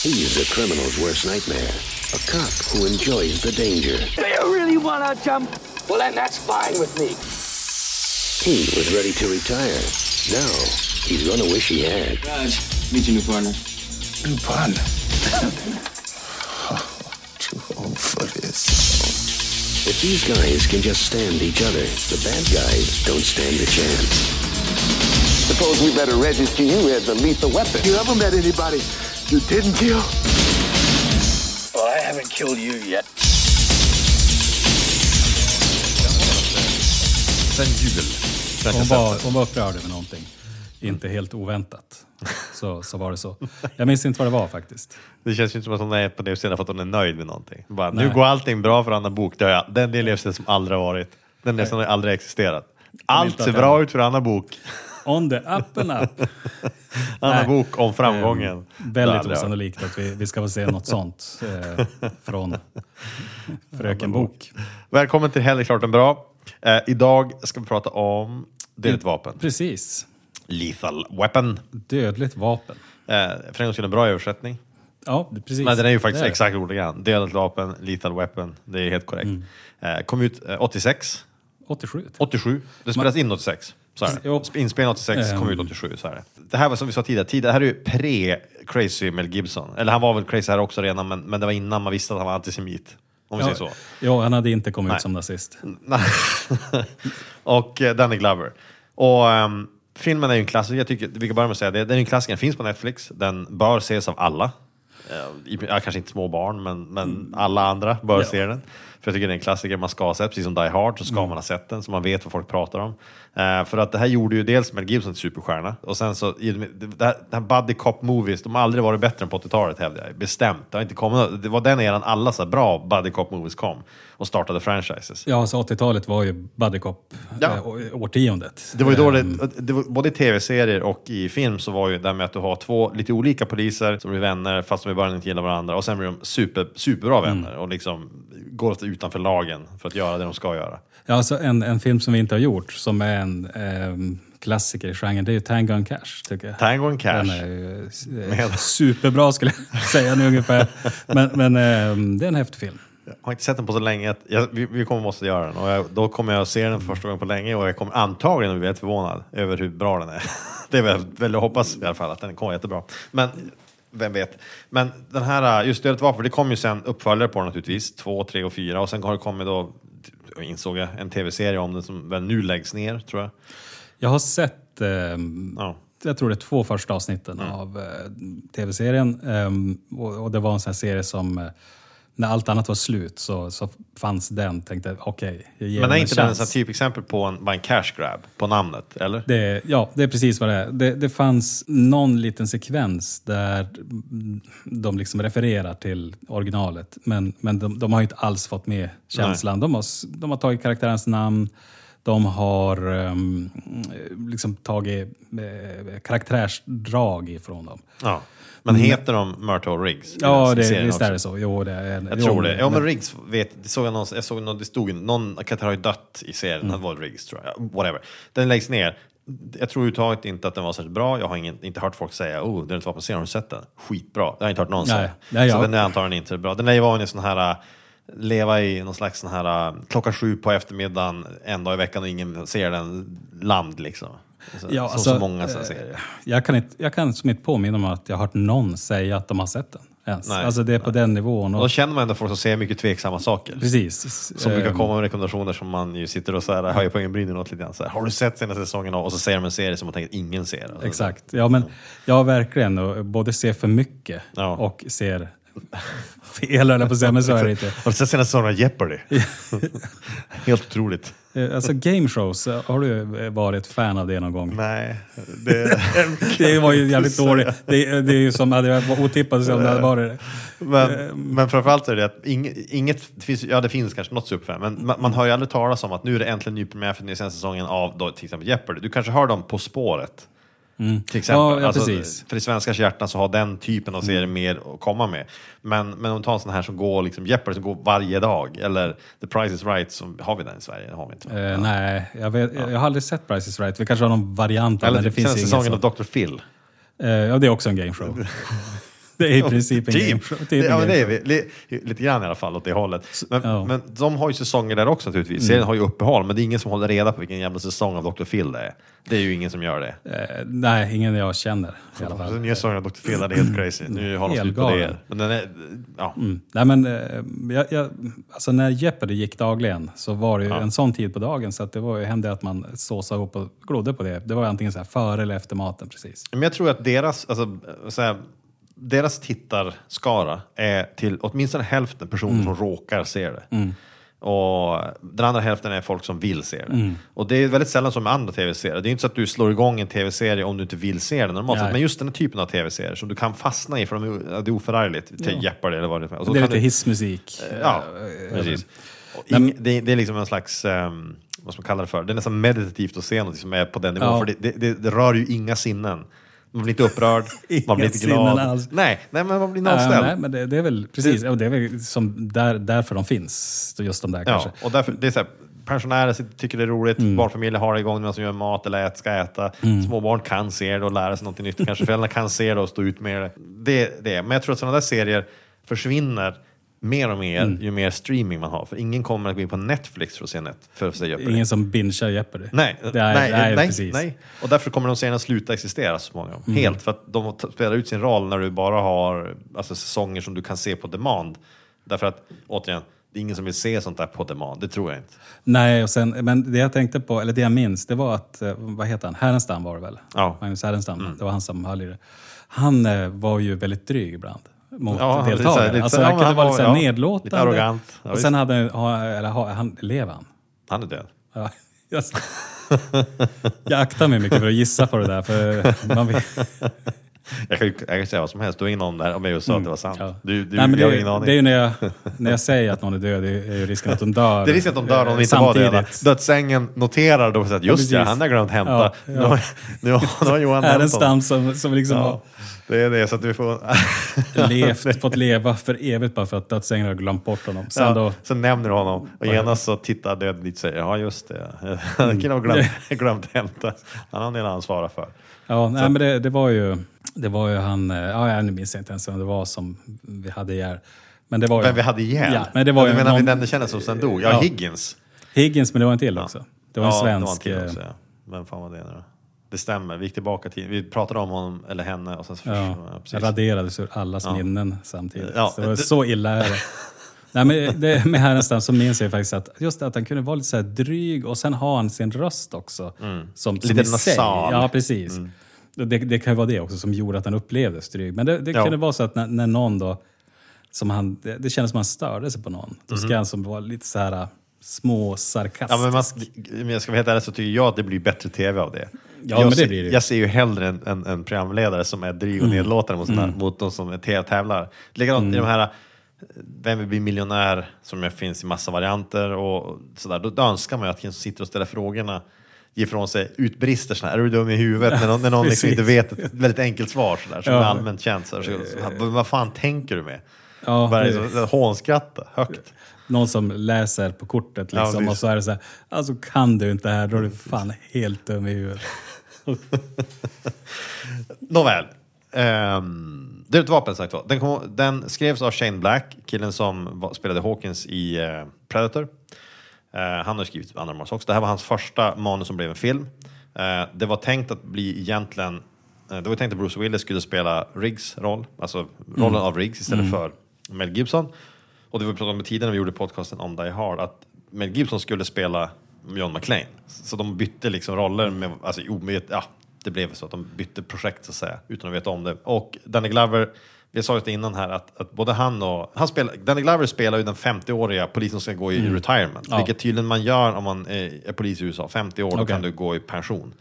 He's a criminal's worst nightmare. A cop who enjoys the danger. Do you really want to jump? Well, then that's fine with me. He was ready to retire. Now, he's gonna wish he had. Raj, meet your new partner. New partner. Too old for this. If these guys can just stand each other, the bad guys don't stand a chance. Suppose we better register you as a lethal weapon. You ever met anybody you didn't kill? Well, I haven't killed you yet. Sen jul. Hon var, hon var upprörd över någonting. Inte helt oväntat. Så, så var det så. Jag minns inte vad det var faktiskt. det. känns ju inte som att hon är på det för att hon är nöjd med någonting. Bara, nu Nej. går allting bra för Anna Bok. Det har jag, den livsstil som aldrig har varit. Den livsstilen har aldrig existerat. Allt ser bra ut för Anna Bok. On the up and up. Anna. Bok om framgången. Eh, väldigt varit. osannolikt att vi, vi ska få se något sånt eh, från Fröken Bok. Välkommen till Hellre klart än bra. Eh, idag ska vi prata om dödligt vapen. Precis. Lethal weapon. Dödligt vapen. Eh, för en gångs skull en bra översättning. Ja, precis. Men den är ju faktiskt det. exakt ordagrant. Dödligt vapen, lethal weapon. Det är helt korrekt. Mm. Eh, kom ut eh, 86. 87. 87. Det spelas in 86. Så är det. Inspelning 86, kom ut 87. Så är det. det här var som vi sa tidigare, tidigare det här är ju pre-crazy Mel Gibson. Eller han var väl crazy här också redan, men, men det var innan man visste att han var antisemit. Om vi säger så. Ja, han hade inte kommit Nej. ut som nazist. Och uh, Danny Glover. Och ehm, filmen är ju en klassiker, jag tycker, vi kan börja med att säga det. Den är en klassiker, den finns på Netflix. Den bör ses av alla. Eh, ja, kanske inte små barn, men, men alla andra bör Mm. Ja. se den. För jag tycker det är en klassiker man ska ha sett, precis som Die Hard så ska Mm. man ha sett den, så man vet vad folk pratar om. Eh, för att det här gjorde ju dels Mel Gibson till superstjärna, och sen så, det här, det här buddy cop movies, de har aldrig varit bättre än på 80-talet hävdar jag. Bestämt. Det, har inte kommit, det var den eran alla så bra buddy cop movies kom och startade franchises. Ja, så 80-talet var ju buddy cop Ja. å- årtiondet. Det var ju då det, Ehm, det var, både i tv-serier och i film så var ju det med att du har två lite olika poliser som blir vänner fast de i början inte gillar varandra och sen blir de super, superbra vänner och liksom går utanför lagen för att göra det de ska göra. Ja, alltså en, en film som vi inte har gjort, som är en ehm, klassiker i genren, det är ju Tango and Cash, tycker jag. Tango and Cash. Den är ju eh, Med- superbra skulle jag säga nu ungefär. Men, men ehm, det är en häftig film. Jag har inte sett den på så länge. Jag, vi, vi kommer måste göra den och jag, då kommer jag se den för första gången på länge och jag kommer antagligen bli väldigt förvånad över hur bra den är. Det är väl, väl jag hoppas i alla fall att den kommer jättebra. Men vem vet. Men den här, just Dödligt vapen, det kom ju sen uppföljare på den naturligtvis. Två, tre och fyra och sen har det kommit då, insåg jag, en tv-serie om den som väl nu läggs ner tror jag. Jag har sett, ehm, Ja. jag tror det är två första avsnitten av eh, tv-serien. Ehm, och, och det var en sån här serie som, eh, när allt annat var slut så, så fanns den. Tänkte okej, jag ger Men är inte den här typexempel på en, bara en cash grab på namnet, eller? Det, ja, det är precis vad det är. Det, det fanns någon liten sekvens där de liksom refererar till originalet. Men, men de, de har ju inte alls fått med känslan. De har, de har tagit karaktärens namn, de har um, liksom tagit eh, karaktärsdrag ifrån dem. Ja. Men heter de och Riggs? Ja, den det, serien visst är det så. Jo, det är, Jag jo, tror det. Ja, men Riggs vet, det såg jag, någon, jag såg någon, det stod någon karaktär har ju dött i serien, Mm. var Riggs tror jag. Whatever. Den läggs ner. Jag tror överhuvudtaget inte att den var särskilt bra. Jag har ingen, inte hört folk säga oh, det är inte vapenserien, har du sett den? Skitbra. Det har jag inte hört någon Nej. säga. Nej, Så jag- den är antagligen inte bra. Den lär ju vara en sån här leva i någon slags sån här äh, klockan sju på eftermiddagen en dag i veckan och ingen ser den land liksom. Så, Ja, som alltså, så många såna eh, serier. Jag kan, inte, jag kan som inte påminna mig att jag har hört någon säga att de har sett den. Ens. Nej, alltså det är på den nivån. Och då känner man ändå folk som säger mycket tveksamma saker. precis. Som brukar Ehm, komma med rekommendationer som man ju sitter och så här, höjer på ögonbrynen åt lite grann. Så här, har du sett senaste säsongen? av-" Och så säger de en serie som man tänker att ingen ser. Alltså, Exakt. Ja, men jag verkligen och både ser för mycket Ja. och ser fel, eller på att säga, men så är det inte. Har du sett senaste säsongen av Jeopardy? Helt otroligt. Eh, Alltså game shows, eh, har du eh, varit fan av det någon gång? Nej, det... Det var ju jävligt dåligt. Det, det är ju som, hade varit otippat som det hade varit det. men, men framförallt är det att inget, inget det finns, ja det finns kanske något superfan, men man, man hör ju aldrig talas om att nu är det äntligen ny premiär för den senaste säsongen av då, till exempel Jeopardy. Du kanske hör dem På spåret. Till exempel. Ja, ja, Alltså. För i svenskars hjärtan så har den typen av serier mer att komma med. Men, men om du tar en sån här som går, liksom, Jeopardy som går varje dag, eller The Price is Right, som, har vi den i Sverige? Det har vi inte. Eh, Nej, jag, vet, jag har aldrig sett Price is Right. Vi kanske har någon variant eller men det finns säsongen av Dr. Phil. Eh, Ja, det är också en game show. Det är i princip en gameshow. Typ det, ja, det är vi. Li, lite grann i alla fall åt det hållet. Men, ja. men de har ju säsonger där också naturligtvis. Serien har ju uppehåll, men det är ingen som håller reda på vilken jävla säsong av Dr. Phil det är. Det är ju ingen som gör det. Eh, nej, ingen jag känner i alla fall. den nya säsongen av Dr. Phil är helt crazy. Nu har de slut på det. Men den är, ja. Mm. Nej, men, eh, jag, jag, alltså när Jeopardy gick dagligen så var det ju en sån tid på dagen så att det var, hände att man såsade ihop och glodde på det. Det var antingen så här före eller efter maten precis. Men jag tror att deras, alltså, så här, deras tittarskara är till åtminstone hälften personer Mm. som råkar se det. Och den andra hälften är folk som vill se det. Mm. Och det är väldigt sällan som med andra tv-serier. Det är inte så att du slår igång en tv-serie om du inte vill se den normalt sett. Men just den här typen av tv-serier som du kan fastna i för de är, ja, det är oförargligt. Till Jeopardy eller vad det är. Det är lite du- hissmusik. Ja, Eh, precis. Ing, det, det är liksom en slags, um, vad ska man kalla det för? Det är nästan meditativt att se något som är på den nivån. Ja. För det, det, det rör ju inga sinnen. Man blir inte upprörd, man blir inte glad. alls. Nej, nej, men man blir nollställd. nej, men det, det är väl precis, och det är väl som där, därför de finns, just de där ja, kanske. och därför, det är så här, pensionärer tycker det är roligt, Mm. barnfamiljer har det igång medan de gör mat eller ät, ska äta. Småbarn kan se det och lära sig något nytt. Kanske föräldrarna kan se det och stå ut med det. Det, det. Men jag tror att sådana där serier försvinner mer och mer Mm. ju mer streaming man har. För ingen kommer att gå in på Netflix för att se, net, för att se Jeopardy. Ingen som bingear Jeopardy. Nej, nej, nej, nej, precis. nej. Och därför kommer de serierna sluta existera så småningom. Mm. Helt, för att de spelar ut sin roll när du bara har alltså, säsonger som du kan se på demand. Därför att, återigen, det är ingen som vill se sånt där på demand. Det tror jag inte. Nej, och sen, men det jag tänkte på, eller det jag minns, det var att, eh, vad heter han, Härenstam var det väl? Ja. Magnus Härenstam, det var han som höll i det. Han eh, var ju väldigt dryg ibland mot Ja, lite så här- deltagare. lite alltså, ja, han kunde han vara var- lite ja, nedlåtande. lite arrogant. Ja, och sen hade ha, eller, ha, han, lever han? Han är död. Ja, jag, jag aktar mig mycket för att gissa på det där, för man vet, Jag kan jag kan säga vad som helst. Du har ingen aning där om jag just sa att det var sant. Mm. ja. Du, du, Nej, men jag har det, ingen aning. det är ju när jag, när jag säger att någon är död, det är ju risken att de dör. Det är risken att de dör om de inte var döda. Dödsängen noterar då att just ja, han har glömt hämta. Ja, Nu, ja. har, nu, har, nu har Johan honom. som, som liksom Ja, det är det, så att vi får... har levt, fått leva för evigt bara för att dödsängen har glömt bort honom. Sen ja, då, Sen nämner du honom och genast så tittar döden dit och säger ja just det, han kunde ha glömt, glömt hämta. Han har en del att ansvara för. ja, nej, men det, det var ju, det var ju han, eh, ja, jag minns inte ens vem det var som vi hade ihjäl. Men det var ju, Vem vi hade ihjäl? Ja, men det var du ju menar vi någon- nämnde kändis som sen dog? Ja, Ja. Higgins. Higgins, men det var en till också. Det var en ja, svensk. Det var en eh, till också, ja. Vem fan var det nu då? Det stämmer, vi gick tillbaka till, vi pratade om honom eller henne och sen så Ja, ja, raderades ur allas minnen samtidigt. Ja, så, det var det- så illa är det. Nej, men det, med Härenstam så minns jag faktiskt att just att han kunde vara lite så här dryg och sen har han sin röst också. Som, som Mm. Lite sig- nasal. Ja, precis. Det, det kan ju vara det också som gjorde att han upplevdes dryg. Men det, det Ja. kunde vara så att när, när någon då, som han, det, det kändes som han störde sig på någon. Då ska han som vara lite så här äh, små sarkastisk. Ja, men man, men jag ska vara helt ärlig så tycker jag att det blir bättre tv av det. Ja, jag, men det ser, blir det jag ser ju hellre en, en, en programledare som är dryg Mm. och nedlåtande mot, sina, mot de som är te- tävlar. Likadant i de här Vem vill bli miljonär som finns i massa varianter och sådär. Då, då önskar man ju att den som sitter och ställer frågorna ifrån sig utbrister sådär, är du dum i huvudet? När någon, när någon liksom inte vet ett väldigt enkelt svar sådär, som Ja. är allmänt känt. Så, vad fan tänker du med? Ja, Bara hånskratta högt. Någon som läser på kortet Ja, liksom, visst. och så är det så här, alltså kan du inte det här, då är du fan helt dum i huvudet. Nåväl. Um, det är ett vapen sagt var. Den, den skrevs av Shane Black, killen som spelade Hawkins i eh, Predator. Eh, han har skrivit andra manus också. Det här var hans första manus som blev en film. Eh, det var tänkt att bli egentligen eh, det var tänkt att Bruce Willis skulle spela Riggs roll, alltså rollen av Riggs istället för Mel Gibson. Och det var pratade om tidigare när vi gjorde podcasten om Die Hard, att Mel Gibson skulle spela John McClane. Så de bytte liksom roller, med, alltså ja, det blev så att de bytte projekt så att säga, utan att veta om det. Och Danny Glover, vi sa ju det innan här, att, att både han och, han spelar, Danny Glover spelar ju den 50-åriga polisen som ska gå i retirement, Ja. vilket tydligen man gör om man är, är polis i USA, 50 år, då Okej. kan du gå i pension.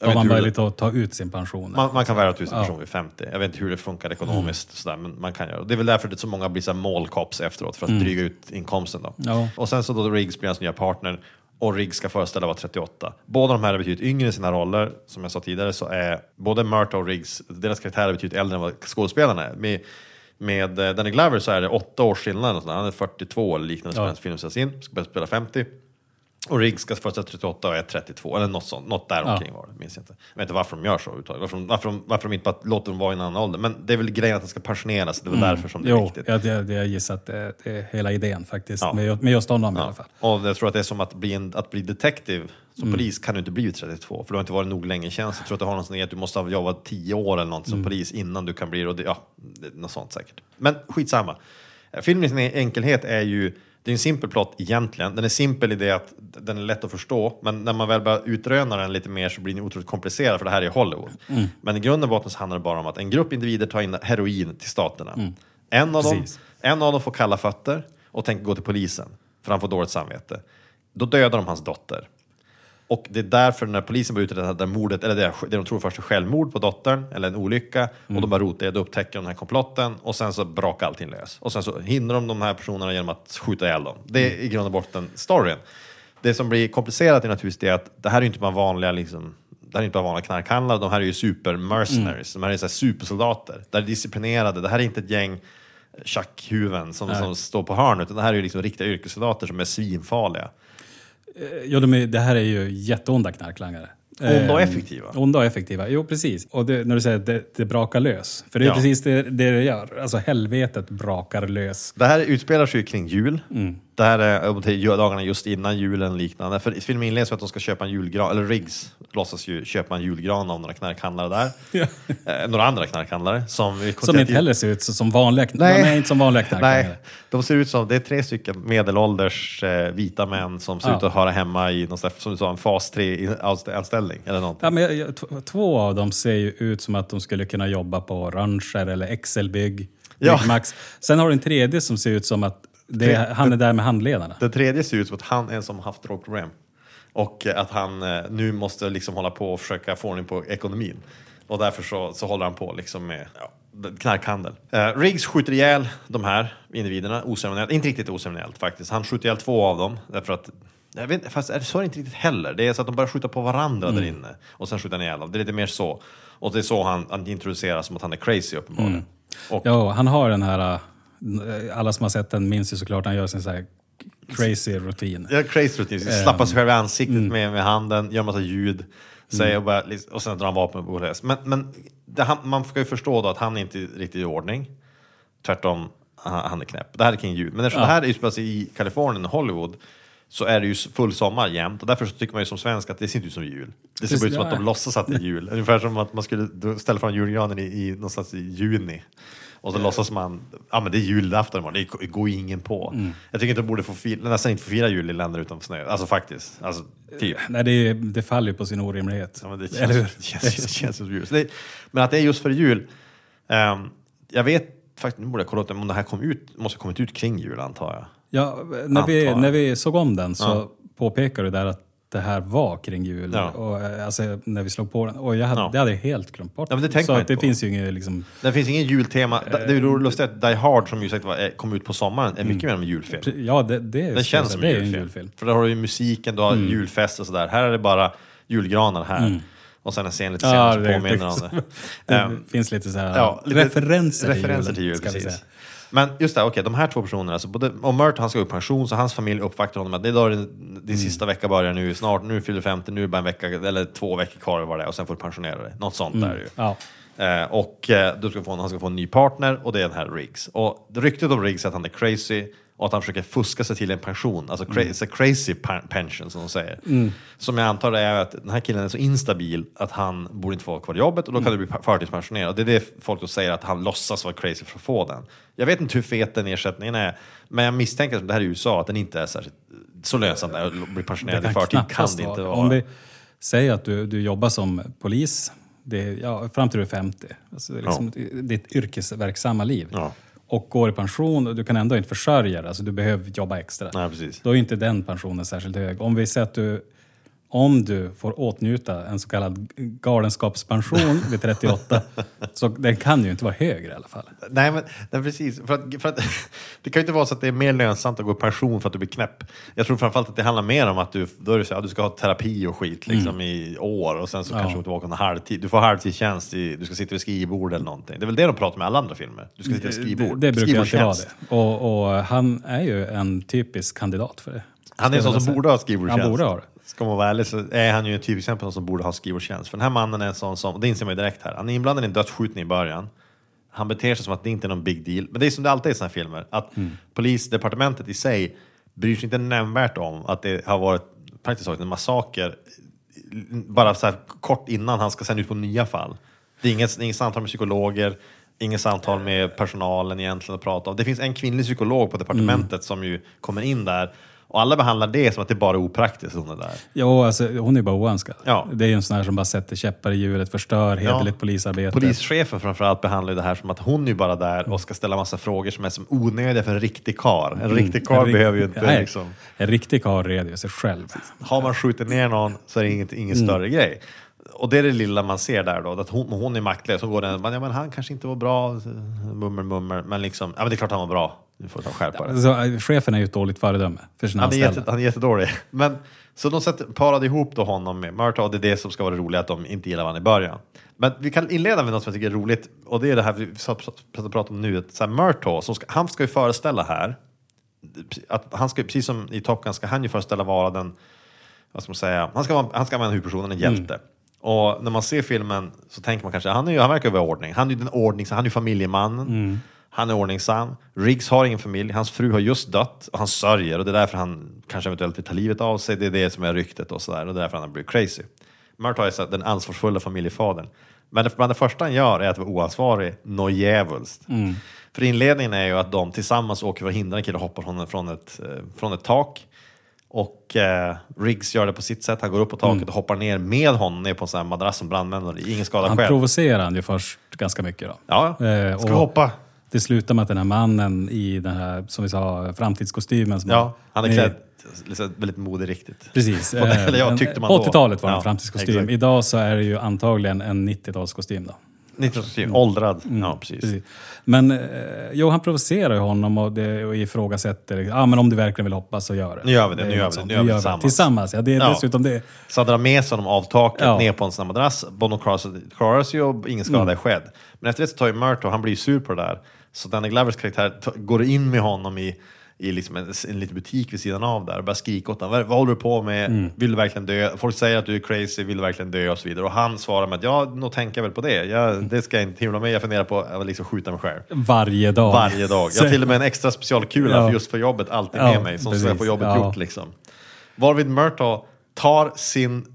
Vet man det- att ta ut sin pension. man, man kan värva tusen Ja. personer vid 50. Jag vet inte hur det funkar ekonomiskt, sådär, men man kan göra det. Det är väl därför det så många blir så cops efteråt, för att dryga ut inkomsten. Då. Ja. Och sen så då Riggs blir hans nya partner, och Riggs ska föreställa vara 38. Båda de här är betydligt yngre i sina roller. Som jag sa tidigare så är både Murta och Riggs, deras karaktärer är betydligt äldre än vad skådespelarna är. Med, med eh, Danny Glover så är det åtta års skillnad. Han är 42 eller liknande, Ja. ja. film sätts in, ska börja spela 50. Och Riggs ska födas 38 och är 32, eller något sånt. Något där omkring var det, minns jag inte. Jag vet inte varför de gör så överhuvudtaget. Varför, varför, de- varför de inte bara låter dem vara i en annan ålder. Men det är väl grejen att den ska pensioneras, det är väl därför som det är Jo, viktigt. jag, jag, jag gissar att det, det är hela idén faktiskt. Ja. Med, med just honom i Ja. alla fall. Och jag tror att det är som att bli, en, att bli detektiv som Mm. polis kan du inte bli vid 32, för du har inte varit nog länge i tjänst. Jag tror att det har någon idé att du måste ha jobbat 10 år eller något som Mm. polis innan du kan bli det. Och det. Ja, det, något sånt säkert. Men skitsamma. Filmen i sin enkelhet är ju, det är en simpel plott egentligen. Den är simpel i det att den är lätt att förstå, men när man väl börjar utröna den lite mer så blir den otroligt komplicerad, för det här är Hollywood. Mm. Men i grund och botten så handlar det bara om att en grupp individer tar in heroin till staterna. En, av dem, Mm. En av dem får kalla fötter och tänker gå till polisen, för han får dåligt samvete. Då dödar de hans dotter. Och det är därför när polisen börjar utreda det här mordet, eller det, det de tror först är självmord på dottern, eller en olycka, och de bara rotar i det, då upptäcker de den här komplotten och sen så brakar allting lös. Och sen så hindrar de de här personerna genom att skjuta ihjäl dem. Det är i grund och botten storyn. Det som blir komplicerat är naturligtvis det att det här är inte bara vanliga liksom, det här är inte bara vanliga knarkhandlare, de här är ju super mercenaries, de här är så här supersoldater. Det här är disciplinerade, det här är inte ett gäng tjackhuven som, som står på hörnet, utan det här är ju liksom riktiga yrkessoldater som är svinfarliga. Jo, de är, det här är ju jätteonda knarklangare. Onda och Eh, effektiva. Onda och effektiva, jo precis. Och det, när du säger att det, det brakar lös. För det är Ja. precis det, det det gör. Alltså helvetet brakar lös. Det här utspelar sig ju kring jul. Mm. Det här är dagarna just innan julen liknande. För filmen inleds med att de ska köpa en julgran, eller Riggs låtsas ju köpa en julgran av några knarkhandlare där. eh, några andra knarkhandlare som... Som inte heller ser ut som vanliga knarklangare. De är inte som vanliga knarklangare. Nej, de ser ut som, det är tre stycken medelålders eh, vita män som ser Ja. ut att höra hemma i någon, som du sa, en fas 3-anställning eller någonting. Ja, men jag, två av dem ser ju ut som att de skulle kunna jobba på Ranger eller Excel-bygg. Ja. Byggmax. Sen har du en tredje som ser ut som att det, han är där med handledarna. Den tredje ser ut som att han är en som haft drogproblem. Och eh, att han eh, nu måste liksom hålla på och försöka få ordning på ekonomin. Och därför så, så håller han på liksom med ja, knarkhandel. Eh, Riggs skjuter ihjäl de här individerna oceremoniellt. Inte riktigt oceremoniellt faktiskt. Han skjuter ihjäl två av dem. Därför att jag vet, fast är det så är det inte riktigt heller. Det är så att de börjar skjuta på varandra där inne. Och sen skjuter han ihjäl dem. Det är lite mer så. Och det är så han, han introduceras som att han är crazy uppenbarligen. Och, Ja, han har den här... Alla som har sett den minns ju såklart han gör sin så här crazy rutin. Ja, crazy rutin. Slappa sig själv i ansiktet med, med handen, gör massa ljud. Säger och, bara, liksom- och sen drar han vapen på lös. Men, men det, man ska ju förstå då att han är inte riktigt i ordning. Tvärtom, han, är knäpp. Det här är kring jul. Men eftersom det här utspelar sig i Kalifornien Hollywood så är det ju full sommar jämt. Och därför så tycker man ju som svensk att det ser inte ut som jul. Det ser bara ut som att de Ja. låtsas att det är jul. Ungefär som att man skulle ställa fram julgranen i, i någonstans i juni. Och så låtsas man, ja men det är julafton imorgon, det går ju ingen på. Jag tycker inte de borde få fira, nästan inte få fira jul i länder utan snö. Alltså faktiskt. Alltså, typ. Nej, det, det faller ju på sin orimlighet. Ja, men det Eller känns, hur? det känns, det känns som jul. Så det, men att det är just för jul. ehm, jag vet faktiskt, nu borde jag kolla upp det, om det här kom ut, måste ha kommit ut kring jul antar jag. Ja, när, vi, Antar jag. när vi såg om den så Ja. påpekade du där att det här var kring jul. Ja. Och, eh, alltså, när vi slog på den. Och jag hade, Ja. det hade jag helt glömt bort. Ja, men det tänker så man det på. finns ju inget liksom... Det finns ingen jultema. Det är ju lustigt att Die Hard som ju sagt var, är- kom ut på sommaren är mycket mer än en julfilm. Ja, det, det, Den känns som en är ju julfilm. en julfilm. För där har du ju musiken, du har julfest och sådär. Här är det bara julgranar här. Och sen en scen lite senare Ja, som påminner om det. Det Ehm, finns lite så här Ja, lite referenser, referenser till jul. ska vi precis. Men just det, okej, de här två personerna, alltså både, och Mert han ska upp i pension, så hans familj uppvaktar honom att det är din, Mm. sista vecka börjar nu, snart, nu fyller du 50, nu är det bara en vecka, eller två veckor kvar vad det är, och sen får du pensionera dig. Något sånt där ju. Mm. Ja. Eh, och eh, du ska få, han ska få en ny partner och det är den här Riggs. Och ryktet om Riggs är att han är crazy och att han försöker fuska sig till en pension, alltså cra- a crazy pension som de säger. Som jag antar är att den här killen är så instabil att han borde inte få vara kvar i jobbet och då kan du bli förtidspensionerad. Det är det folk då säger att han låtsas vara crazy för att få den. Jag vet inte hur fet den ersättningen är, men jag misstänker att det här är i USA, att den inte är särskilt så lönsamt där, att bli pensionerad i förtid kan det inte vara. Om vi säger att du, du jobbar som polis det, ja, fram till du är 50, alltså det är liksom ditt yrkesverksamma liv. Ja. Och går i pension och du kan ändå inte försörja dig, alltså du behöver jobba extra. Nej, precis. Då är inte den pensionen särskilt hög. Om vi säger att du, om du får åtnjuta en så kallad galenskapspension vid 38, så den kan ju inte vara högre i alla fall. Nej, men nej, precis. För att, för att, det kan ju inte vara så att det är mer lönsamt att gå i pension för att du blir knäpp. Jag tror framförallt att det handlar mer om att du, då är det så, att du ska ha terapi och skit liksom, i år och sen så kanske du tillbaka en halvtid. Du får halvtidstjänst, i, du ska sitta vid skrivbord eller någonting. Det är väl det de pratar med alla andra filmer. Du ska sitta vid Det, skrivbord. det brukar alltid vara det. Och, och han är ju en typisk kandidat för det. Han är en sån som borde ha skrivbordstjänst. Han borde ha det. Ska man vara ärlig så är han ju ett typexempel på någon som borde ha skrivbordstjänst. För den här mannen är en sån som, och det inser man ju direkt här, han är inblandad i en dödsskjutning i början. Han beter sig som att det inte är någon big deal. Men det är som det alltid är i såna här filmer, att Mm. polisdepartementet i sig bryr sig inte nämnvärt om att det har varit praktiskt taget en massaker bara så här kort innan han ska sen ut på nya fall. Det är inget, inget samtal med psykologer, inget samtal med personalen egentligen att prata om. Det finns en kvinnlig psykolog på departementet Mm. som ju kommer in där och alla behandlar det som att det bara är opraktiskt hon är där. Jo, alltså, hon är bara oönskad. Ja. Det är ju en sån här som bara sätter käppar i hjulet, förstör hederligt polisarbete. Polischefen framförallt behandlar det här som att hon är bara där och ska ställa massa frågor som är som onödiga för en riktig kar. En riktig kar Mm. Rikt- behöver ju inte Nej, liksom... En riktig karl reder sig själv. Har man skjutit ner någon så är det inget, ingen Mm. större grej. Och det är det lilla man ser där då, att hon, hon är maktlös. Så går den, ja, men han kanske inte var bra, mummer mummer, men liksom, ja men det är klart han var bra. Nu får du ta skärpa dig. Så, äh, chefen är ju ett dåligt föredöme för sina Han är, anställda. jätte, han är jättedålig. Men, så de sätter, parade ihop då honom med Murtaugh och det är det som ska vara det roliga, att de inte gillar varandra i början. Men vi kan inleda med något som jag tycker är roligt och det är det här vi pratade om nu. Att så här, Murtaugh, som ska, han ska ju föreställa här, att han ska, precis som i Top Gun ska han ju föreställa vara den, vad ska man säga, han ska vara, han ska vara en huvudperson, en hjälte. Och när man ser filmen så tänker man kanske, han, är ju, han verkar vara ordning. Han är ju den ordning, han är ju familjemannen. Han är ordningsam. Riggs har ingen familj. Hans fru har just dött och han sörjer och det är därför han kanske eventuellt vill ta livet av sig. Det är det som är ryktet och sådär och det är därför han har blivit crazy. Murtaugh är så här den ansvarsfulla familjefadern. Men det, bland det första han gör är att vara oansvarig något djävulskt. För inledningen är ju att de tillsammans åker för att hindra en kille att hoppa från, från, ett, eh, från ett tak. Och eh, Riggs gör det på sitt sätt. Han går upp på taket och hoppar ner med honom ner på en sån här madrass som brandmän. och Ingen skada Han själv. provocerar han ju först ganska mycket. Då. Ja. Eh, Ska och hoppa? Det slutar med att den här mannen i den här, som vi sa, framtidskostymen. Som Ja, han är klädd liksom, väldigt moderiktigt. Precis. Eller ja, Eh, tyckte en- man då. 80-talet var det Ja, en framtidskostym. exakt. Idag så är det ju antagligen en 90-talskostym. Då. 1927, åldrad. Ja, precis. Precis. Men eh, jo, han provocerar ju honom och, det, och ifrågasätter. Ja, men om du verkligen vill hoppa så gör det. Nu gör vi det, är nu gör vi det, nu gör vi tillsammans. Tillsammans, ja. Det är Ja. dessutom det. Så han drar med sig honom av taket Ja. ner på en sån här madrass. Bono klarar- sig och ingen skada är skedd. Men efter det så tar ju Murtaugh, han blir ju sur på det där. Så Danny Glovers karaktär går in med honom i, i liksom en, en liten butik vid sidan av där och börjar skrika åt honom. Vad, vad håller du på med? Vill du verkligen dö? Folk säger att du är crazy, vill du verkligen dö? Och så vidare. Och han svarar med att ja, nog tänker jag väl på det. Jag, det ska jag inte himla med. Jag funderar på att liksom skjuta mig själv. Varje dag. Varje dag. Jag har till och med en extra specialkula Ja. för just för jobbet alltid Ja, med mig som ska få jobbet Ja. gjort. Liksom. Varvid Murtaugh tar sin,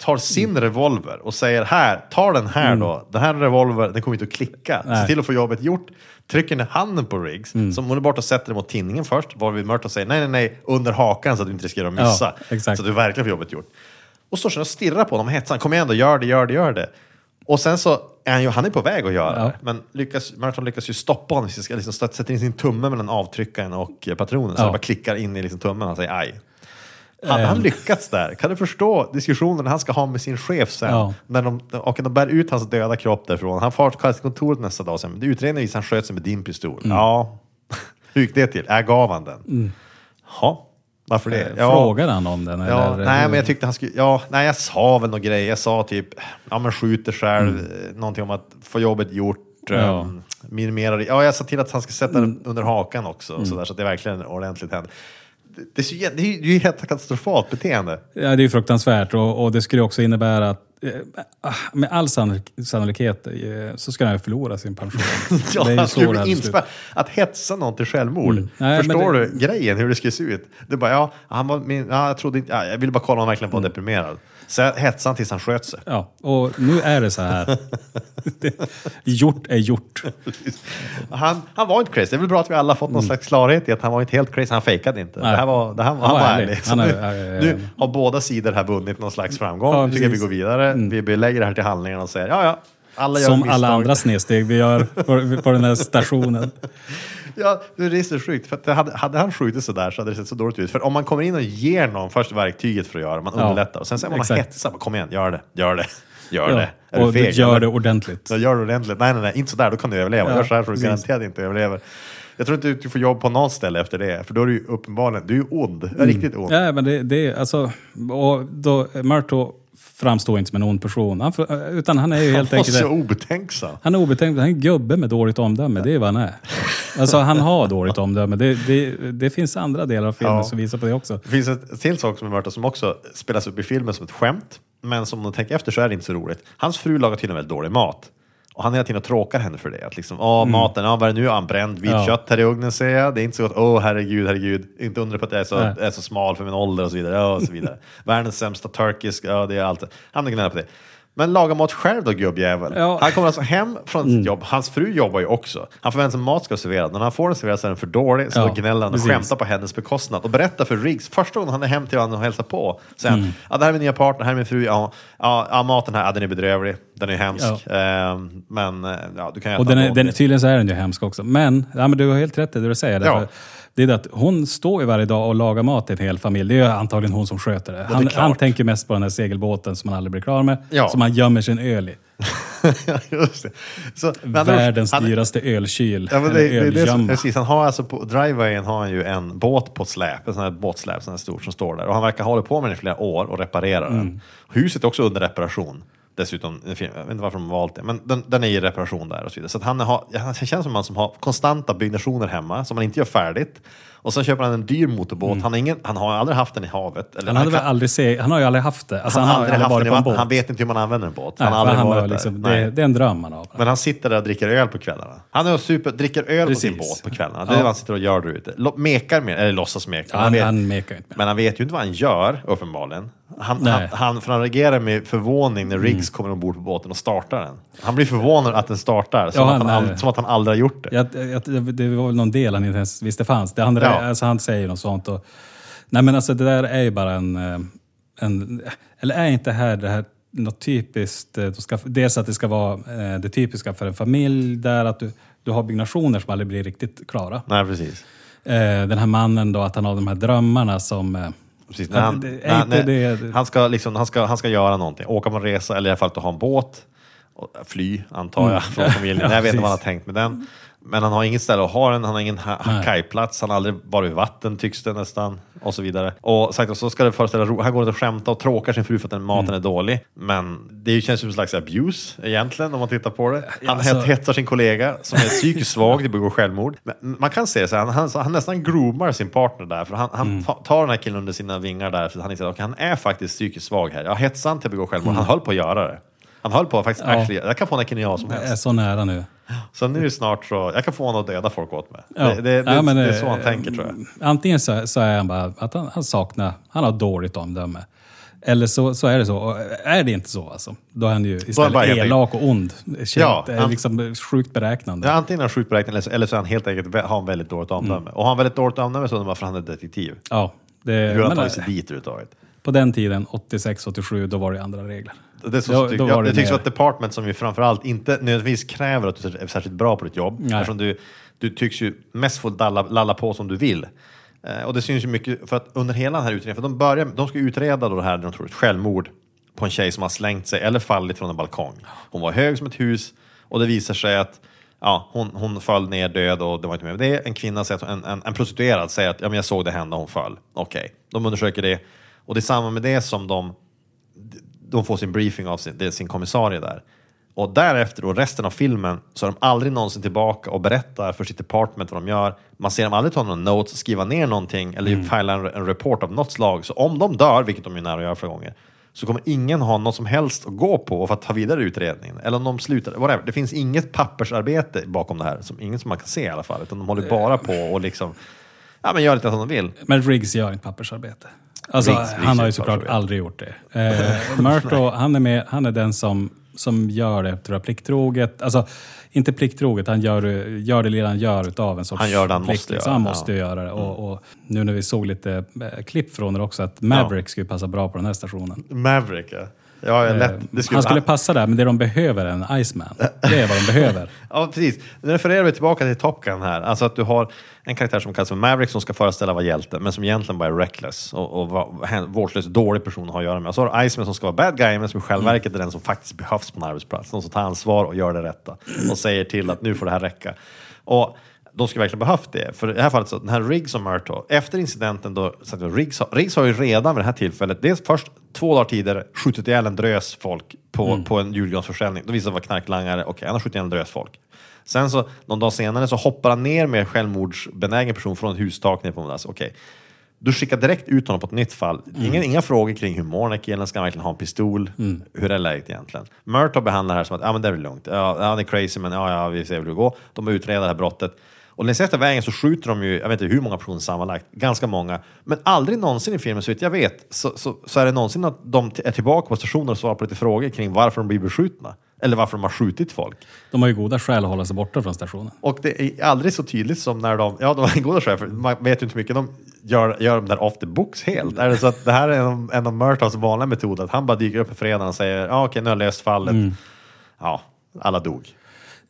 tar sin revolver och säger här, ta den här då. Den här revolver, den kommer inte att klicka. Se Mm. Nej. Mm. till att få jobbet gjort. Trycker ner handen på Riggs, som omedelbart och sätter det mot tinningen först. Varvid Murtaugh säger nej, nej, nej, under hakan så att du inte riskerar att missa. Ja. Så att du verkligen får jobbet gjort. Och står sen och stirrar på honom och hetsar. Kom igen då, gör det, gör det, gör det. Och sen så är han ju, han är på väg att göra Ja. det. Men lyckas, Murtaugh lyckas ju stoppa honom. Liksom sätter in sin tumme mellan avtryckaren och patronen. Så Ja. det bara klickar in i liksom tummen och han säger aj. Hade Ehm. han lyckats där? Kan du förstå diskussionen han ska ha med sin chef sen? Ja. När de, och de bär ut hans döda kropp därifrån. Han far till kontoret nästa dag säger, utredningen visar att han sköt sig med din pistol. Mm. Ja, hur gick det till? Jag gav han den. Ja, varför det? Eh, Ja. Frågade han om den? Ja, eller? nej, men jag tyckte han skulle... Ja, nej, jag sa väl någon grej. Jag sa typ, ja men skjuter själv, mm. någonting om att få jobbet gjort. Ja. Um, minimera Ja, jag sa till att han ska sätta den under hakan också, så, där, så att det verkligen ordentligt händer. Det, är så, det är ju helt katastrofalt beteende. Ja, det är ju fruktansvärt och, och det skulle också innära att eh, med all sannolik- sannolikhet eh, så ska han ju förlora sin pension. Ja, det är ju han så skulle bli inspärrad. Att hetsa någon till självmord. Mm. Nej, Förstår det- du grejen, hur det skulle se ut? Det bara, ja, han var min, ja, jag trodde inte, ja, jag ville bara kolla om han verkligen var Mm. deprimerad. Så hetsade han tills han sköt sig. Ja, och nu är det så här. Gjort är gjort. Han, han var inte crazy. Det är väl bra att vi alla fått någon slags klarhet i att han var inte helt crazy. Han fejkade inte. Mm. Nej. Det här var, det här, han, Han var ärlig. ärlig. Han nu, är- nu har båda sidor här vunnit någon slags framgång. Ja, nu tycker jag vi. Mm. går vidare. Vi belägger det här till handlingarna och säger ja, ja. Alla Som alla andra snedsteg vi gör på, på den här stationen. Ja, det är så sjukt. För att det hade, hade han skjutit sådär så hade det sett så dåligt ut. För om man kommer in och ger någon först verktyget för att göra, man Ja, underlättar. Och sen säger man exakt. hetsa. Kom igen, gör det, gör det, gör Ja, det. Är du och feg, gör eller? det ordentligt. Ja, gör det ordentligt. Nej, nej, nej, inte sådär, då kan du överleva. Ja, gör så här så du garanterat inte överlever. Jag tror inte du får jobb på något ställe efter det, för då är du ju uppenbarligen, du är ju ond. Mm. Du är riktigt ond. Ja, men det, det är alltså... Och då, Murto framstår inte som en ond person. Han, utan han är ju helt Han var enkelt... så obetänksam. Han är obetänkt. Han är en gubbe med dåligt omdöme. Det är vad han är. Alltså han har dåligt omdöme. Det, det, det finns andra delar av filmen Ja. som visar på det också. Det finns ett till sak som är som också spelas upp i filmen som ett skämt. Men som om man tänker efter så är det inte så roligt. Hans fru lagar tydligen väldigt dålig mat. Och han hela tiden tråkar henne för det. Att liksom, åh, maten, ja, vad är det nu? Ja, bränd vitt Mm. Ja. kött här i ugnen ser jag. Det är inte så gott. Åh, herregud, herregud. Inte undra på att jag är så, Nej. är så smal för min ålder och så vidare. Och så vidare. Världens sämsta turkisk, ja, det är allt. Han gnäller på det. Men laga mat själv då, gubbjävel. Ja. Han kommer alltså hem från Mm. sitt jobb. Hans fru jobbar ju också. Han förväntar sig att mat ska serveras. När han får den serverad så är den för dålig. Så Ja, då gnäller han och precis. skämtar på hennes bekostnad och berättar för Riggs, första gången han är hem till honom och hälsar på, säger Mm. han, ja, det här är min nya partner, här är min fru, ja, ja, ja maten här, ja, den är bedrövlig, den är hemsk, Ehm, men eh, ja, du kan äta Och den är, den den, tydligen så är den ju hemsk också. Men, ja, men du har helt rätt i det du säger. Ja. Därför, Det är det att hon står ju varje dag och lagar mat till en hel familj. Det är antagligen hon som sköter det. Han, klart. han tänker mest på den här segelbåten som han aldrig blir klar med. Ja. Som han gömmer sin öl i. Just det. Så, Världens han- dyraste ölkyl. Ja, men det, det, det som, precis, han har alltså på drivewayen har han ju en båt på ett släp, en sån här båtsläp sån här stor som står där. Och han verkar ha hållit på med den i flera år och reparerar Mm. den. Huset är också under reparation. Dessutom, jag vet inte varför de valt det, men den, den är i reparation där och så vidare. Så att han, har, han känns som en man som har konstanta byggnationer hemma som han inte gör färdigt. Och sen köper han en dyr motorbåt. Han, har ingen, han har aldrig haft den i havet. Eller Mm. Han, hade väl kan- aldrig se, han har ju aldrig haft det. Alltså, han han, har har aldrig haft den i vatten. Han vet inte hur man använder en båt. Nej, han har aldrig han har varit där. liksom, det, det är en dröm han har. Men han sitter där och dricker öl på kvällarna. Han är super, dricker öl på sin Precis. båt på kvällarna. Det är Ja. vad han sitter och gör där ute. Mekar med, eller låtsas meka. Ja, han han, vet, han mekar inte med. men han vet ju inte vad han gör, uppenbarligen. Han, han, han, för han reagerar med förvåning när Riggs kommer ombord på båten och startar den. Han blir förvånad att den startar, som, Ja, att, han, han är- ald- som att han aldrig har gjort det. Jag, det- var väl någon del han inte ens visste fanns. Det andra, Ja. alltså, han säger något sånt. Och, nej men alltså det där är ju bara en... eh, en eller är inte här det här något typiskt? eh, De ska, dels att det ska vara eh, det typiska för en familj där att du, du har byggnationer som aldrig blir riktigt klara. Nej, precis. Eh, den här mannen då, att han har de här drömmarna som... eh, Precis, Ja, när han, det- det- när, är inte när, det- han, ska liksom, han, ska, han ska göra någonting, åka på en resa eller i alla fall att ha en båt. Och fly, antar jag, från familjen. Mm. Ja, jag vet inte vad han har tänkt med den. Men han har inget ställe att ha den, han har ingen ha- kajplats, han har aldrig varit vid vatten tycks det nästan. Och så vidare. Och sagt, och så ska det föreställa ro. Han går runt och skämtar och tråkar sin fru för att den maten Mm. är dålig. Men det ju- känns som en slags abuse egentligen om man tittar på det. Han alltså- hetsar sin kollega som är psykiskt svag, det begår självmord. Men man kan säga så här, han, han, han nästan groomar sin partner där. För han, han Mm. tar den här killen under sina vingar där för han inser att okej, han är faktiskt psykiskt svag här. Jag hetsar han till att begå självmord. Han höll på att göra det. Han höll på faktiskt. Ja. actually, jag kan få den här killen jag som är helst. så nära nu. Så nu är det snart så, jag kan få honom att döda folk åt mig. Ja. Det, det, det, Ja, men, det är eh, så han tänker tror jag. Antingen så, så är han bara att han, han saknar, han har dåligt omdöme. Eller så, så är det så. Och är det inte så alltså, då är han ju istället helt elak och ond. Känt, Ja, är han- liksom sjukt beräknande. Ja, antingen är han sjukt beräknad eller, så- är han helt enkelt har han väldigt dåligt omdöme. Mm. Och har han väldigt dåligt omdöme så är det bara för att han är detektiv. Ja, det, Hur har han tagit sig dit överhuvudtaget? På den tiden, 86-87, då var det andra regler. Det, är så, Då- då var det det tycks mer- vara ett department som ju framförallt inte nödvändigtvis kräver att du är särskilt bra på ditt jobb. Nej. Eftersom du, du tycks ju mest få lalla, lalla på som du vill. Eh, och det syns ju mycket, för att under hela den här utredningen, för de, börjar, de ska utreda då det här, de tror ett självmord på en tjej som har slängt sig eller fallit från en balkong. Hon var hög som ett hus och det visar sig att ja, hon, hon föll ner död och det var inte med. Det en kvinna, säger att, en, en, en prostituerad säger att ja, men jag såg det hända, hon föll. Okej, de undersöker det. Och det är samma med det som de de får sin briefing av sin, sin kommissarie där. Och därefter och resten av filmen så är de aldrig någonsin tillbaka och berättar för sitt department vad de gör. Man ser dem aldrig ta någon notes, skriva ner någonting eller mm. fila en, en report av något slag. Så om de dör, vilket de är nära att göra flera gånger, så kommer ingen ha något som helst att gå på för att ta vidare utredningen. Eller om de slutar, whatever. Det finns inget pappersarbete bakom det här, som, inget som man kan se i alla fall, utan de håller bara på och liksom, ja men gör lite som de vill. Men Riggs gör inte pappersarbete. Alltså, Riggs- Riggs han har gör ju såklart aldrig gjort det. Eh, Murto, han är, med, han är den som, som gör det tror jag, plikttroget. Alltså, inte plikttroget, han gör, gör det lilla han gör utav en sorts Han gör det han plikt, måste liksom. göra, Han ja. måste ju göra det. Och, och nu när vi såg lite eh, klipp från det också, att Maverick skulle passa bra på den här stationen. Maverick, ja. Ja, ja, lätt. Eh, Det skulle, han skulle passa där, men det de behöver är en Iceman. Det är vad de behöver. Ja, precis. Nu refererar vi tillbaka till Top Gun här. Alltså att du har en karaktär som kallas för Maverick som ska föreställa vara hjälte, men som egentligen bara är reckless och, och vårdslös, dålig person att ha att göra med. Och så har du Iceman som ska vara bad guy, men som i själva verket är den som faktiskt behövs på en arbetsplats. Någon som tar ansvar och gör det rätta och säger till att nu får det här räcka. Och de skulle verkligen behövt det. För i det här fallet, så, den här Riggs och Murtaugh, efter incidenten då, Riggs, Riggs har ju redan vid det här tillfället, dels först två dagar tidigare, skjutit ihjäl en drös folk på, på en julgransförsäljning. Då visade det vara knarklangare, okej, han har skjutit ihjäl en drös folk. Sen så, någon dag senare, så hoppar han ner med en självmordsbenägen person från ett hustak ner på en. Okej. Du skickar direkt ut honom på ett nytt fall. Ingen, Inga frågor kring hur mår killen, ska han verkligen ha en pistol? Hur är läget egentligen? Murtaugh behandlar det här som att ja, men det är väl lugnt. Ja, han är crazy, men ja, ja, vi ser hur det går. De utreder det här brottet. Och längs efter vägen så skjuter de ju, jag vet inte hur många personer sammanlagt, ganska många. Men aldrig någonsin i filmen, så vitt jag vet, så, så, så är det någonsin att de är tillbaka på stationen och svarar på lite frågor kring varför de blir beskjutna. Eller varför de har skjutit folk. De har ju goda skäl att hålla sig borta från stationen. Och det är aldrig så tydligt som när de, ja de har goda skäl, för man vet ju inte hur mycket de gör, gör de där off the books helt. Är det så att det här är en, en av Murtaughs vanliga metoder, att han bara dyker upp på fredagen och säger ja okej nu har jag löst fallet. Ja, alla dog.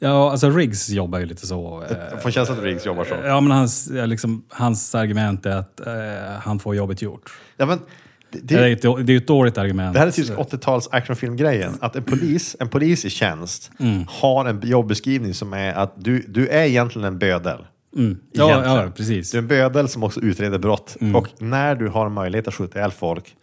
Ja, alltså Riggs jobbar ju lite så. eh, Jag får känslan att Riggs jobbar så. Ja, men hans, ja, liksom, hans argument är att eh, han får jobbet gjort. Ja, men, det, Det är, ett, det är ett dåligt argument. det här är typisk 80-tals actionfilmgrejen. Att en polis, en polis i tjänst har en jobbeskrivning som är att du, du är egentligen en bödel. Ja, Egentligen. ja, precis. Du är en bödel som också utreder brott. Och när du har möjlighet att skjuta ihjäl folk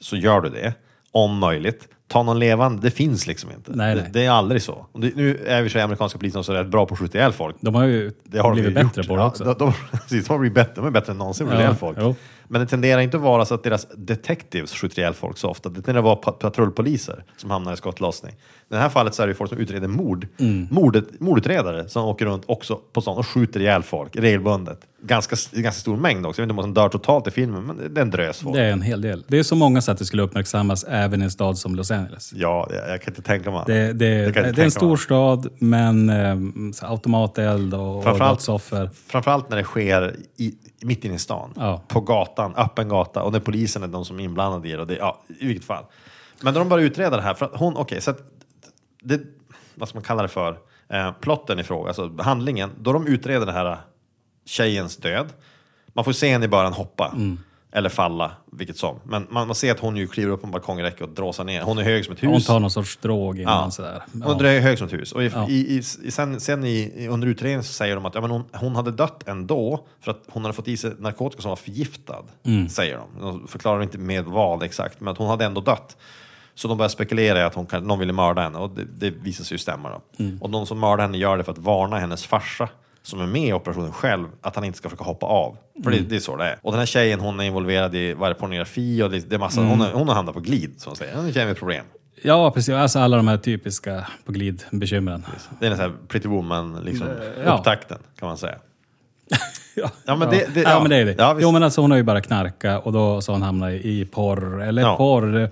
så gör du det. Om möjligt. Ta någon levande, det finns liksom inte. Nej, det, nej. det är aldrig så. Det, nu är vi så amerikanska polisen så rätt bra på att skjuta ihjäl folk. De har ju Det har blivit de bättre gjort. på det Ja, också. De, de, precis, de har blivit bättre, de är bättre än någonsin på att Ja, skjuta ihjäl folk. jo. Men det tenderar inte att vara så att deras detectives skjuter ihjäl folk så ofta. Det tenderar att vara pa- patrullpoliser som hamnar i skottlossning. I det här fallet så är det ju folk som utreder mord. Mm. Mordet, mordutredare som åker runt också på sånt och skjuter ihjäl folk regelbundet. Ganska, ganska stor mängd också. Jag vet inte hur många som dör totalt i filmen, men det- det är en drös folk. Det är en hel del. Det är så många så att det skulle uppmärksammas även i en stad som Los Angeles. Ja, jag, jag kan inte tänka mig. Det, det, det, inte är en stor mig. stad, men eh, automateld och, och dödsoffer. Framförallt när det sker i, mitt inne i stan. Ja. På gatan, öppen gata. Och när polisen är de som är inblandade i det. Och det ja, I vilket fall. Men de börjar utreda det här. För att hon, okej, så att det, vad ska man kalla det för? Eh, plotten i fråga, alltså handlingen. Då de utreder den här eh, tjejens död. Man får se henne i början hoppa. Mm. Eller falla, vilket som. Men man, man ser att hon ju kliver upp på en balkongräcke och dråsar ner. Hon är hög som ett hus. Hon tar någon sorts drog innan Ja. sådär. Hon är hög som ett hus. Och i, Ja. i, i, sen, sen i, under utredningen så säger de att ja, men hon, hon hade dött ändå för att hon hade fått i sig narkotika som var förgiftad. Mm. Säger de. De förklarar inte med vad exakt, men att hon hade ändå dött. Så de börjar spekulera i att hon kan, någon ville mörda henne och det, det visar sig ju stämma. Då. Mm. Och de som mördar henne gör det för att varna hennes farsa som är med i operationen själv, att han inte ska försöka hoppa av. För Mm. det, det är så det är. Och den här tjejen hon är involverad i vad är det, pornografi och det, det är massa, Mm. hon, är, hon har hamnat på glid, som man säger. Hon känner problem. Ja, precis. Alltså alla de här typiska på glid-bekymren. Det är en sån här Pretty Woman, liksom, ja. upptakten kan man säga. Ja, Ja, men det- det- ja, ja. men det är det. Ja, visst. jo, men alltså hon har ju bara knarka och då så hon hamnat i porr. Eller Ja. porr.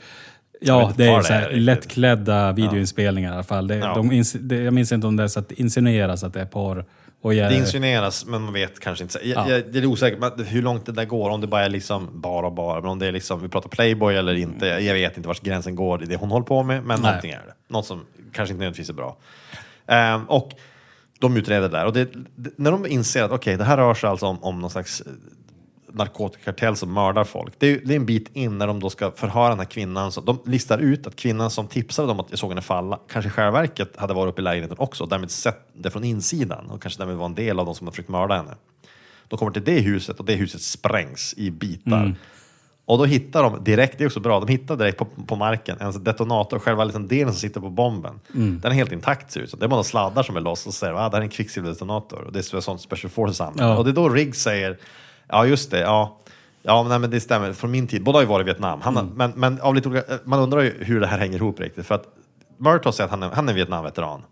Ja, det är så är här riktigt. lättklädda videoinspelningar i alla fall. Det, Ja. de jag minns inte om det är så att det insinueras att det är porr. Och jag, Det insinueras, men man vet kanske inte. Jag, Ja. jag, det är osäkert men hur långt det där går, om det bara är liksom bara och bara, men om det är liksom, vi pratar Playboy eller inte. Jag, jag vet inte vart gränsen går i det hon håller på med, men Nej. någonting är det. Något som kanske inte nödvändigtvis är bra. Ehm, och de utreder det där, och det, det, när de inser att okej, det här rör sig alltså om, om någon slags narkotikakartell som mördar folk. Det är, det är en bit in när de då ska förhöra den här kvinnan. Så de listar ut att kvinnan som tipsade dem att jag såg henne falla kanske i själva verket hade varit uppe i lägenheten också och därmed sett det från insidan och kanske därmed var en del av de som har försökt mörda henne. De kommer till det huset och det huset sprängs i bitar. Och då hittar de direkt, det är också bra, de hittar direkt på, på marken en detonator, själva liksom delen som sitter på bomben. Den är helt intakt ser ut. Det är bara sladdar som är loss och säger att ah, det här är en kvicksilverdetonator. Och det är sånt Special Forces använder. Ja. Och det är då Riggs säger, ja just det, ja. Ja, nej, men det stämmer. Från min tid, båda har ju varit i Vietnam. Han, har- men, men av lite olika, man undrar ju hur det här hänger ihop riktigt. För att Murtaugh säger att han är, han är Vietnamveteran.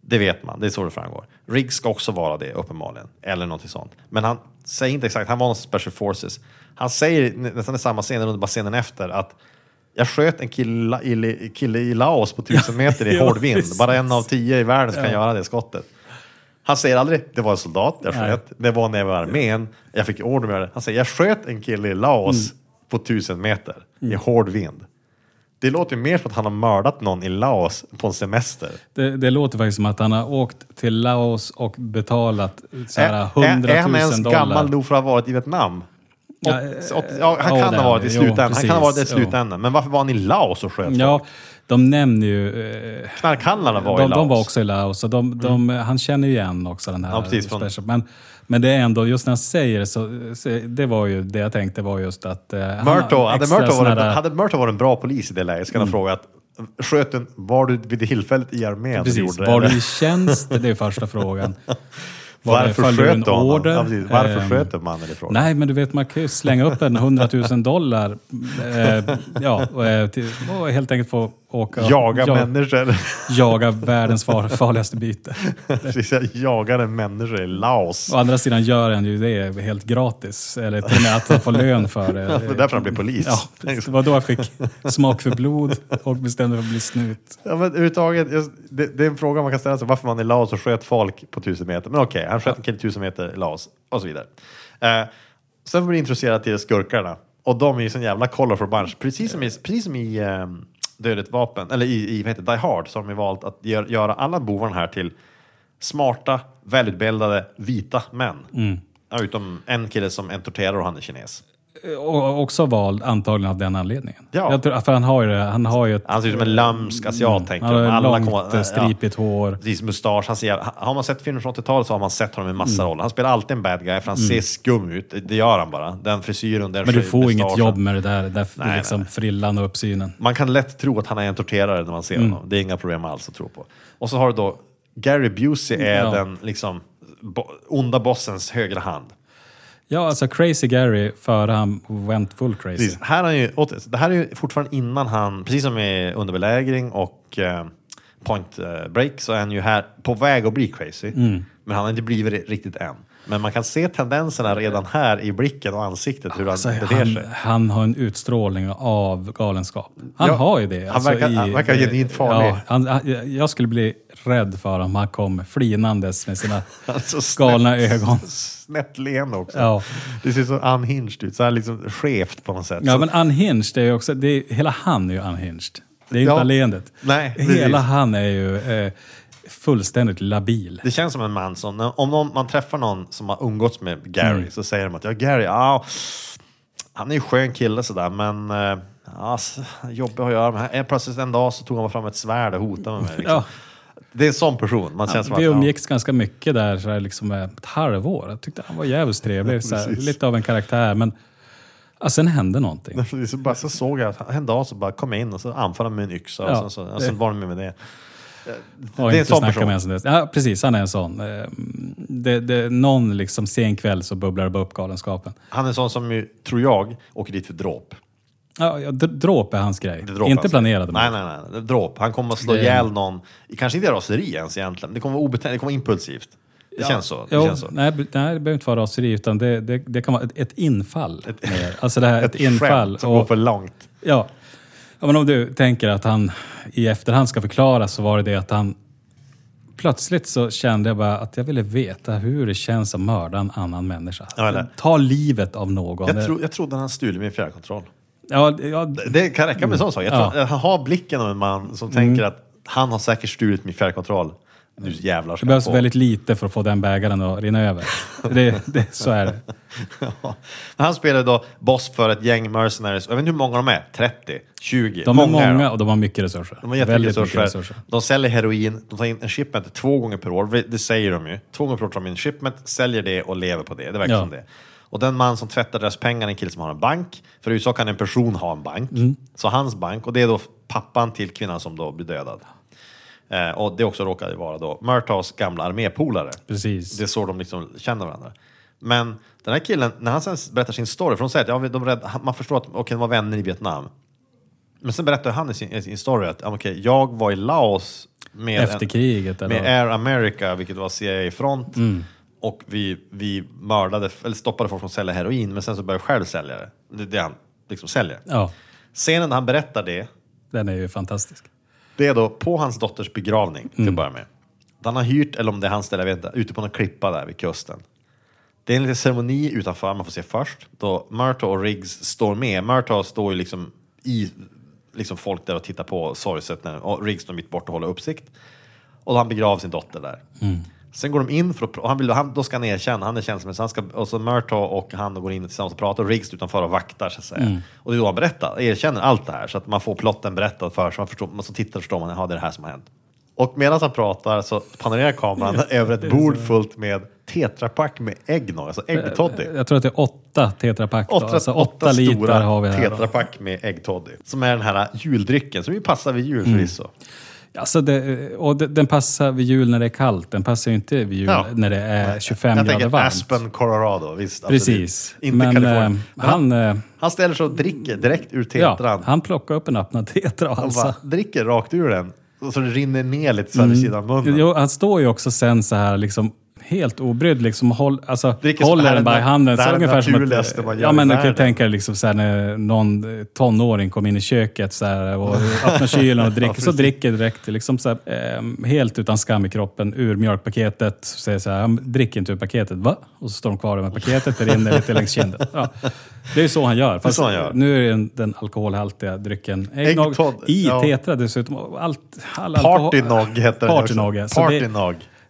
Det vet man, det är så det framgår. Riggs ska också vara det uppenbarligen, eller någonting sånt. Men han säger inte exakt, han var någon special forces. Han säger nä- nästan i samma scen, eller bara scenen efter, att jag sköt en kille kille i Laos på tusen meter i hård vind. Bara en av tio i världen som kan göra det skottet. Han säger aldrig, det var en soldat jag Nej. sköt, det var när jag var i armén, jag fick order med det. Han säger, jag sköt en kille i Laos Mm. på tusen meter i hård vind. Det låter ju mer som att han har mördat någon i Laos på en semester. det, det låter faktiskt som att han har åkt till Laos och betalat så här, Är- 100 är, är han 000 ens dollar. gammal nog för att ha varit i Vietnam? Eh, åt- ja, han kan ha varit i. Jo, slutändan. han kan ha varit i slutändan. Men varför var han i Laos och sköt Ja, folk? De nämner ju... Eh, Knarkhandlarna var i de, Laos. Mm. de var också i Laos. Och de, de, Han känner ju igen också den här Ja, precis, från- special. Men, men det är ändå, just när han säger det så, det var ju det jag tänkte var just att... Eh, han Murto, hade, Murto varit, där- hade Murto varit en bra polis i det läget ska han ha frågat Sköt du, var du vid det tillfället i armén? Precis, gjorde det, var du i tjänst? Det är första frågan. Var Varför sköt du honom? order? Ja, precis. Varför Ehm, sköt du mannen i fråga? Nej, men du vet, man kan ju slänga upp en 100 000 dollar eh, ja, och, eh, och helt enkelt få åka Jaga ja, människor. jaga världens far, farligaste byte. Jag jagar en människa i Laos. Å andra sidan gör han ju det helt gratis. Eller till och med att han får lön för det. Det är därför han blir polis. Ja, det var då jag fick smak för blod och bestämde mig för att bli snut. Ja, men överhuvudtaget, det, det är en fråga man kan ställa sig. Varför man i Laos och sköt folk på tusen meter. Men okej, han sköt en kille tusen meter i Laos och så vidare. Eh, sen blir vi introducerade till skurkarna. Och de är ju sån jävla colorful bunch. Precis som i, precis som i eh, Dödligt vapen, eller i, i vad heter Die Hard, så har de ju valt att gör, göra alla bovarna här till smarta, välutbildade, vita män. Ja, utom en kille som en torterare och han är kines. Och också vald antagligen av den anledningen. Ja. Jag tror, för han har ju, det- han har ju ett Han ser ut som en lömsk asiat, tänker han har jag. Alla långt, kommer- eh, stripigt hår. Precis, mustasch. Han ser, har man sett filmer från 80-talet så har man sett honom i massa Mm. roller. Han spelar alltid en bad guy för han ser skum ut. Det gör han bara. Den frisyren, den Men du får inget mustaschen. jobb med det där, där Nej, liksom nej. frillan och uppsynen. Man kan lätt tro att han är en torterare när man ser Mm. honom. Det är inga problem alls att tro på. Och så har du då Gary Busey är Ja. den liksom bo, onda bossens högra hand. Ja, alltså Crazy Gary före han went full crazy. Precis. Här är ju, det här är ju fortfarande innan han, precis som i underbelägring och eh, point eh, break, så är han ju här på väg att bli crazy. Mm. Men han har inte blivit det riktigt än. Men man kan se tendenserna redan här i blicken och ansiktet, hur Alltså, han beter sig. han har en utstrålning av galenskap. Han Ja, har ju det. alltså, han verkar- han verkar genuint farlig. Ja, han, han- jag skulle bli rädd för om han kom flinandes med sina Alltså, galna snett- ögon. Snett leende också. Ja. Det ser så unhinged ut, så här liksom skevt på något sätt. Ja, så, men unhinged är ju också, det är, hela han är ju unhinged. Det är inte Ja. bara leendet. Nej. Hela han är ju eh, fullständigt labil. Det känns som en man som, när- om någon, man träffar någon som har umgåtts med Gary Mm. så säger de att ja, Gary, ja, han är ju skön kille sådär men eh, ja, s- jobbig att göra med. Plötsligt en dag så tog han fram ett svärd och hotade med mig. Liksom. Ja. Det är en sån person. Man känns som Vi att, ja, umgicks ganska mycket där, så här, liksom ett halvår. Jag tyckte han var jävligt trevlig. Så här, lite av en karaktär, men ja, sen hände någonting. så, bara, så såg jag att en dag så bara kom in och så anföll han med en yxa och Ja, sen, så, och sen var de med, med det. Det är en sån person. en sån. Ja, precis. Han är en sån. Eh, Det, det, någon liksom sen kväll så bubblar det bara upp galenskapen. Han är en sån som, tror jag, åker dit för dråp. Ja, ja, dråp är hans grej. Dråp, inte alltså. planerade Nej, nej, nej. Är dråp. Han kommer att slå Det- ihjäl någon, kanske inte i raseri ens egentligen. Det kommer vara obetänkt, det kommer vara impulsivt. Det känns så. Det Jo, känns så. Nej, nej, det behöver inte vara raseri, utan det, det, det kan vara ett, ett infall. mer. alltså det här, ett, Ett infall. som går för långt. Ja. ja, men om du tänker att han i efterhand ska förklara så var det det att han Plötsligt så kände jag bara att jag ville veta hur det känns att mörda en annan människa. Ja? Ta livet av någon. Jag, tro, jag trodde han stulit min fjärrkontroll. ja, ja, Det kan räcka med en sån sak. Jag Ja. Han har blicken av en man som tänker att han har säkert stulit min fjärrkontroll. Nu jävlar det ska behövs han få. väldigt lite för att få den bägaren att rinna över. Det, det, så är det. Ja. Han spelar då boss för ett gäng mercenaries. Jag vet inte hur många de är. 30? 20? De är är många och de har mycket resurser. De har jättemycket resurser. resurser. De säljer heroin, de tar in en shipment två gånger per år. Det säger de ju. Två gånger per år tar de in en shipment, säljer det och lever på det. Det verkar Ja. som det. Och den man som tvättar deras pengar är en kille som har en bank. För i USA kan en person ha en bank. Mm. Så hans bank, och det är då pappan till kvinnan som då blir dödad. Eh, och det också råkade vara då Murtaughs gamla armépolare. Precis. Det är så de liksom känner varandra. Men den här killen, när han sen berättar sin story, för de säger att ja, de rädd, man förstår att okay, de var vänner i Vietnam. Men sen berättar han i sin, i sin story att okay, jag var i Laos med, Efter kriget, eller med? Air America, vilket var CIA-front. Mm. Och vi, vi mördade, eller stoppade folk från att sälja heroin, men sen så började jag själv sälja det. Det är det han liksom säljer. Ja, Scenen när han berättar det, den är ju fantastisk. Det är då på hans dotters begravning till Mm. att börja med. Han har hyrt, eller om det är hans ställe, jag vet inte, ute på någon klippa där vid kusten. Det är en liten ceremoni utanför, man får se först, då Murtaugh och Riggs står med. Murtaugh står ju liksom i liksom folk där och tittar på sorgset när, och Riggs står mitt bort och håller uppsikt. Och han begraver sin dotter där. Sen går de in för att, och han vill, han, då ska han erkänna, han är så han ska, och så Murtaugh och han går in tillsammans och pratar och Riggs utanför och vaktar så att säga. Mm. Och det är då han berättar, erkänner allt det här så att man får plotten berättad för sig, man förstår, man så tittar och förstår man, ja det är det här som har hänt. Och medan han pratar så panorerar kameran över ett bord fullt med tetrapack med eggnog, alltså äggtoddy. Jag tror att det är åtta tetrapack. Åtta, alltså åtta, åtta stora har vi här. tetrapack med äggtoddy. Som är den här juldrycken som ju passar vid jul Mm. Alltså det, och det, den passar vid jul när det är kallt. Den passar ju inte vid jul Ja. när det är 25 Jag grader tänker varmt. Aspen, Colorado. Visst, Precis. absolut. Inte Men, Kalifornien. eh, Men han, eh, han ställer sig och dricker direkt ur Ja, tetran. han plockar upp en öppnad tetra och bara dricker rakt ur den. Så det rinner ner lite så här vid sidan av munnen. Mm. Jo, han står ju också sen så här liksom helt obrydd liksom håll, alltså, Dricker som- håller den bara i handen. det Så är det ungefär naturligaste man gör ja, men du kan tänka dig liksom så här när någon eh, tonåring kommer in i köket så här, och öppnar kylen och dricker. så precis. dricker direkt liksom så här, eh, helt utan skam i kroppen ur mjölkpaketet. Så säger så här, han dricker inte ur paketet. Va? Och så står de kvar med paketet, det rinner lite längs kinden. Ja. Det är så han gör. Fast så han gör. nu är den, den alkoholhaltiga drycken äggnog i ja. tetra dessutom. Allt, all Partynog heter. Partynog, ja. Så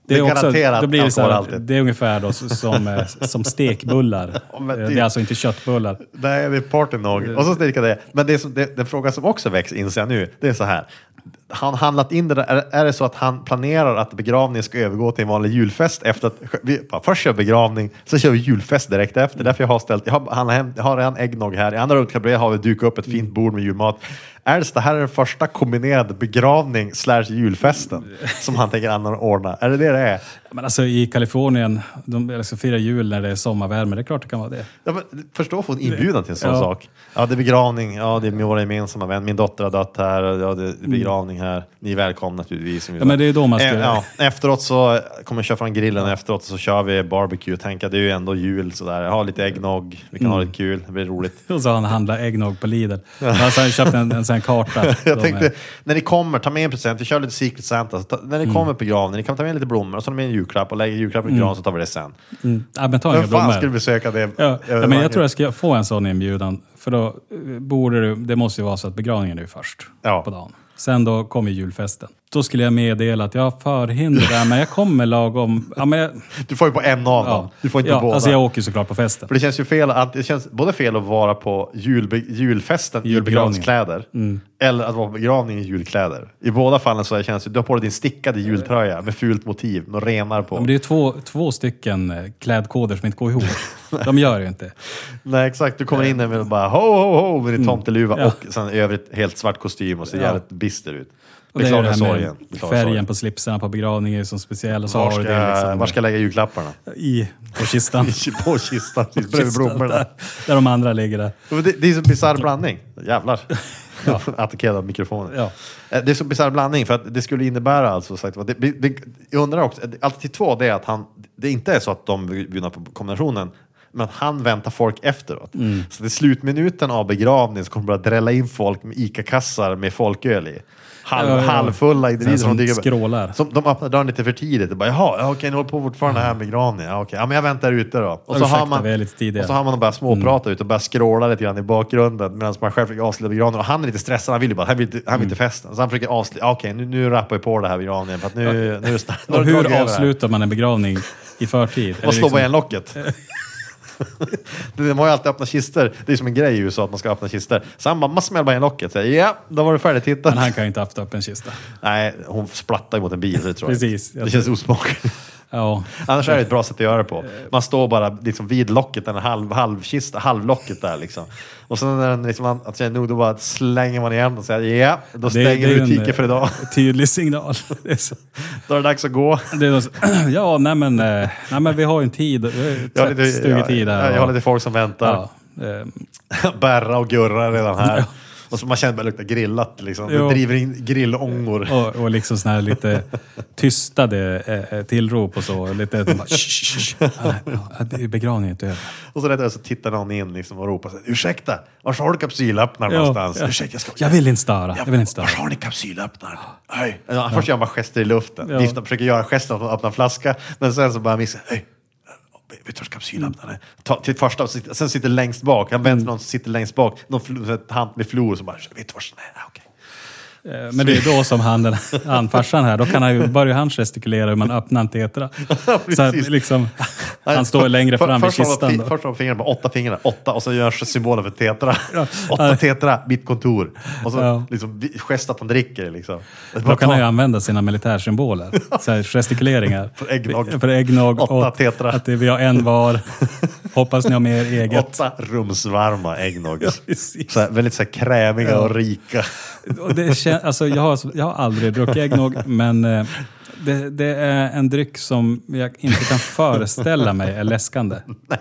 det- är, också, garanterat då blir det, så här, det är ungefär då, som, eh, som stekbullar. Eh. Det är alltså inte köttbullar. Nej, det är partynog. Och så sticker det. Men det som, det, den fråga som också väcks, inser jag nu, det är så här. Han handlat in det där, är, är det så att han planerar att begravningen ska övergå till en vanlig julfest efter att vi bara, först kör begravning, så kör vi julfest direkt efter. Därför jag har ställt, jag har, han, hem, jag har redan äggnog här, i andra rummet har vi dukat upp ett fint bord med julmat. Är det det här är den första kombinerade begravning slash julfesten som han tänker anordna? Är det det det är? Men alltså i Kalifornien, de alltså, firar jul när det är sommarvärme. Det är klart det kan vara det. Ja, men, förstå att få en inbjudan till en sån Ja. sak. Ja, det är begravning. Ja, det är våra gemensamma vän. Min dotter har dött här. och Ja, det är begravning här. Ni är välkomna naturligtvis. Ja, men det är då man ska- Ja, efteråt så kommer jag köra från grillen efteråt så kör vi barbecue. Tänka, det är ju ändå jul sådär. Jag har lite äggnog. Vi kan ha Mm. lite kul. Det blir roligt. Och så har han handlat äggnog på Lidl. Alltså, han köpt en, en här karta. Jag tänkte, är- när ni kommer, ta med en present. Vi kör lite Secret Santa. Ta, när ni Mm. kommer på begravningen, ni kan ta med lite blommor och så ni med en julklapp och lägger julklappen i granen så tar vi det sen. Ja, men ta Vem inga fan blommor. skulle besöka det? Ja, ja, men jag tror jag ska få en sån inbjudan. För då eh, borde du, det måste ju vara så att begravningen är först Ja. på dagen. Sen då kommer julfesten. Då skulle jag meddela att jag har förhinder där, men jag kommer lagom... Ja, men jag, Du får ju på en av dem. ja, Du får inte ja, båda. Alltså jag åker ju såklart på festen. För det känns ju fel, att- det känns både fel att vara på julbe, julfesten i Julbegravningen. begravningskläder eller att vara på begravning i julkläder. I båda fallen så känns det, du har på dig din stickade jultröja med fult motiv, med renar på. Ja, Men det är två, två stycken eh, klädkoder som inte går ihop. De gör ju inte. Nej exakt, du kommer in där med bara ho ho ho med din tomteluva Mm. Och sen i övrigt helt svart kostym och ser jävligt bister ut. Och det är det här med sorgen. Färgen sorgen. på slipsarna på begravningen är som speciell. Och så Var ska, det liksom var ska jag lägga julklapparna? i på kistan. på kistan, precis bredvid blommorna. där, där de andra ligger där. Det, det är så bisarr blandning. Jävlar. Attackerad av mikrofonen. Ja. Eh, Det är så bisarr blandning för att det skulle innebära alltså sagt, det, det, jag undrar också, alternativ två det är att han, det inte är så att de bjuder på kombinationen men att han väntar folk efteråt. Mm. Så det är slutminuten av begravningen så kommer det börja drälla in folk med ICA-kassar med folköl i. Halv, Ja, ja, ja. Halvfulla individer som dyker upp. skrålar. Som, de öppnar dörren lite för tidigt och bara jaha, ja, okej ni håller på fortfarande här med begravningen. Ja, okej. ja, men jag väntar ute då. Och så, Ursäkta, har man, och så har man bara småprata ute och börjar skråla lite grann i bakgrunden medan man själv försöker avsluta begravningen. Och han är lite stressad, han vill ju bara, han vill han vill inte festen. Så han försöker avsluta, okej nu, nu rappar vi på det här begravningen för att nu, nu nu Och hur avslutar man en begravning i förtid? Och det slå på liksom- igen locket. De har ju alltid öppnat kistor. Det är som en grej i USA att man ska öppna kistor. Så han bara, man smäller bara igen locket. Säger, ja, då var det färdigt tittat. Men han kan ju inte haft upp en kista. Nej, hon splattar ju mot en bil. så Det tror jag. Precis. Det känns osmakligt. Ja. Annars är det ett bra sätt att göra det på. Man står bara liksom vid locket, en halv, halvkista, halvlocket där liksom. Och sen när den liksom, att säga nog, då bara slänger man igen och säger ja, då stänger vi butiken för idag. Tydlig signal. Det är, Då är det dags att gå. är så, ja, nej men, eh, nej men vi har ju en tid. Har ju Jag har lite, tvättstugetid jag, här. jag har lite folk som väntar. ja, eh, Berra och Gurra är redan här. Och så man känner det luktar grillat liksom. Det driver in grillångor. och, och liksom såna här lite tystade eh, eh, tillrop och så. Lite, bara, "Shh, shh, shh." Ja, nej, ja, det är begravningen inte över. Och så, rätt, så tittar någon in liksom och ropar så här, ursäkta, var har du kapsylöppnaren Ja, någonstans? ja. Ursäkta, jag ska... Jag vill inte störa. Jag vill inte störa. Var har ni kapsylöppnaren? Hej. Ja, först gör man bara gester i luften. Ja. Viftar, försöker göra gesten att öppna en flaska. Men sen så bara missar Hej. Vet du var kapsylöppnaren är? Ta, till första, sen sitter längst bak. Han Mm. vänder någon som sitter längst bak. Någon tant med flor som bara, vet du var den är? Okej. Eh, Men det är då som han, den, han farsan här, då kan han ju, börjar han gestikulera hur man öppnar en tetra. Så att liksom, han står längre fram först man kistan. Först har man fingrarna, bara åtta fingrar, åtta, och så görs symbolen för tetra. Åtta tetra, mitt kontor. Och så Ja. liksom gest att man dricker liksom. Då kan han ju använda sina militärsymboler. Så här, gestikuleringar. För äggnog. För äggnog. Åtta och tetra. Att det, vi har en var. Hoppas ni har med er eget. Åtta rumsvarma äggnog. så här, väldigt så här krämiga Ja. och rika. Och det kän, alltså, jag, har, jag har aldrig druckit äggnog, men eh, det, det är en dryck som jag inte kan föreställa mig är läskande. Nej.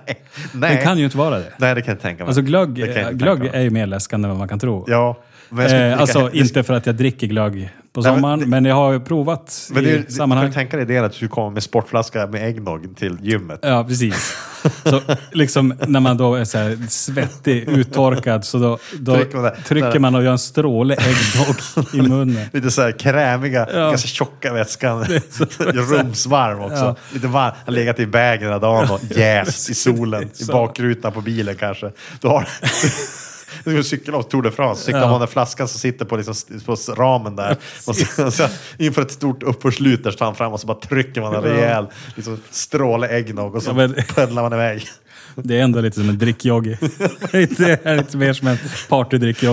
Nej. Den kan ju inte vara det. Nej, det kan jag tänka mig. Alltså glögg, jag glögg är ju mer läskande än vad man kan tro. Ja. Jag Eh, alltså inte för att jag dricker glögg på men sommaren, det- men, jag har ju provat Men det, i du sammanhang. kan tänka dig det att du kommer med sportflaska med äggnog till gymmet. Ja, precis. Så liksom när man då är så här svettig, uttorkad, så då, då Trycker man trycker man och gör en stråle äggnog i munnen. Lite så här krämiga, Ja. ganska tjocka vätskan. Rumsvarm också. Ja. Lite varm. Han har legat i vägen hela dagen och jäst i solen. I bakrutan på bilen kanske. Du har... Du ska cykla av Tour de France, cykla Ja. den där flaskan som sitter på, liksom, på ramen där. Och så, så, inför ett stort uppförslut där tar han fram och så bara trycker man en rejäl liksom, stråle äggnog och så Ja, men- peddlar man iväg. Det är ändå lite som en drickjoggi. Det är lite mer som en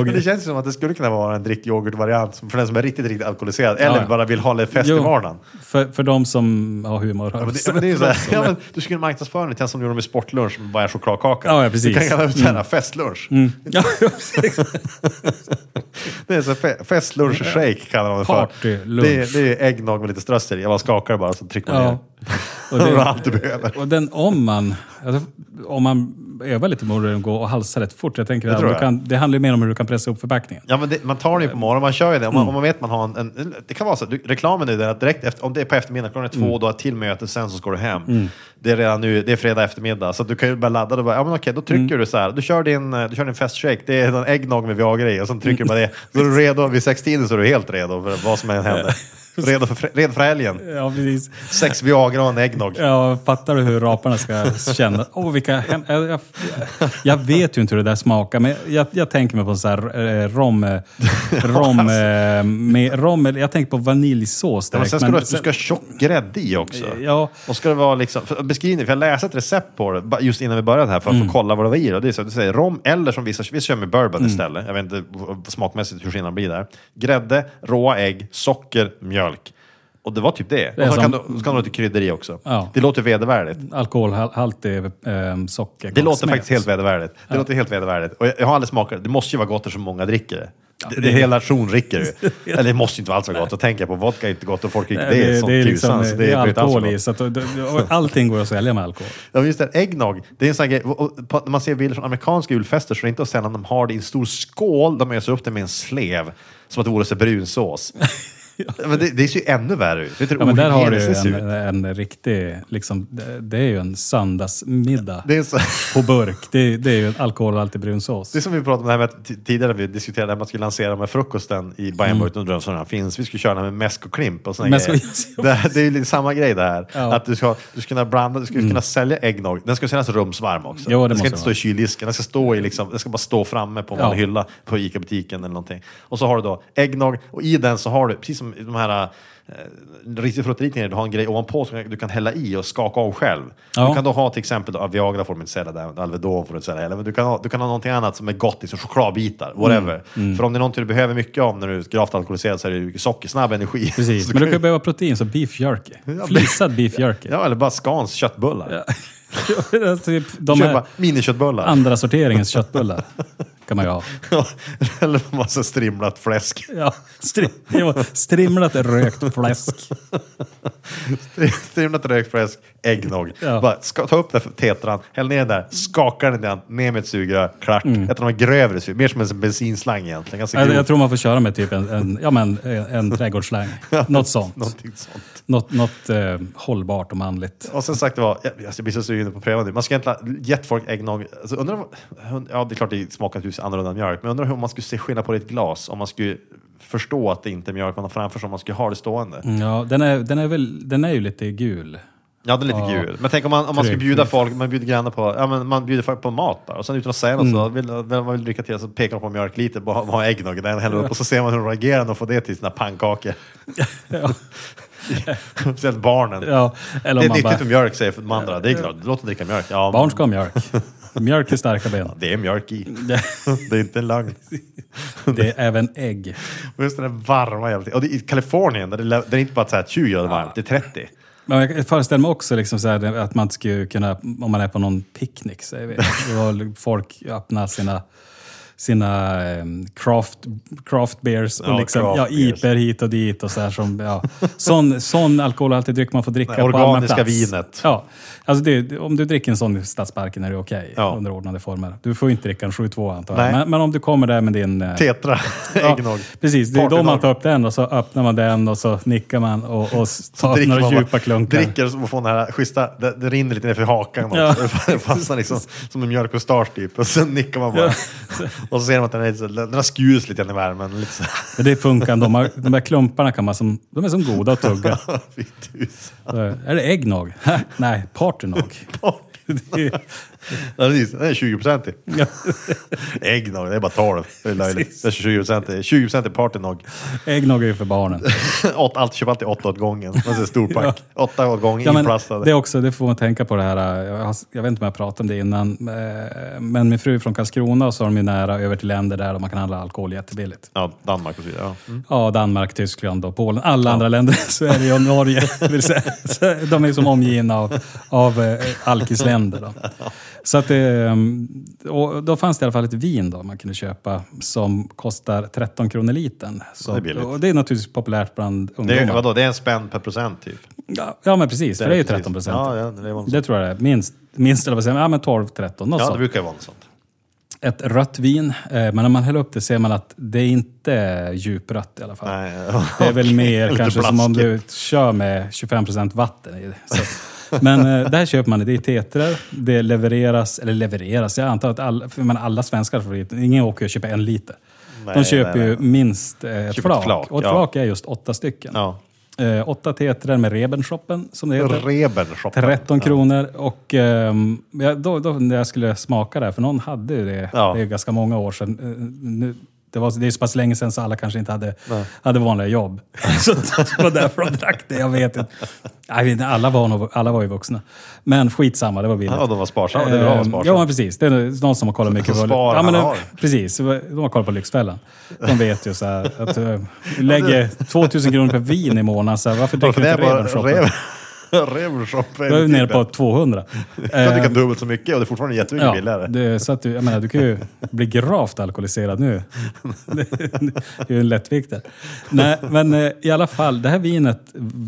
Men det känns som att det skulle kunna vara en drickyoghurt-variant för den som är riktigt, riktigt alkoholiserad. Eller Ja, ja. bara vill ha lite fest i Jo, vardagen. För, för de som har humor. Ja, men det, ja, men det är ju så här, ja, men du skulle marknadsföra det till som gjorde med sportlunch med bara en chokladkaka. Ja, ja, precis. Du kan kalla det så här, festlunch. Ja, precis. Det är så fe- festlunch-shake kallar man det för. Partylunch. Det, är- det är äggnog med lite strössel i. Man skakar bara så trycker man Ja. ner. Och, Det du och den, om man, alltså, om man övar lite borde den gå och halsa rätt fort. Jag tänker Det att du kan, det handlar ju mer om hur du kan pressa upp förpackningen. Ja, men det, man tar det ju på morgonen, man kör ju det. Om man, Mm. om man vet man har en, en... Det kan vara så, du, reklamen är det att direkt efter, om det är på eftermiddagen, klockan är två, Mm. då har till möte, sen så ska du hem. Det är redan nu, det är fredag eftermiddag, så du kan ju bara ladda och bara, ja men okej, då trycker Mm. du så här. Du kör din, eh, du kör din festshake, det är en äggnog med Viagra i, och sen trycker du bara det. Så är du redo, vid sextiden så är du helt redo för vad som än händer. Redo för, redo för helgen. Ja, precis. Sex Viagra och en äggnog. Ja, fattar du hur raparna ska känna? Åh, vilka hem... jag, jag, jag vet ju inte hur det där smakar, men jag, jag tänker mig på så här eh, rom... eh, rom, eh, med, rom jag tänker på vaniljsås Ja, men direkt. sen ska men du, du ska ha tjock grädde i också. Ja, Och ska det vara liksom, beskrivning, för jag läste ett recept på det just innan vi började här för att Mm. få kolla vad det var i. Det är så att du säger rom eller som vissa, vissa kör med bourbon istället. Jag vet inte smakmässigt hur skillnaden blir där. Grädde, råa ägg, socker, mjölk. Och det var typ det. Det och så som- kan du, så kan du ha lite kryddor i också. Ja. Det låter vedervärdigt. alkoholhaltig eh, socker. Det låter faktiskt helt vedervärdigt. Det låter helt vedervärdigt. Och jag, jag har aldrig smakat det. måste ju vara gott eftersom många dricker det. det, det är hela nation dricker det ju. Eller det måste ju inte alls vara gott. Då tänker på vodka är inte gott och folk dricker Nej, det. är sånt det är, tusan, liksom, så det är alkohol i, så att, och- och allting går att sälja med alkohol. Ja, just det. Äggnog. Det är en sån grej. Och, och, när man ser bilder från amerikanska julfester så är det inte sällan de har det i en stor skål. De öser upp det med en slev. Som att det vore så brunsås. men det, det ser ju ännu värre ut. Vet du Ja, men där har du ju en, en riktig, liksom, det, det är ju en söndagsmiddag Det är, så, på burk. Det, det är ju alkoholhaltig brunsås. det är som vi pratade om här med tidigare, vi diskuterade att man skulle lansera med frukosten i Bajenburg mm. och sådana finns. Vi skulle köra den med mäsk och klimp och såna Mäsk grejer. Det, det är ju lite samma grej det här. Ja. Mm. Att du ska, du ska kunna blanda, du ska kunna sälja äggnog. Den ska kännas rumsvarm också. Jo, den ska inte det stå i kyldisken. Den ska, stå i liksom, den ska bara stå framme på en Ja. hylla på ICA-butiken eller någonting. Och så har du då äggnog och i den så har du, precis som de här eh, riktigt frutteritningar, du har en grej ovanpå som du kan hälla i och skaka av själv. Ja. Du kan då ha till exempel, då, Viagra får de inte sälja där, Alvedon får du inte sälja heller, men du kan, ha, du kan ha någonting annat som är gott, liksom chokladbitar, whatever. Mm. För om det är någonting du behöver mycket av när du är gravt alkoholiserad så är det ju socker, snabb energi. Precis, men du kan ju behöva protein, så beef jerky. Ja, Flisad beef jerky. Ja, eller bara Scans köttbullar. Ja. typ, de Köpa miniköttbullar. andra sorteringens köttbullar kan man ju ha. eller massa strimlat fläsk. Ja, strim, strimlat rökt fläsk. Strimlat rökt fläsk, äggnog. Ja. Bara, ska, ta upp den tetran, häll ner den där, skaka den där, ner med ett sugrör, klart. Ett av de grövre sugrör, mer som en bensinslang egentligen. Ganska Jag, grov. jag tror man får köra med typ en, en, ja, men, en, en trädgårdsslang. Något sånt. Någonting sånt. Något, något eh, hållbart och manligt. Och sen sagt det var, jag, jag blir så sugen på att pröva det. Man ska egentligen gett folk äggnog. Alltså, undrar, ja, det är klart det smakar naturligtvis annorlunda än mjölk, men undrar hur man skulle se skillnad på det i ett glas. Om man skulle förstå att det inte är mjölk man har framför sig, om man skulle ha det stående. Ja, den är, den är, väl, den är ju lite gul. Ja, det är lite Ja. gul. Men tänk om man, om man ska bjuda folk, man bjuder grannar på, ja, men man bjuder folk på mat bara. Och sen utan att säga något Mm. så, vill, vill man vill dricka till så pekar de på mjölk lite, bara ha äggnog, den häller upp och så ser man hur de reagerar när de får det till sina pannkakor. Ja. Speciellt barnen. Ja, eller det är man nyttigt bara, med mjölk säger de andra, det är klart, låt dem dricka mjölk. Ja, barn ska ha mjölk. Mjölk är starka ben. Det är mjölk i. Det, är inte en lögn. det är även ägg. Och just det där varma tiden. Och i Kalifornien, där det, där det är inte bara så här 20 grader varmt, det är 30. Men jag föreställer mig också liksom så här, att man skulle kunna, om man är på någon picknick, säger vi, då folk öppnar sina sina eh, craft, craft beers och Ja, liksom, craft ja, iper hit och dit och så här som, ja. Sån, sån alkoholhaltig dryck man får dricka Nej, på allmän organiska plats. vinet. Ja, alltså det, om du dricker en sån i Stadsparken är det okej Ja. under ordnade former. Du får ju inte dricka en 7-2 antar jag. Men, men om du kommer där med din... eh, Tetra, Ja, äggnog. precis, det är då man tar upp den och så öppnar man den och så nickar man och, och tar några man bara- djupa klunkar. Dricker och får den här schyssta, det, det rinner lite ner för hakan. Ja. Det fastnar liksom som en mjölkmustasch typ. Och sen nickar man bara. Och så ser man att den, är, så- den har skurits lite i värmen. Lite så. Men det funkar ändå. De, de där klumparna kan man som, de är som goda att tugga. Fy tusan. Så, Är det äggnog? Nej, partynog. Det är- Ja, precis. Den är 20 procent i. Ja. Äggnog, det är bara 12. Det är löjligt. Det är 20 procent i. 20 procent i partynog. Äggnog är ju för barnen. Åt, allt, köp alltid åtta åt gången. Man ser stor pack. Åtta åt gången, Ja, inplastade. det, är också, det får man tänka på det här. Jag, har, jag vet inte om jag pratade om det innan. eh, Men min fru är från Karlskrona och så har de ju nära över till länder där man kan handla alkohol jättebilligt. Ja, Danmark och så vidare. Ja. Mm. Ja, Danmark, Tyskland och Polen. Alla andra länder, Sverige och Norge. Vill säga. Så De är som omgivna av, av eh, alkisländer. Då. Så att det, och då fanns det i alla fall ett vin då man kunde köpa som kostar 13 kronor litern. Så, Det är billigt. och det är naturligtvis populärt bland Det, är, ungdomar. vadå, det är en spänn per procent typ. Ja, ja, men precis. För det är ju 13 procent. Ja, ja, det, Det tror jag det är. Minst, minst eller vad säger man? Ja, men 12, 13. Något ja, det sånt. brukar ju vara något sånt. Ett rött vin. eh, Men när man häller upp det ser man att det är inte djuprött i alla fall. Nej, Det är väl mer kanske som om du kör med 25 vatten i det. Så. Men eh, det här köper man, det är tetrar, det levereras, eller levereras, jag antar att alla, för man, alla svenskar får hit, ingen åker och köper en liter. Nej, De köper nej, ju nej. minst eh, ett Köper ett flak. flak, Och ett ja. flak är just åtta stycken. Ja. Eh, åtta tetrar med Rebenshoppen, som det heter. Rebenshoppen. 13 kronor och ja, då, då när jag skulle smaka det, för någon hade ju det, Ja. det är ganska många år sedan. Eh, Nu, det, var, det är så pass länge sedan så alla kanske inte hade, hade vanliga jobb. så det var därför de drack det, jag vet inte. Jag vet inte, alla, var nog, alla var ju vuxna. Men skitsamma, det var billigt. Ja, de var sparsamma. Det är bra att vara Ehm, sparsam. Ja, men precis. Det är någon som har kollat mycket på... spar ja, men, har. Precis, de har kollat på Lyxfällan. De vet ju så här att du lägger 2000 kronor per vin i månaden, så här, varför dricker du inte Rebenshoppen? Rebenshoppen. Då är vi nere på 200. Du kan dricka dubbelt så mycket och det är fortfarande jättemycket Ja, billigare. det, så att du, jag menar, du kan ju bli gravt alkoholiserad nu. Det, det är ju en lättviktare. Nej, men eh, i alla fall, det här vinet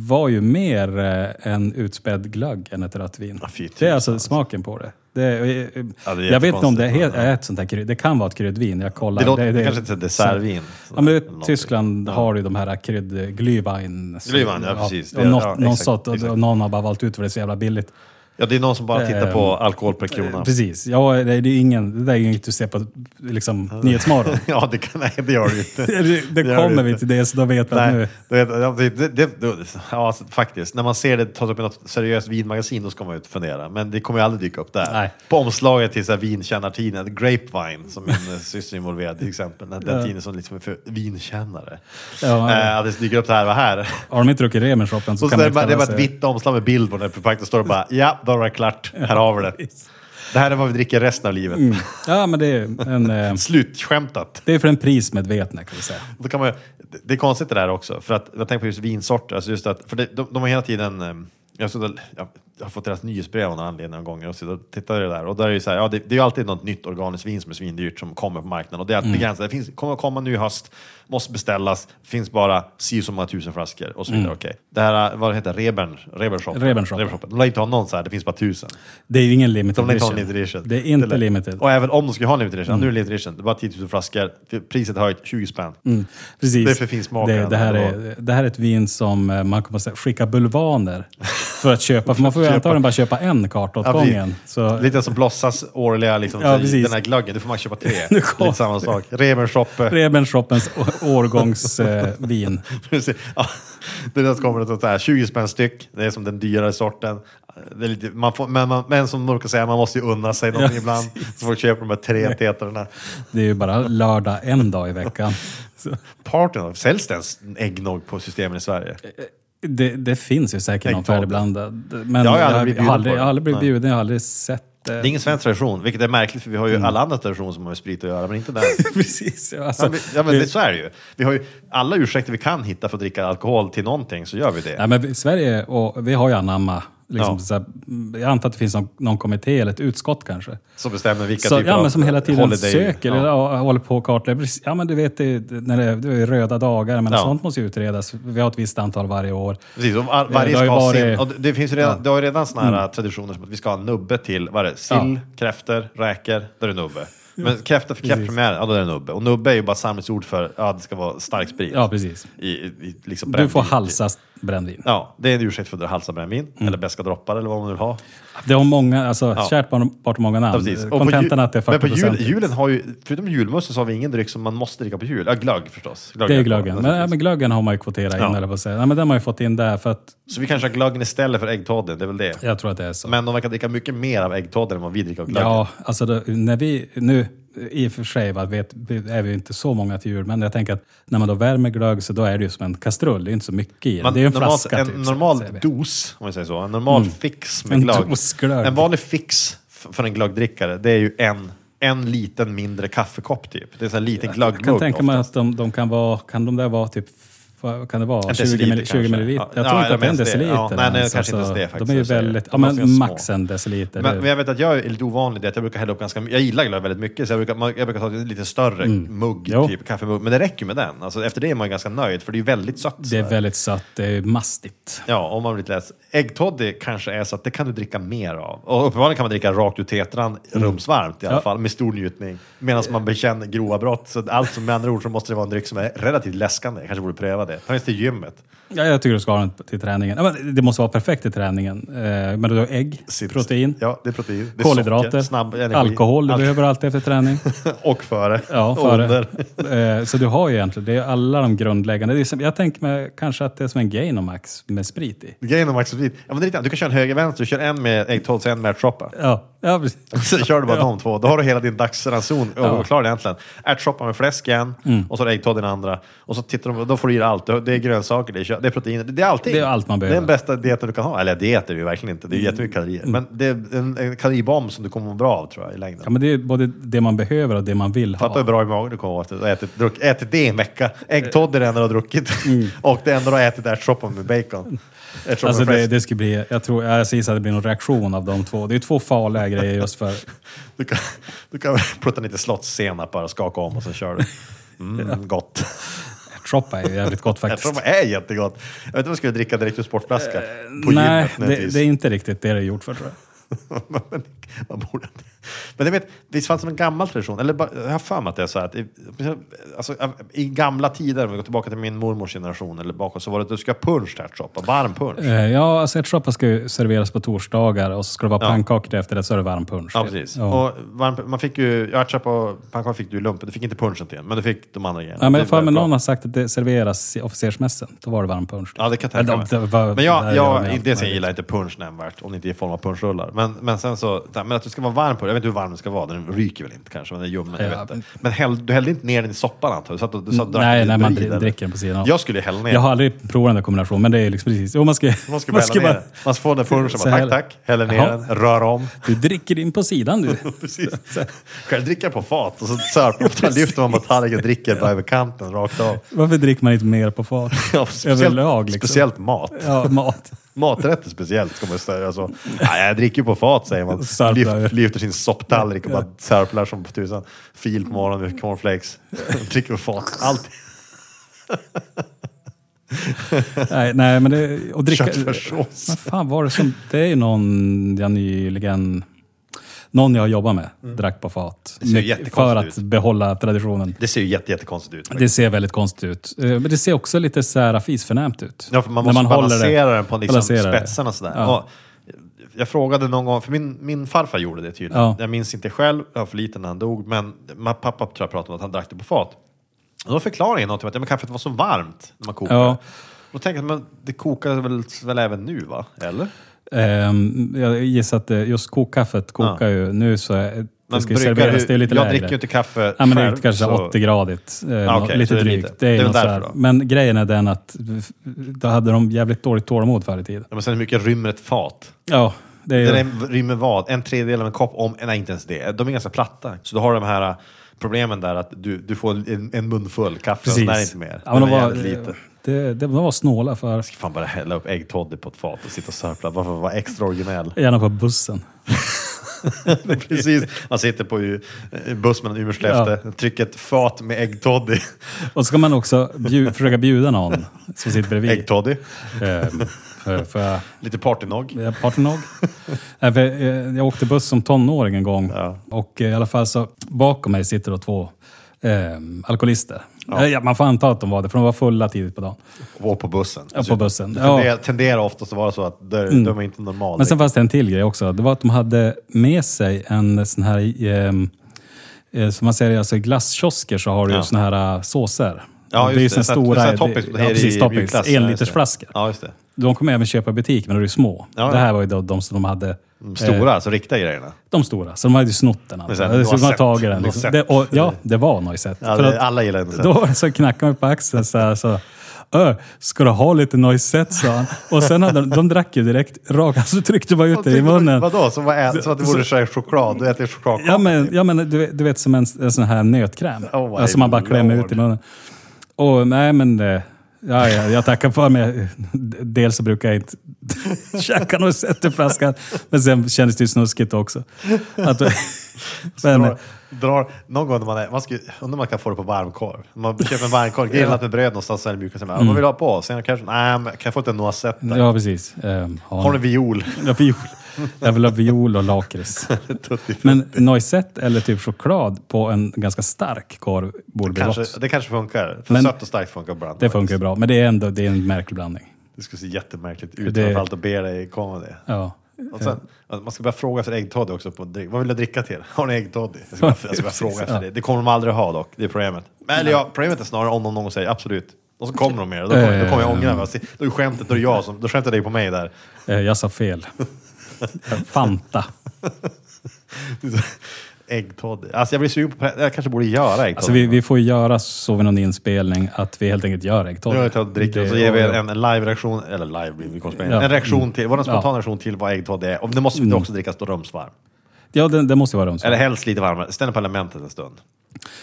var ju mer eh, en utspädd glögg än ett rött vin. Ja, Det är alltså tusan. smaken på det. Det, är- eh, Ja, det jag vet inte om det är, är ett sånt här krydd. Det kan vara ett kryddvin. Jag kollar. Det låter- det kanske inte är ett dessertvin. Ja, men. Tyskland har ju de här krydd... Glühwein. Glühwein, ja, precis. Och Det- något, ja, någon exakt, sort, och, och någon har bara valt ut för det är så jävla billigt. Ja, det är någon som bara tittar på Ehm, alkohol per krona. Precis. Ja, det, är ingen, det där är ju inget du ser på liksom, Nyhetsmorgon. Ja, det, kan, nej, det gör ju inte. det det kommer vi inte. till det, så då vet vi att nu... det, det, ja, alltså, faktiskt. När man ser det tas upp i något seriöst vinmagasin då ska man ju fundera. Men det kommer ju aldrig dyka upp där. Nej. På omslaget till så här vinkännartidningen, Grapevine, som min eh, syster är involverad till exempel. Den, den Ja. tidningen som liksom är för vinkännare. Ja, Eh, det dyker upp det här, vad här? Har de inte druckit Rebenshoppen så Så kan det, man det är bara ett vitt omslag med bild på den förpackningen. står det bara ja, då var det klart. Här har vi det. Det här är vad vi dricker resten av livet. Mm. Ja, men det är, en, eh, Slutskämtat. det är för en prismedvetna kan vi säga. Då kan man, det- är konstigt det där också, för att jag tänker på just vinsorter, alltså just att, för det, de, de har hela tiden, eh, jag, jag, jag har fått deras nyhetsbrev av någon anledning någon gång och så tittar det där och där är det så här, ja, det, det är ju alltid något nytt organiskt vin som är svindyrt som kommer på marknaden och det är Mm. att begränsat, det finns, kommer komma nu i höst, måste beställas, finns bara si så många tusen flaskor och så vidare. Mm. Okej. Det här, vad heter det, Rebern, Rebenshoppen? Rebenshoppen. Rebenshoppen. De lär inte ha någon så här, det finns bara tusen. Det är ju ingen limited De edition. limited edition. Det är inte lär- limited. Och även om de skulle ha en limited edition, nu är det limited edition, det är bara 10 000 flaskor, priset höjt 20 spänn. Precis. Det är för finsmakaren det, det, här är, det här är ett vin som eh, man kommer att säga, skicka bulvaner för att köpa. För man får ju antagligen bara köpa en karta åt gången. Så, Lite som Blossas årliga, liksom, Ja, den här glöggen, du får man köpa tre. Lite samma sak. Rebenshoppe. Rebenshoppens årgångsvin. Eh. Precis. Ja, det där kommer det så här 20 spänn styck. Det är som den dyrare sorten. Lite, man får, men, man, men som brukar säga, man måste ju unna sig någonting Ja, ibland. Så får köpa de här tre tetrarna. Det är ju bara lördag en dag i veckan. Partyn, säljs det ens äggnog på systemen i Sverige? Det, det finns ju säkert någon färdigblandad. Men Jag har aldrig jag, har aldrig, jag har aldrig blivit. Nej. bjuden, jag har aldrig sett Det är ingen svensk tradition, vilket är märkligt för vi har ju Mm. alla andra traditioner som har med sprit att göra, men inte den. Precis. Alltså, Ja, men, ja, men det, så är det ju. Vi har ju alla ursäkter vi kan hitta för att dricka alkohol till någonting, så gör vi det. Nej, men vi- Sverige, och vi har ju anamma. Liksom, Ja. så här, jag antar att det finns någon, någon kommitté eller ett utskott kanske. Som bestämmer vilka Så, typer ja, av men som hela tiden holiday- söker Ja. eller ja, håller på och kartlägger. Ja, men du vet, det, när det, det är röda dagar, men Ja. sånt måste ju utredas. Vi har ett visst antal varje år. Precis, och var, varje har ju ska varit- sin, och det- finns redan, Ja. Mm. det har ju redan såna här traditioner som att vi ska ha nubbe till, vad är det, sill, kräftor, räkor, då är nubbe. Men kräftor för kräftpremiären, ja då är det nubbe. Och nubbe är ju bara samlingsord för, ja det ska vara stark sprit. Ja, precis. I, i, liksom Du får brännvin. halsa brännvin. Ja, det är en ursäkt för att halsa brännvin, Mm. eller beska droppar eller vad man vill ha. Det har många, alltså Ja. kärt barn bart många namn. Kontentan jul- att det är 40 Men på jul, julen har ju, förutom julmusten så har vi ingen dryck som man måste dricka på jul. Ja, glögg förstås. Glögg Det är glöggen. Men, ja, men glöggen har man ju kvoterat in, eller på att säga. Ja, men den har man ju fått in där för att Så vi kanske har glöggen istället för äggtoddy, det är väl det. jag tror att det är så. Men de verkar dricka mycket mer av äggtoddy än vad vi dricker av glöggen. Ja, alltså då, när vi nu, i och för sig va, vet, är vi inte så många till jul, men jag tänker att när man då värmer glögg så då är det ju som en kastrull, det är inte så mycket i den. Det är en normalt, flaska en typ. normal dos, om vi säger så, en normal fix med En glögg. glögg. En vanlig fix för en glöggdrickare, det är ju en, en liten mindre kaffekopp typ. Det är en här liten glöggmugg Jag kan tänka mig att de, de kan vara, kan de där vara typ vad kan det vara? En 20, deciliter mil, 20 kanske. milliliter? Ja, Jag tror ja, inte att det är en det. deciliter. Ja, nej, nej, ens. kanske inte ens det faktiskt, De är ju säger. väldigt, ja, men max en deciliter. Men, det- men jag vet att jag är lite ovanlig det att jag brukar hälla upp ganska. Jag gillar glögg väldigt mycket, så jag brukar, jag brukar ta en lite större mugg, Jo. typ kaffemugg. Men det räcker med den. Alltså, efter det är man ganska nöjd, för det är ju väldigt sött. det är väldigt sött, det är mastigt. Ja, om man blir lite lätt. Äggtoddy kanske är så att det kan du dricka mer av. Och uppenbarligen kan man dricka rakt ur tetran, rumsvarmt i alla Ja. fall, med stor njutning. Medan man bekänner grova brott. Så allt som med andra ord så måste det vara en dryck som är relativt läskande. Jag kanske borde pröva det. Ta med till gymmet. Ja, jag tycker du ska ha den till träningen. Ja, men det måste vara perfekt till träningen. Eh, Men du har ägg, Sitt- protein, Ja, det är protein. Det är kolhydrater, socker, snabb energi. alkohol. Du behöver alltid efter träning. Och före. Ja, Och före. under. Eh, Så du har ju egentligen, det är alla de grundläggande. Det är som, jag tänker mig kanske att det är som en Gainomax med sprit i. Om Axel Wid- ja, men det är lite, du kan köra en höger-vänster, du kör en med äggtoddy, en med ärtsoppa. Ja, ja precis. Så kör du bara Ja. de två. Då har du hela din dagsranson ja. klar egentligen. Ärtsoppa med fläsk igen Mm. och så har du äggtoddy den andra. Och så tittar de, då får du i dig allt. Det är grönsaker, det är, kött, det är proteiner, det är allting. Det är allt man Det är behöver. den bästa dieten du kan ha. Eller diet är det ju verkligen inte, det är Mm. jättemycket kalorier. Men det är en, en kaloribomb som du kommer må bra av tror jag i längden. Ja, men det är både det man behöver och det man vill Fatta hur ha. bra i magen du kommer att ha att ätit, druck, ätit det en vecka. Äggtoddy är det enda du har druckit. och det enda du har ätit är ärtsoppa med bacon. Alltså det, det skulle bli, jag tror, jag gissar att det blir någon reaktion av de två. Det är två farliga grejer just för... Du kan, du kan prutta lite slottssenap bara, skaka om och sen kör du. Mm, Gott. Ärtsoppa är ju jävligt gott faktiskt. det är jättegott. Jag vet inte om jag skulle dricka direkt ur sportflaska. På Nej, gymmet, det, det är inte riktigt det det är gjort för tror jag. man borde. Men jag vet, det fanns som en gammal tradition, eller jag har för mig att det är så här att i, alltså, i gamla tider, om vi går tillbaka till min mormors generation eller bakåt, så var det att du ska ha punsch till ärtsoppa, varm punsch. Eh, Ja, alltså ärtsoppa ska ju serveras på torsdagar och så ska det vara Ja. pannkakor efter det så är det varm punsch. Ja, precis. Ja. Och varm, man fick ju, ärtsoppa och pannkakor fick du i lumpen, du fick inte punschen till, men du fick de andra grejerna. Ja, men jag för mig någon har sagt att det serveras i officersmässen. Då var det varm punsch. Ja, det kan jag tänka mig. Men de- men jag, jag, dels jag möjligt. gillar inte punsch nämnvärt, om det inte är i form av punschrullar. Men, men sen så, men att du ska vara varm på det, jag vet inte hur varm den ska vara, den ryker väl inte kanske, men den är ljummen, jag Ja, vet men- inte. Men häll, du hällde inte ner den i soppan antar jag? Du satt och, du satt och Nej, nej, man dricker den på sidan av. Jag skulle hälla ner. Jag har aldrig provat den där kombinationen, men det är liksom precis... Jo, man ska, Man ska bara hälla ner den. Man ska få den bara, tack här- tack, häller ner Jaha. den, rör om. Du dricker in på sidan du. Precis. Själv dricker jag på fat och så sörplar man, lyfter man på tallriken och dricker bara över kanten rakt av. Varför dricker man inte mer på fat? Ja, speciellt, Överlag, liksom. speciellt mat. Ja, mat. Maträtter speciellt ska man säga. Alltså, jag dricker ju på fat säger man. Lyft, lyfter sin sopptallrik och bara sörplar som tusan. Fil på morgonen med cornflakes. dricker på fat. Allt. Nej, nej, men det... Och dricka... Köttfärssås. Vad fan var det som... Det är ju någon jag nyligen... Någon jag har jobbat med drack på fat. Mm. ser ju Mycket- jättekonstigt För att ut. behålla traditionen. Det ser ju jätte, jättekonstigt ut. Det ser väldigt konstigt ut. Eh, Men det ser också lite så här fisförnämt ut. Ja, för man måste balansera den på liksom balansera det. spetsarna sådär. Ja. Och jag frågade någon gång, för min, min farfar gjorde det tydligen. Ja. Jag minns inte själv, jag var för liten när han dog, men ma- pappa tror jag pratade om att han drack det på fat. Och då förklarade jag något om att ja, men var så varmt när man kokade. Ja. Då tänkte jag, men det kokar väl, väl även nu va? Eller? Ehm, jag gissar att det- just kokkaffet kokar ju nu så är, det Men ska ju serveras, du- det är lite jag lägre. dricker ju inte kaffe Ja, men det är själv, kanske så- 80-gradigt. Eh, Ja, nå- okej, lite drygt. lite- Det är, det är något därför då. Men grejen är den att då hade de jävligt dåligt tålamod förr i tiden. Ja, men sen hur mycket rymmer ett fat? Ja, det är ju... är, rymmer vad? En tredjedel av en kopp? Om, nej, inte ens det. De är ganska platta. Så du har de här problemen där att du, du får en, en mun full kaffe och Precis. sen är inte mer. Ja, men de, var, lite. Det, det, de var snåla för... Jag ska fan bara hälla upp äggtoddy på ett fat och sitta och sörpla. Varför vara extra originell? Gärna på bussen. Precis. Man sitter på buss mellan Umeå och Skellefteå, trycker ett fat med äggtoddy. Och så ska man också bju, försöka bjuda någon som sitter bredvid. Äggtoddy. Ehm, för, för jag, Lite partynog. partynog. Eh, jag åkte buss som tonåring en gång. Ja. Och eh, i alla fall så bakom mig sitter då två eh, alkoholister. Eh, Ja. man får anta att de var det, för de var fulla tidigt på dagen. Och på bussen. Ja, på bussen. Det Ja. Mm. tenderar, tenderar oftast att vara så att de, de är inte normala. Men sen fanns det en till grej också. Det var att de hade med sig en sån här... ehm, Eh, som man säger, alltså i glasskiosker så har du ju Ja. såna här uh, såser. Ja, det är ju just det. Så stora... så det- här ja, precis, toppings. mjukglass, ja, just. Ja, just det. De kommer även köpa i butik, men de är ju små. Ja, Det ja. här var ju då de som de hade... De stora, alltså riktiga grejerna. De stora. Så de hade ju snott den. Alltså. sen, Så de Noisette. tagit den. Liksom. Noisette. Det, och, ja, det var Noisette. Ja, det, alla gillar inte då så knackade man på axeln så här, så Ö, ska du ha lite Noisette, sa han. Och sen hade de, de drack ju direkt rakt, så tryckte bara ut det i munnen. Vadå? Som, vad ä- som att det vore så choklad? Du äter chokladkaka? Ja men, ja, men du, vet- du vet som en, en sån här nötkräm. Oh my alltså man bara klämmer lord. ut i munnen. Och nej men, eh, ja, ja, jag tackar för mig. Dels så brukar jag inte käka något sett i flaskan. Men sen kändes det ju snuskigt också. Att, men, drar, drar, någon gång när man är, man ska, undrar om man kan få det på varmkorv. Man köper en varmkorv, grillat med bröd någonstans så är det. Säger man, Vad vill du ha på? Sen kanske, nej, men kan jag få lite noisette? ja precis. Um, Har du viol? Ja, viol. Jag vill ha viol och lakrits. Men noisette eller typ choklad på en ganska stark korv borde bli kanske, gott. det kanske funkar. För Men- sött och starkt funkar ibland. Det funkar ju bra, men det är ändå det är en märklig blandning. Det skulle se jättemärkligt ut, Det- framförallt att be dig komma det. Ja. Och sen, man ska börja fråga efter äggtoddy också. På, vad vill du dricka till? Har ni äggtoddy? Jag ska, bara, jag ska börja fråga efter det. Det kommer de aldrig ha dock, det är problemet. Men, eller ja, problemet är snarare om någon gång säger absolut. Och så kommer de med det. Då kommer, då kommer jag ångra mig. Då är skämtet, då är jag som, då skämtar dig på mig där. Eh, Jag sa fel. Fanta. Äggtoddy. Alltså jag blir sugen på, jag kanske borde göra äggtoddy. Alltså vi, vi får ju göra så vid någon inspelning att vi helt enkelt gör Nu äggtoddy. har jag dricka och så ger vi en, live-reaktion, eller live blir vi. Ja. En reaktion till, vad en spontan Ja. reaktion till vad äggtoddy är. Och det måste mm. också drickas då rumsvarm. Ja, det, det måste vara rumsvarm. Eller helst lite varmare. Ställ den på elementet en stund.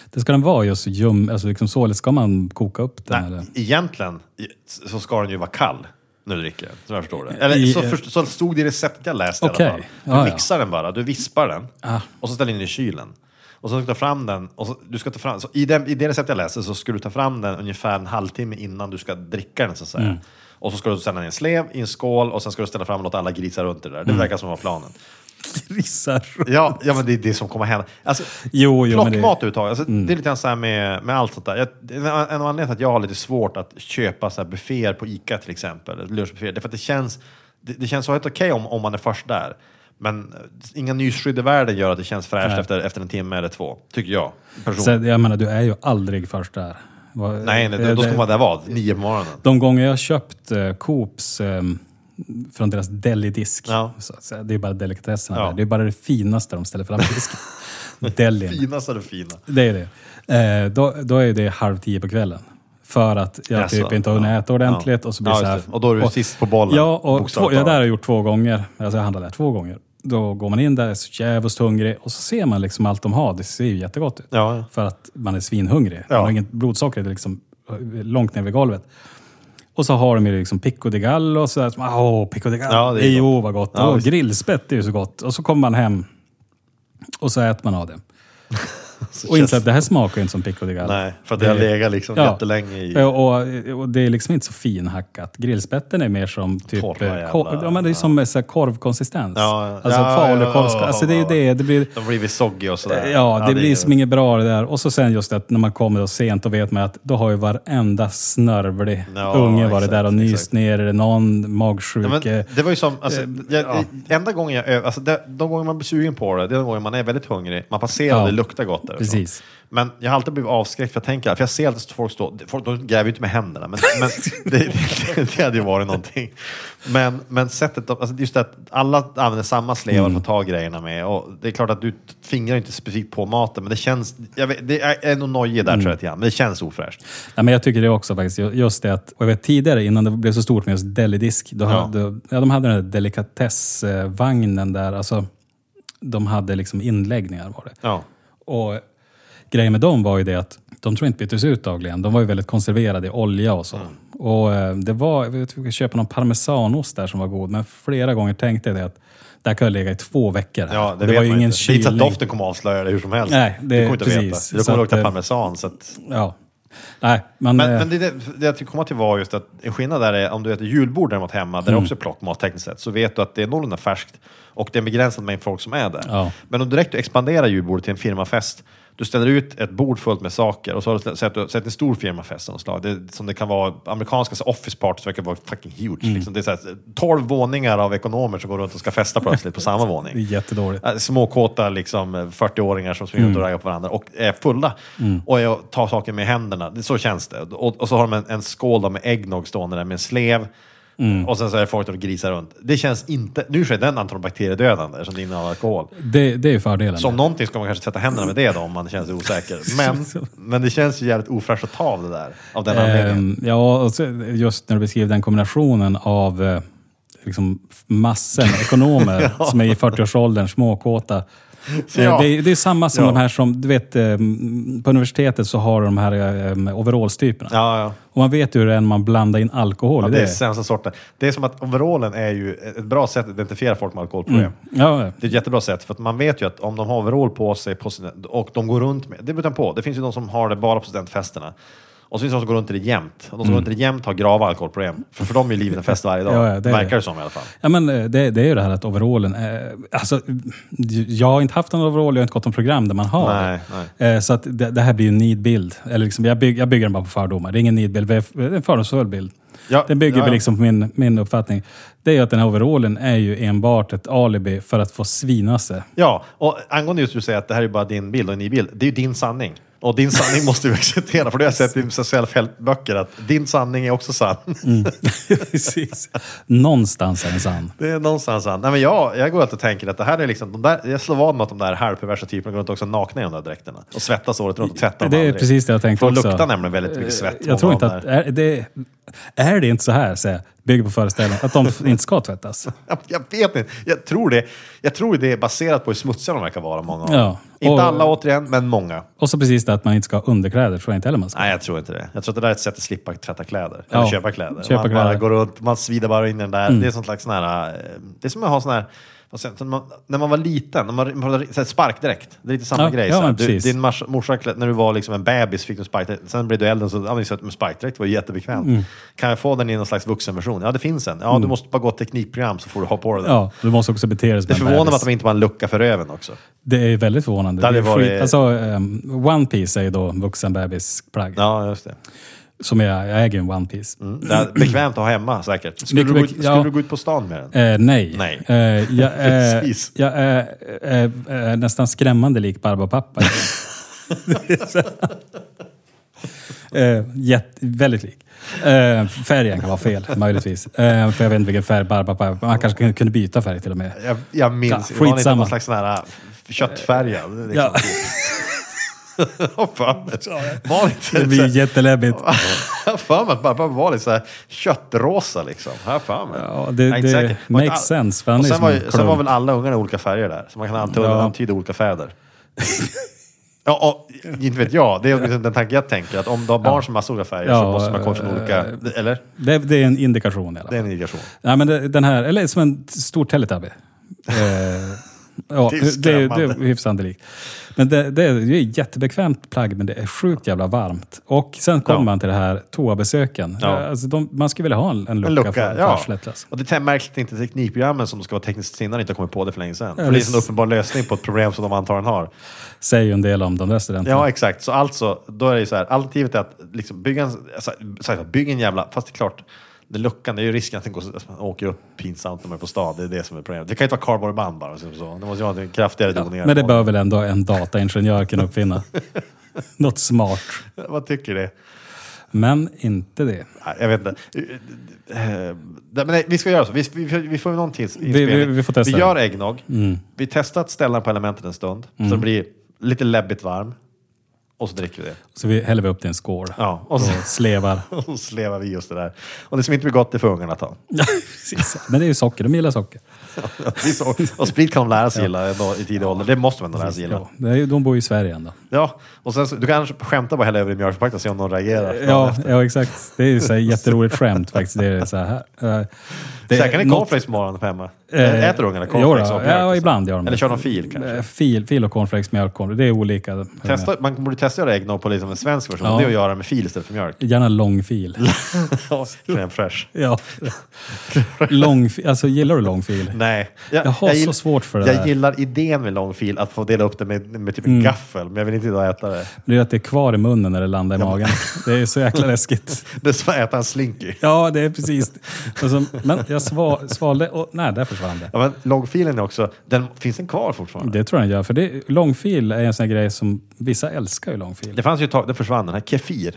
Det ska den vara just ljum, alltså liksom så, eller ska man koka upp den? Nej, Eller? egentligen så ska den ju vara kall du dricker den, som jag förstår det. Eller I- så, först, så stod det i receptet jag läste Okej. i alla fall. Du Ja, ja. mixar den bara, du vispar den Ah. och så ställer in den i kylen. Och så ska du ta fram den, och så, du ska ta fram, så i, den, i det recept jag läste så ska du ta fram den ungefär en halvtimme innan du ska dricka den så att säga. Mm. Och så ska du ställa den i en slev, i en skål och sen ska du ställa fram och låta alla grisar runt det där. Mm. Det verkar som var planen. Grisar. Ja, ja men det är det som kommer hända. Alltså, Jo, jo, men det- plockmat överhuvudtaget, alltså, Mm. det är lite grann så här med, med allt sånt där. Jag, en anledningarna till att jag har lite svårt att köpa så här bufféer på Ica till exempel, lunchbufféer, det är för att det känns, det, det känns så helt okej om, om man är först där. Men eh, inga nyskydd i världen gör att det känns fräscht Nej. efter, efter en timme eller två, tycker jag. Så, jag menar, du är ju aldrig först där. Vad- Nej, nej, eh, då, då ska man där vara, nio på morgonen. De gånger jag köpt eh, Coops eh, från deras delidisk, Ja. så det är bara delikatesserna Ja. där. Det är bara det finaste de ställer fram i disken. Delin. Finaste det fina. Det är det. Eh, då, då är det halv tio på kvällen. För att jag Jaså, typ inte har hunnit ja. äta ordentligt Ja. och så blir Ja, så här. Och då är du sist på bollen, Ja, och två, bokstavligt ja, det talat. har jag gjort två gånger. Alltså jag handlade där två gånger. Då går man in där, är så jävligt hungrig och så ser man liksom allt de har. Det ser ju jättegott ut. För att man är svinhungrig. Man har inget blodsocker, det är liksom långt ner vid golvet. Och så har de ju liksom pico de gallo och sådär. Åh, pico de gallo. Ja, det är jo, gott. vad gott. Ja, och grillspett är ju så gott. Och så kommer man hem och så äter man av det. Så Och känns- att det här smakar ju inte som pico de gallo. Nej, för att det har legat liksom jättelänge i... Och, och, och det är liksom inte så finhackat. Grillspetten är mer som typ... Torra eh, jävla- ja, men det är som så här korvkonsistens. Ja, alltså ja, falukorv. ja, ja, alltså det är ja. det. Det blir... De har blivit soggy och sådär. Ja, det, blir är- som inget bra det där. Och så sen just att när man kommer då sent, då vet man att då har ju varenda snörvlig Ja, unge varit där och nyst exakt. ner, eller någon Ja, magsjuke. det var ju som, alltså, Eh, jag, ja. enda gången jag, alltså, det, de gånger man blir sugen på det, det är de gånger man är väldigt hungrig, man passerar och Ja. det luktar gott därifrån. Precis. Men jag har alltid blivit avskräckt för jag tänker, för jag ser att folk står, folk de gräver ju inte med händerna, men, men det, det, det hade ju varit någonting. Men, men sättet, alltså just att alla använder samma slevar Mm. för att ta grejerna med och det är klart att du fingrar inte specifikt på maten, men det känns, vet, det är, nog nojig där Mm. tror jag grann, men det känns ofräscht. Ja, men jag tycker det också faktiskt. Ju- Just det att, och jag vet tidigare innan det blev så stort med just delidisk, då Ja. hade, ja, de hade den här delikatessvagnen där. Alltså, de hade liksom inläggningar var det. Ja. Och grejen med dem var ju det att de tror inte byttes ut dagligen. De var ju väldigt konserverade i olja och så. Mm. Och eh, det var, vi fick köpa någon parmesanost där som var god, men flera gånger tänkte jag det att där kan jag ligga i två veckor. Här. Ja, det, det var ju ingen inte. Det kylning. doften kommer avslöja det hur som helst. Nej, det- du kommer inte precis. veta. Du Så kommer att, lukta eh, parmesan. Så att, Ja. Nej, men... Men, eh, men det, det, det jag komma till var just att en skillnad där är om du äter julbord däremot hemma, där Mm. det också är plockmat tekniskt sett, så vet du att det är någorlunda färskt och det är en begränsad mängd folk som är där. Ja. Men om direkt du expanderar julbordet till en firmafest, du ställer ut ett bord fullt med saker och så har du sett, sett en stor firmafest av slag. Det, som det kan vara, amerikanska så office parties verkar vara fucking huge. Mm. Liksom, det är så här, 12 våningar av ekonomer som går runt och ska festa plötsligt på samma våning. det är jättedåligt. Äh, Småkåta liksom, 40-åringar som springer Mm. och raggar på varandra och är fulla. Och jag tar saker med händerna. Det, så känns det. Och, och så har de en, en skål med äggnog stående där med en slev. Mm. Och sen så är det folk som grisar runt. Det känns inte... Nu är den antagligen bakteriedödande som det innehåller alkohol. Det, det är ju fördelen. Så om någonting ska man kanske tvätta händerna med det då om man känner sig osäker. Men, men det känns ju jävligt ofräscht att ta av det där. Av den anledningen. Ehm, ja, och just när du beskriver den kombinationen av eh, liksom, massor med ekonomer som är i 40-årsåldern, småkåta. Eh, Ja. Det, är, det är samma som Ja. de här som, du vet, eh, på universitetet så har de här eh, overallstyperna. Ja, ja. Och man vet ju hur det är när man blandar in alkohol i det är det. sämsta sorten. Det är som att overallen är ju ett bra sätt att identifiera folk med alkoholproblem. Ja, Det är ett jättebra sätt, för att man vet ju att om de har overall på sig på sina, och de går runt med, det beror på, det finns ju de som har det bara på studentfesterna. Och så finns det de som går runt i det jämt. Och de som går runt i det jämt har grava alkoholproblem. För, för dem är livet en fest varje dag. Ja, ja, det är Verkar det. det som i alla fall. Ja, men eh, det, det är ju det här att overallen... Eh, alltså, jag har inte haft en overall, jag har inte gått något program där man har Nej, det. Eh, så att det, det här blir ju en nidbild. Eller liksom, jag, bygg, jag bygger den bara på fördomar. Det är ingen nidbild, det är en fördomsfull bild. Ja, Den bygger ja, ja. liksom på min, min uppfattning. Det är ju att den här overallen är ju enbart ett alibi för att få svina sig. Ja, och angående just du säger att det här är bara din bild och en ny bild. Det är ju din sanning. Och din sanning måste vi acceptera, för det har jag sett i self-help-böcker att din sanning är också sann. Precis. Någonstans är den sann. Det är någonstans sann. Nej, men jag, jag går alltid och tänker att det här är liksom, de där, jag slår vad med att de där halvperversa typerna går runt också nakna i de där dräkterna. Och svettas året runt och tvättar Det dem är aldrig. precis det jag tänkte För de också. luktar nämligen väldigt mycket svett. Jag tror inte att... Är det, är det inte så här, säger jag, bygger på föreställningen, att de inte ska tvättas? Jag, jag vet inte. Jag tror det. Jag tror det är baserat på hur smutsiga de verkar vara, många av dem. Ja, Inte och- alla återigen, men många. Och så precis det att man inte ska ha underkläder, tror jag inte heller man ska. Nej, jag tror inte det. Jag tror att det där är ett sätt att slippa tvätta kläder. Ja, Eller köpa kläder. köpa man kläder. Mm. bara går runt, man svider bara in den där. Det är sånt slags sån här... eh, Det är som att ha sån här... när man, när man var liten, när man, så här sparkdräkt. Det är lite samma Ja, grej. ja, du, din mars, morsa, när du var liksom en bebis fick du sparkdräkt. Sen blev du äldre så ja, men så att med sparkdräkt var jättebekvämt. Mm. Kan jag få den i någon slags vuxenversion? Ja, det finns en. Ja, du måste bara gå ett teknikprogram så får du ha på den. Ja, du måste också bete dig som Det förvånar mig att de inte bara en lucka för röven också. Det är väldigt förvånande. Det är varit- skit- alltså, um, One Piece är ju då vuxen bebisplagg. Ja, just det. Som jag, jag äger en One Piece. Mm. Det är bekvämt att ha hemma säkert. Skulle, du gå, ut, skulle ja. du gå ut på stan med den? Eh, nej. Nej. Eh, jag, är- Precis. jag är, är, är nästan skrämmande lik Barbapapa. eh, jätt, väldigt lik. Eh, färgen kan vara fel, möjligtvis. Eh, för jag vet inte vilken färg Barbapapa... Man kanske kunde- byta färg till och med. Jag, jag minns, Ja, det var någon slags sån här äh, köttfärgad. Liksom. Ja. Fan, var inte Det blir jätteläbbigt. Jag har för mig att pappa var lite så här köttrosa liksom. Har jag för mig. Ja, det- Jag är inte det makes all- sense, för Och sen var, sen var väl alla ungarna i olika färger där. Så man kan antyda, Ja. antyda olika fäder. Ja, och, inte vet jag. Det är liksom den tanke jag tänker. Att om du har barn som har massa olika färger så Ja, måste man komma från eh, olika... Eller? Det, det är en indikation i alla Det är fall. en indikation. Nej, men det, den här, eller som en stor Teletubby. Ja, Det är det, det, är hyfsat likt. Men det, det, är, det är jättebekvämt plagg, men det är sjukt jävla varmt. Och sen kommer Ja. man till det här toabesöken. Ja. Alltså de, man skulle vilja ha en, en lucka, En lucka, för, ja. arslet. Alltså. Och det är märkligt att inte teknikprogrammen som ska vara tekniskt sinnade inte har kommit på det för länge sedan. för det är en uppenbar lösning på ett problem som de antagligen har. Säger ju en del om de där studenterna. Ja, exakt. Så alltså, då är det ju så här, alternativet är att liksom bygga, en, alltså, bygga en jävla, fast det är klart, det luckan, det är ju risken att den går, att man åker upp pinsamt när man är på stad. Det är det som är problemet. Det kan ju inte vara cardboardband bara. Så. så. Det måste ju ha en kraftigare Ja, men det bör väl ändå en dataingenjör kunna uppfinna. Något smart. Vad tycker du? Men inte det. Nej, jag vet inte. Eh, Men nej, vi ska göra så. Vi, vi, vi får någon tids vi- inspelning. vi får testa Vi gör äggnog. Vi testar att ställa den på elementet en stund. Så det blir lite läbbigt varm. Och så dricker vi det. Så vi häller vi upp till en skål. Ja, och Och så, slevar. och slevar vi just det där. Och det som inte blir gott, det får ungarna ta. Ja, precis. Men det är ju socker, de gillar socker. Det så. Och sprit kan de lära sig gilla ändå i tidig ålder. Det måste man ändå lära sig gilla. Ja, det de bor ju i Sverige ändå. Ja, och sen du kan skämta bara hälla över i mjölkförpackningen och se om någon reagerar. Ja, ja exakt. Det är ju så här jätteroligt skämt faktiskt. Det är så här, det är Käkar ni cornflakes på morgonen hemma? Eh, Äter ungarna cornflakes och mjölk? Ja, och så? ibland gör de Eller kör de fil kanske? Eh, Fil, fil och cornflakes, mjölk, cornflakes. Det är olika. Testa, man borde testa att göra äggnog på liksom en svensk version. Ja. Det är att göra med fil istället för mjölk. Gärna lång fil. Ja, crème fraîche. Ja. lång. Alltså, gillar du lång fil? Nej. Jag har så gill- svårt för det Jag där. gillar idén med lång fil, att få dela upp det med, med typ en gaffel, men jag vill inte idag äta det. Det är att det är kvar i munnen när det landar i magen. Det är så jäkla läskigt. Det är som att äta en slinky. Ja, det är precis. Alltså, men jag sval, svalde och nej, där försvann det. Ja, men långfilen är också, den, finns den kvar fortfarande? Det tror jag den gör. För det, långfil är en sån grej som vissa älskar ju långfil. Det fanns ju ett tag, det försvann, den här kefir.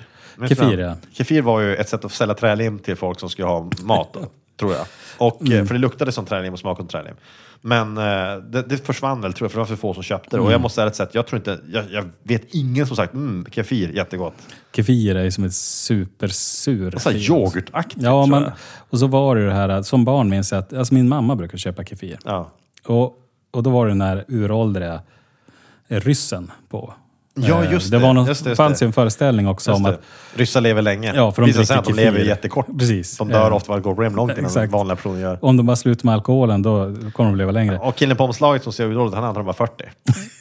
Kefir, ja. Kefir var ju ett sätt att sälja trälim till folk som skulle ha mat då, tror jag. Och, Mm. eh, För det luktade som trälim och smakade som trälim. Men eh, det, det försvann väl, tror jag, för det var för få som köpte det. Mm. Och jag måste ärligt säga att jag tror inte, jag, jag vet ingen som sagt mm, kefir, jättegott. Kefir är ju som ett supersur. Så här fil. yoghurtaktigt Ja, men, och så var det ju det här, som barn minns jag att alltså min mamma brukade köpa kefir. Ja. Och, och då var det den här uråldriga ryssen på. Ja, Eh, just det. det. var någon, Just det, just fanns ju en föreställning också om att Ryssar lever länge. Ja, för de Visar sig att de lever jättekort. Precis. De dör Eh, ofta, går problem långt innan exakt. vanliga personer gör. om de bara slutar med alkoholen då kommer de leva längre. Och killen på omslaget som ser uråldrig, han är antagligen bara 40.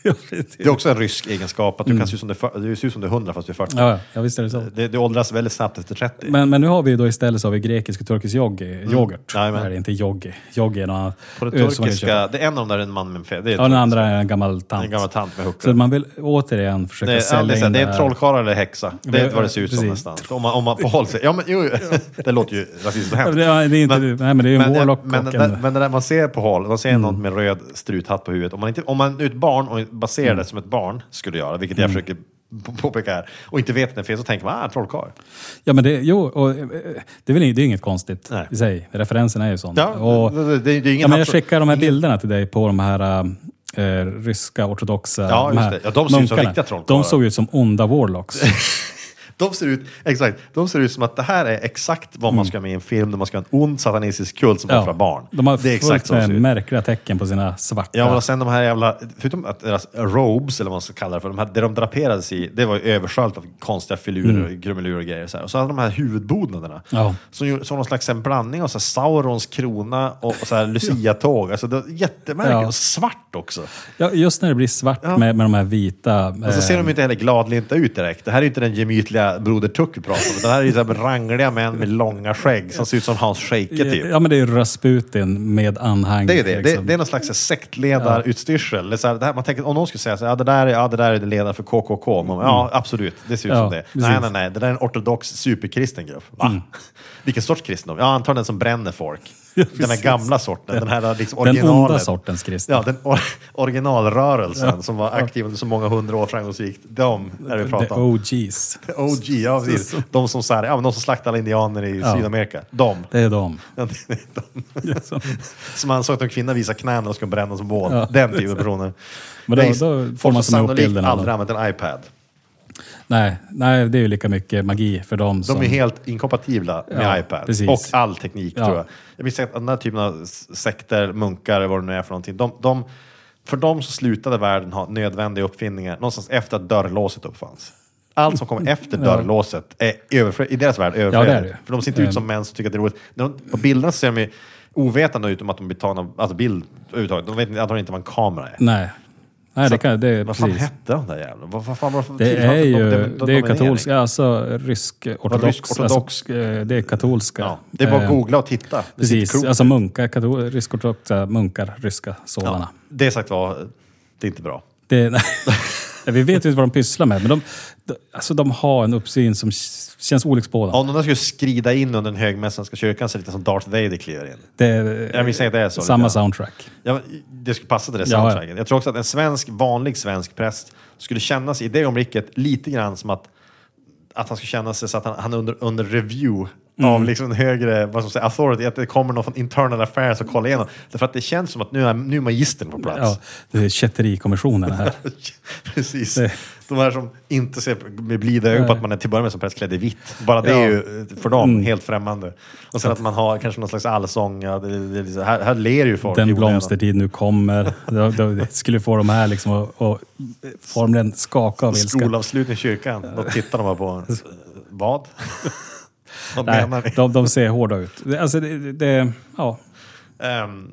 Det är också en rysk egenskap, att du kan se ut som du, du ser ut som du är 100 fast du är 40. Mm. Ja, ja, visst är det så. Det, det åldras väldigt snabbt efter 30. Men, men nu har vi då istället så har vi grekisk och turkisk yogi, yoghurt. Jajamän. Nej, det är inte yogi. Yogi är något annat. på det turkiska, det är en av dem där är en man med en fe, Ja, den andra är en gammal tant. en gammal tant med Så huckla. man vill återigen Det är, ja, sälja det in det är en trollkarl eller häxa. Det är vad det ser ut som nästan. Om man, om man förhåller sig. Ja, men, jo, det låter ju rasistiskt och hemskt. det är- inte- nej, men det är ju en warlock men, men, en- Mm. men det där man ser på håll, man ser någon med röd struthatt på huvudet. Om man, inte, om man är ett barn och ser Mm. det som ett barn skulle göra, vilket jag försöker på- påpeka här, och inte vet att det fel, så tänker man ah, trollkarl. Ja, men det, jo, och, eh, det, är väl, det är inget konstigt Nej. i sig. Referensen är ju sån. Ja, och, det, det, det är ingen ja, men jag skickar de här bilderna till dig på de här äh, ryska ortodoxa Ja, just här det. Ja, de ser ut som munkarna. riktiga trollkarlar. De såg ut som onda warlocks. De ser, ut, exakt, de ser ut som att det här är exakt vad man ska ha med i en film där man ska ha en ond satanistisk kult som offrar barn. De har det är exakt fullt med märkliga tecken på sina svarta... Ja, och sen de här jävla, förutom att deras robes, eller vad man ska kalla det för, de här, det de draperades i, det var ju översköljt av konstiga filurer, och grummelurer och grejer. Så här. Och så hade de här huvudbonaderna, Mm. Ja. som, som någon slags en blandning av så här, Saurons krona och, och så här Lucia-tåg. Alltså, det var jättemärkligt, Ja. och svart också. Ja, just när det blir svart Ja. med, med de här vita... Och så eh, ser de ju inte heller gladlynta ut direkt. Det här är ju inte den gemytliga Broder Tuck pratar om. Det här är ju så här rangliga män med långa skägg som ser ut som Hans Scheike typ. Ja, men det är ju Rasputin med anhang. Det är det. liksom. Det, det är någon slags sektledarutstyrsel. Det är så här, det här, man tänker, om någon skulle säga så här, ja, det där är, ja, det där är ledare för KKK. Man, ja, absolut. Det ser ut Ja, som det. precis. Mm. Nej, nej, nej. Det där är en ortodox superkristen grupp. Va? Vilken sorts kristendom? Ja, antagligen den som bränner folk. Ja, den här gamla sorten. Den här liksom Den originalet. onda sortens kristna. Ja, den or originalrörelsen som var aktiv under så många hundra år framgångsrikt. De är vi The pratar om. OGs. OG, ja precis. De som, så här, ja, de som slaktade alla indianer i Ja. Sydamerika. De. Det är de. Ja, det är de. Som man såg att en kvinna visa knäna och skulle bränna som bål. Ja. Den typen av personer. Men då- då får man som som ihop sannolikt bilderna då. aldrig använt en iPad. Nej, nej, det är ju lika mycket magi för dem De som... är helt inkompatibla med Ja, iPad. precis. Och all teknik Ja. tror jag. Jag minns att den här typen av sekter, munkar, vad det nu är för någonting. De, de, för dem så slutade världen ha nödvändiga uppfinningar någonstans efter att dörrlåset uppfanns. Allt som kom efter dörrlåset är överflö- i deras värld överflödigt. Ja. För de ser inte ut som män som tycker att det är roligt. De, på bilderna ser de ju ovetande utom att de blir tagna, alltså bild överhuvudtaget. De vet antagligen inte vad en kamera är. Nej. Nej, det, kan, det Vad fan precis. hette de där jävlarna? Vad, vad fan var det för Det tillfall är ju dom- dom- det är katolska, alltså rysk ortodox. rysk ortodox? Alltså, eh, det är katolska. Ja, det är bara att Eh, googla och titta. Det Precis, alltså munkar, katol, rysk-ortodoxa munkar, ryska sådana. ja, det sagt var, det är inte bra. Det, vi vet ju inte vad de pysslar med, men de, de, alltså de har en uppsyn som känns olycksbådande. Om de där skulle skrida in under den högmässanska kyrkan så är det lite som Darth Vader kliver in. Det Jag misstänker att det är så. Samma soundtrack. Ja, det skulle passa till det Ja, ja. soundtracket. Jag tror också att en svensk, vanlig svensk präst skulle känna sig i det ögonblicket lite grann som att, att han skulle känna sig så att han, han är under, under review Mm. av liksom en högre vad ska man authority, att det kommer någon från internal affairs och kollar igenom. Därför att det känns som att nu är, nu är magistern på plats. Ja, det är kätterikommissionen här. Precis. Det- De här som inte ser med blida ögon på att man är till att börja med som präst klädd i vitt. Bara det är Ja. ju eh, för dem helt främmande. Och sen att man har kanske någon slags allsång. Ja, det, det, här, här ler ju folk. Den blomstertid nu kommer. Det skulle få de här liksom att att formligen skaka av ilska. Skolavslutning i kyrkan. Då tittar de bara på eh, vad? Vad Nej, menar ni? de, de ser hårda ut. Alltså det, det, ja. Ehm,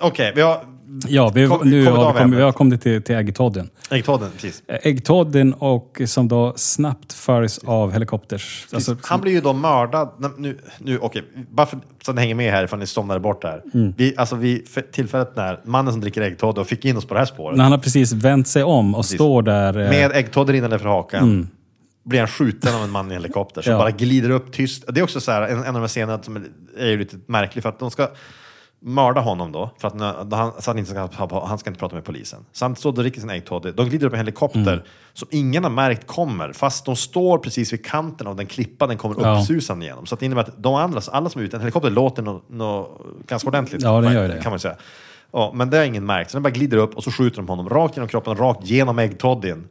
Okej, vi har Ja, vi, Kom- nu kommit har vi, kommit, vi har kommit till, till äggtodden. äggtodden. Precis. Äggtodden och som då snabbt följs av helikopters. Alltså, Han blir ju då mördad. Nu, nu, okej, bara för, så att ni hänger med här ifall ni somnade bort här. Mm. Vi, alltså vi, för tillfället när mannen som dricker äggtodde och fick in oss på det här spåret. när han har precis vänt sig om och står där. eh, Med äggtodder rinnande för hakan. Blir han skjuten av en man i helikopter som. Ja. bara glider upp tyst. Det är också så här, en, en av de här scenerna som är, ju lite märklig för att de ska mörda honom då, för att då han, så han, inte ska, han ska inte prata med polisen. Så han står dricker sin äggtoddy. De glider upp i en helikopter Mm. som ingen har märkt kommer, fast de står precis vid kanten av den klippa den kommer Ja. uppsusande igenom. Så att det innebär att de andra, alla som är ute, en helikopter låter nå nå ganska ordentligt. Ja, den gör det. Kan man säga. Ja, men det har ingen märkt. Så den bara glider upp och så skjuter de honom rakt genom kroppen, rakt genom äggtoddyn.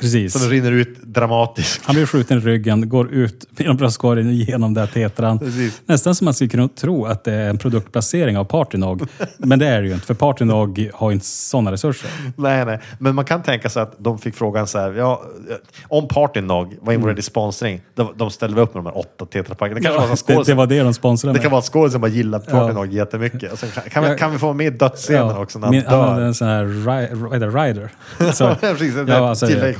Precis. Så den rinner ut dramatiskt. Han blir skjuten i ryggen, går ut genom bröstkorgen genom där tetran. Precis. Nästan som man skulle kunna tro att det är en produktplacering av Partynog. Men det är det ju inte, för Partynog har inte sådana resurser. Nej, nej. Men man kan tänka sig att de fick frågan så här, ja, om Partynog var involverad i sponsring, de, de ställde väl upp med de här åtta tetrapackerna. Det kanske var det, det var det de sponsrade Det med. kan vara att skådisen bara gillar Partynog jättemycket. Och sen kan, kan, vi, Ja. kan vi få med dödsscenen också när han Min, han hade dör? en sån här ri, det, rider. Så, Precis, det där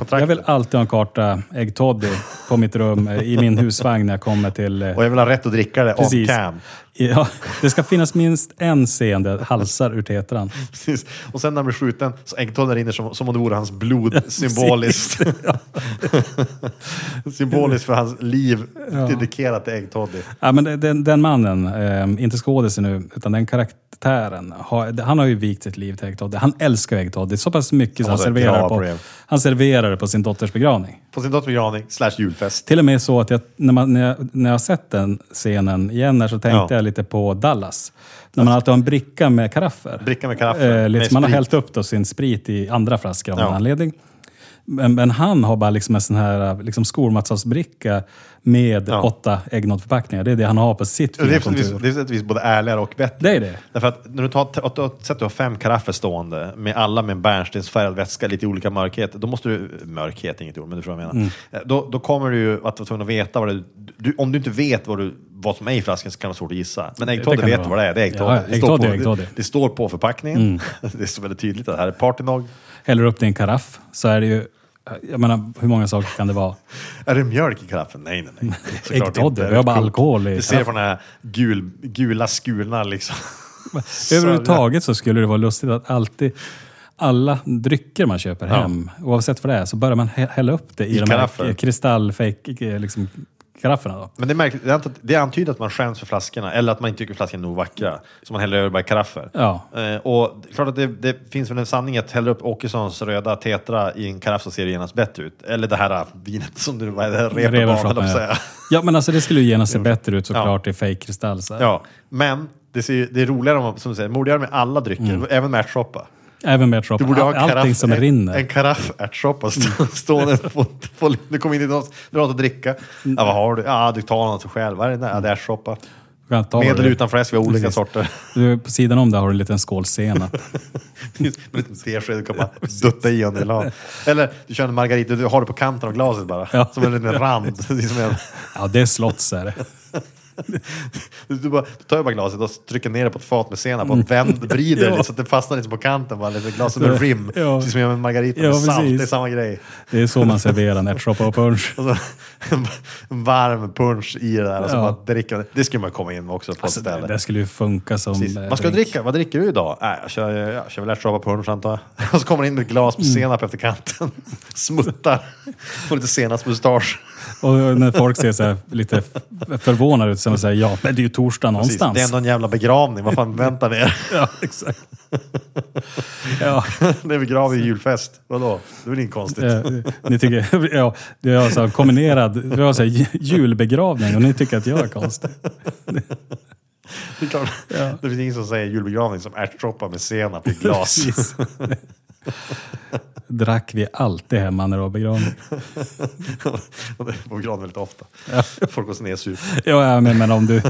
tilläggskontrakt. jag vill alltid ha en karta äggtoddy på mitt rum i min husvagn när jag kommer till... eh, Och jag vill ha rätt att dricka det Precis. cam. Ja, det ska finnas minst en scen där halsar ur tetran. Precis. Och sen när han blir skjuten så äggtodden rinner som, som om det vore hans blod symboliskt. symboliskt för hans liv dedikerat till äggtoddy. Ja, men den, den mannen, eh, inte skådisen nu, utan den karaktären, har, han har ju vikt sitt liv till äggtoddy. Han älskar äggtoddy så pass mycket så han serverar, på, brev. han serverar det på sin dotters begravning. På sin dotters begravning slash julfest. Till och med så att jag, när, man, när, jag, när jag har sett den scenen igen så tänkte Ja. jag lite på Dallas. När man alltid har en bricka med karaffer. Bricka med karaffer, Eh, liksom, med man har sprit. hällt upp då sin sprit i andra flaskor av Ja. någon anledning. Men, men han har bara liksom en sån här liksom skolmatsalsbricka med Ja. åtta äggnoddförpackningar. Det är det han har på sitt Det är fina kontor. det är på sätt och vis både ärligare och bättre. Det är det. Därför att när du tar, att du har sett att du har fem karaffer stående med alla med en bärnstensfärgad vätska, lite olika mörkhet. Då måste du, mörkhet är inget ord, men du förstår vad jag menar. Mm. Eh, Då, då kommer du ju att vara tvungen att veta vad det du, Om du inte vet vad, du, vad som är i flaskan så kan det vara svårt att gissa. Men äggtoddy det vet du vad det är. Det är äggtoddy. Ja, det, står på, är det, det står på förpackningen. det står väldigt tydligt att det här är partynog. Häller upp det i en karaff så är det ju... Jag menar, hur många saker kan det vara? Är det mjölk i karaffen? Nej, nej, nej. Äggtoddy, vi har bara alkohol i Du ser på den här gul, gula skulna liksom. Överhuvudtaget så skulle det vara lustigt att alltid alla drycker man köper Ja. hem, oavsett vad det är, så börjar man hä- hälla upp det i, I de här kristallfake liksom, karafferna. Då. Men det är märkligt, det är antyder att man skäms för flaskorna, eller att man inte tycker flaskorna är nog vackra. Så man häller över bara i karaffer. Ja. Eh, och klart att det, det finns väl en sanning att häller upp Åkessons röda Tetra i en karaff så ser det genast bättre ut. Eller det här äh, vinet som du vad är det, att ja. säga. ja, men alltså det skulle ju genast se bättre ut såklart i fake kristall. Så här. Ja, men det, ser, det är roligare om som du säger, modigare med alla drycker, även med ärtsoppa. Även med ärtsoppa. Du borde ha allting karaff, som en, rinner. en karaff ärtsoppa stå- stående på, på, Du kommer in i något, du har något att dricka. Ja, vad har du? Ja, du tar något själv. Vad är det där? Ja, det är ärtsoppa. Med eller utan fläsk, vi har olika Precis. sorter. Du, på sidan om där har du en liten skål senap. En tesked, du kan bara dutta i om du vill ha. Eller du kör en margarita, du har det på kanten av glaset bara. Ja. Som en liten rand. Det är som en, Ja, det är slotts är det. Du, bara, du tar bara glaset och trycker ner det på ett fat med senap och vänd, vrider Ja. det så att det fastnar lite på kanten. Bara, lite glas med rim. Ja. Precis som jag med margarita Ja, med salt. precis. Det är samma grej. Det är så man serverar en ärtsoppa och punsch. Och en varm punch i det där och så bara dricka. Det skulle man komma in med också på Alltså, ett det, ställe. det skulle ju funka som... Precis. eh, Man ska drink. dricka. Vad dricker du idag? Äh, jag kör, jag kör väl ärtsoppa punch antar jag. Och så kommer det in med ett glas med senap efter kanten. Smuttar. Får lite senapsmustasch. Och när folk ser så här lite förvånade ut så säger ja, men det är ju torsdag Precis. någonstans. Det är ändå en jävla begravning. Vad fan väntar ni er? Ja, exakt. ja, Det är begravning i julfest. Vadå? Det är väl inget konstigt? eh, ni tycker... Ja, det är alltså kombinerad... Vi har så här ju- julbegravning och ni tycker att jag är konstig. Det är klart. Det finns ingen som säger julbegravning som ärtsoppa med senap i glas. Drack vi alltid hemma när det var begravning. Det får begravning väldigt ofta. Folk går snedsur. Ja, ja, men, men om, du,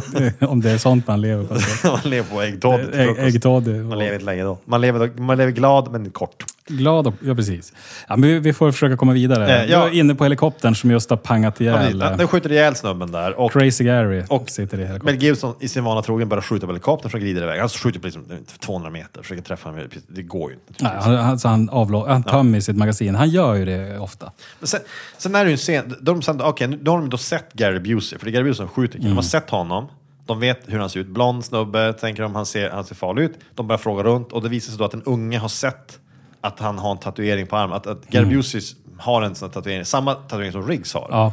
om det är sånt man lever på. Så. Man lever på äggtoddy Ägg, äggtoddy. Man lever inte länge då. Man lever, man lever glad men kort. Glad och... Ja, precis. Ja, men vi, får försöka komma vidare. Eh, ja. Du är inne på helikoptern som just har pangat Ja, ihjäl. precis. Den skjuter ihjäl snubben där. Och Crazy Gary Och- sitter i helikoptern. Mel Gibson i sin vana trogen börjar skjuta på helikoptern som glider iväg. Han skjuter på liksom 200 meter, försöker träffa honom. Det går ju inte. Nej, han, alltså han, avlå, han tömmer sitt magasin. Han gör ju det ofta. Men sen, sen är det ju en scen, de, sen, okej, nu- då har de då sett Gary Busey, för det är Gary Busey som skjuter killen. De har sett honom, de vet hur han ser ut. Blond snubbe, tänker de, han ser, han ser farlig ut. De börjar fråga runt och det visar sig då att en unge har sett att han har en tatuering på armen. Att, att Gary Busey har en sån tatuering, samma tatuering som Riggs har. Ja.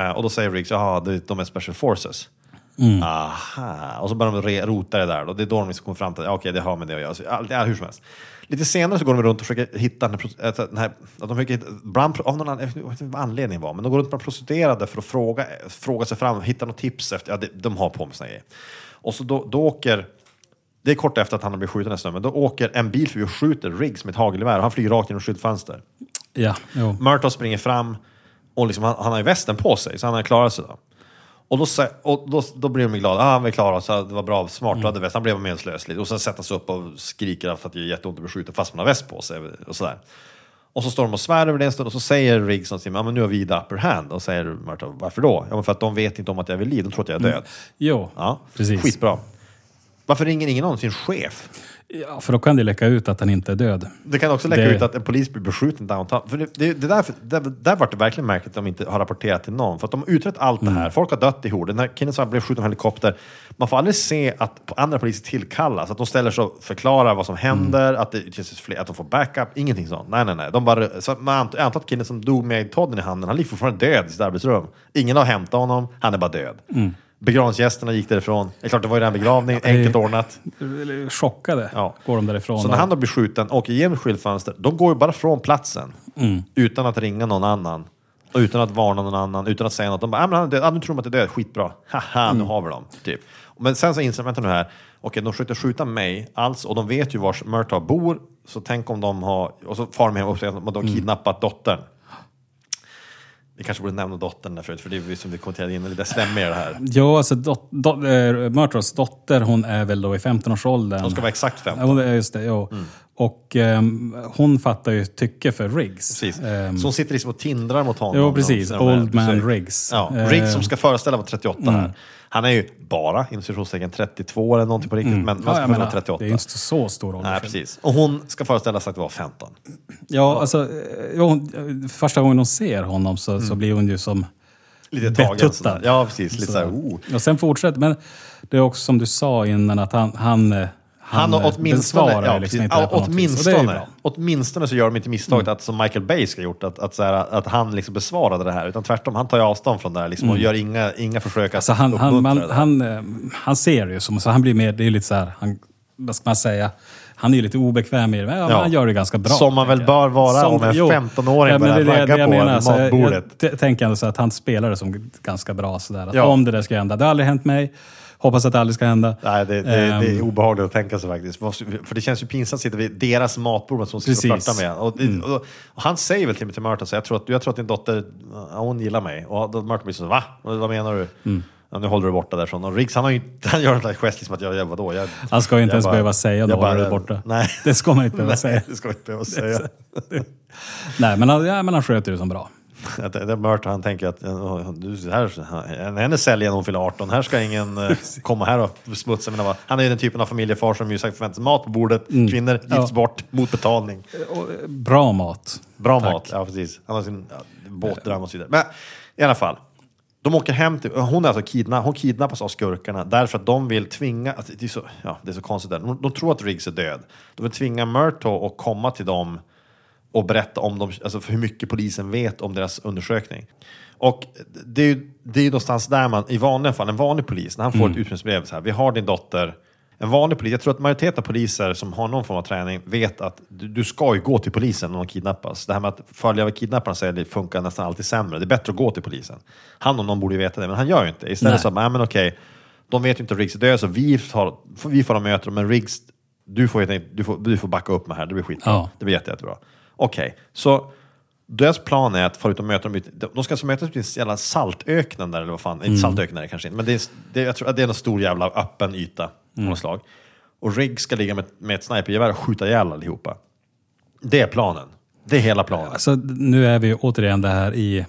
Eh, och då säger Riggs, jaha, de är Special Forces. Aha, och så börjar de rota det där. Då. Det är då de liksom kommer fram till att ja, okej, det har med det att göra. Så, det är hur som helst. Lite senare så går de runt och försöker hitta den här, den här att de försöker hitta, bland, av någon an- jag vet inte vad anledningen var, men de går runt bland prostituerade för att fråga, fråga sig fram, hitta något tips efter, ja, det, de har på med grejer. Och så då, då åker, det är kort efter att han har blivit skjuten nästan, men då åker en bil förbi och skjuter Riggs med ett hagelgevär och han flyger rakt genom skyltfönster. Ja, jo. Murtaugh springer fram och liksom, han, han har ju västen på sig, så han har klarat sig. Då. Och då, och då, då blir de glada. Ah, han var klar, så det var bra, smart, du hade väst. Han blev medslös lite. Och sen sätter sig upp och skriker för att det är jätteont att bli skjuten fast man har väst på sig. Och sådär. Och så står de och svär över det en stund och så säger Riggs någonting, ah, men nu har vi the upper hand. Och säger Murtaugh, varför då? Ja, men för att de vet inte om att jag är vid liv, de tror att jag är död. Jo, Ja, precis. Skitbra. Varför ringer ingen någon sin chef? Ja, för då kan det läcka ut att han inte är död. Det kan också läcka Det- ut att en polis blir beskjuten downtown. För det, det, det där, det, där var det verkligen märkligt att de inte har rapporterat till någon. För att de har utrett allt det här. Folk har dött i hord. Den här killen som blev skjuten med helikopter. Man får aldrig se att andra poliser tillkallas. Att de ställer sig och förklarar vad som händer. Att, det, fler- att de får backup. Ingenting sånt. Nej, nej, nej. De bara, så man antar att killen som dog med todden i handen, han ligger fortfarande död i sitt arbetsrum. Ingen har hämtat honom. Han är bara död. Begravningsgästerna gick därifrån. Det är klart, det var ju en begravning. Enkelt ordnat. Chockade Ja. går de därifrån. Så när han då blir skjuten och åker igenom skyltfönster, de går ju bara från platsen Mm. utan att ringa någon annan. Och utan att varna någon annan, utan att säga något. De bara, ah, men han är död. Ah, nu tror de att det är död, skitbra. Haha, Mm. nu har vi dem. Typ. Men sen så inser de, vänta nu här, okej de försökte skjuta mig alls och de vet ju var Murtaugh bor. Så tänk om de har, och så far de hem och upptäcker att de har kidnappat dottern. Vi kanske borde nämna dottern där förut, för det är som vi kommenterade innan, det stämmer det här. Ja, alltså dot, dot, äh, Murtaughs dotter, hon är väl då i 15-årsåldern. De ska vara exakt 15. Ja, hon just det, ja. Och ehm, hon fattar ju tycke för Riggs. Precis. Ehm, Så hon sitter liksom och tindrar mot honom. Jo, precis. Old man. Riggs. Ja, Eh, Riggs som ska föreställa vara 38 här. Han är ju bara, inom citationstecken, 32 eller någonting på riktigt, men man Mm. ja, ska jag vara menar, 38. det är inte så stor ålder. Nej, precis. Och hon ska föreställa sig att vara 15. Ja, alltså, eh, ja, hon, första gången hon ser honom så, så blir hon ju som Lite tagen sådär. Ja, precis. Lite såhär, Sådär. oh. Och sen fortsätter, men det är också som du sa innan att han, han, Han har eh, åtminstone, ja, liksom inte ja, åtminstone. Mm. åtminstone så gör de inte misstaget att, som Michael Bay ska gjort, att, att, så här, att han liksom besvarade det här. Utan tvärtom, han tar avstånd från det här liksom, och gör inga, inga försök att Mm. Alltså han, han, uppmuntra det där. han, eh, han ser det ju som, så han blir mer, det är lite så här, han, vad ska man säga, han är ju lite obekväm i det, men ja, Ja. han gör det ganska bra. Som man väl jag. bör vara om en jo. 15-åring men börjar ragga jag på menar, så jag- matbordet. Jag t- tänker ändå så att han spelar det som ganska bra sådär. Att Ja. Om det där ska hända, det har aldrig hänt mig, hoppas att det aldrig ska hända. Nej, det, det, det är Ehm, obehagligt att tänka sig faktiskt. För det känns ju pinsamt att sitta vid deras matbord som ska Precis. Mm. flörta med. Och, det- och, och han säger väl till mig till Murta, så jag tror att, jag tror att din dotter, hon gillar mig. Och då blir så, va? Och Vad menar du? Mm. Ja, nu håller du borta därifrån. Och Riggs, han, har ju, han gör en gest liksom att jag, jag vadå? Jag, Han ska ju inte ens bara- behöva säga då, håller du borta. Nej. Det ska man inte behöva säga. Nej, det ska vi inte behöva säga. Nej, men han, ja, men han sköter det som bra. Att det, är Mört, han tänker att "Ja, du, här, henne säljer när hon fyller 18. Här ska ingen eh, komma här och smutsa mina Han är ju den typen av familjefar som ju sagt förväntar sig mat på bordet. Kvinnor gifts Ja. bort mot betalning. Och, eh, bra mat. Bra Tack. mat, ja precis. Han har sin ja, båtdröm och så vidare. Men i alla fall. De åker hem till, hon, är alltså kidnapp, hon kidnappas av skurkarna därför att de vill tvinga, alltså, det, är så, ja, det är så konstigt där. De, de tror att Riggs är död. De vill tvinga Murtaugh att komma till dem och berätta om dem, alltså för hur mycket polisen vet om deras undersökning. Och det är ju det är ju någonstans där man, i vanliga fall, en vanlig polis, när han får ett utbildningsbrev så här, vi har din dotter, en vanlig polis, jag tror att majoriteten av poliser som har någon form av träning vet att du, du ska ju gå till polisen när någon kidnappas. Det här med att följa vad kidnapparna säger det funkar nästan alltid sämre. Det är bättre att gå till polisen. Han om någon borde ju veta det, men han gör ju inte. Istället Nej. så, nej men okej, de vet ju inte att Riggs är död, så vi får, vi får möta dem, men Riggs, du får, du får, du får backa upp med här, det blir skitbra. Ja. Det blir jätte, jättebra. Okej, så deras plan är att och möta dem. De ska alltså mötas i en jävla saltöknen där, eller vad fan. Mm. Inte saltöknen är det kanske inte, men det är, det, jag tror att det är en stor jävla öppen yta Mm. något slag. Och Riggs ska ligga med, med ett snipergevär och skjuta ihjäl allihopa. Det är planen. Det är hela planen. Alltså, nu är vi återigen det här i...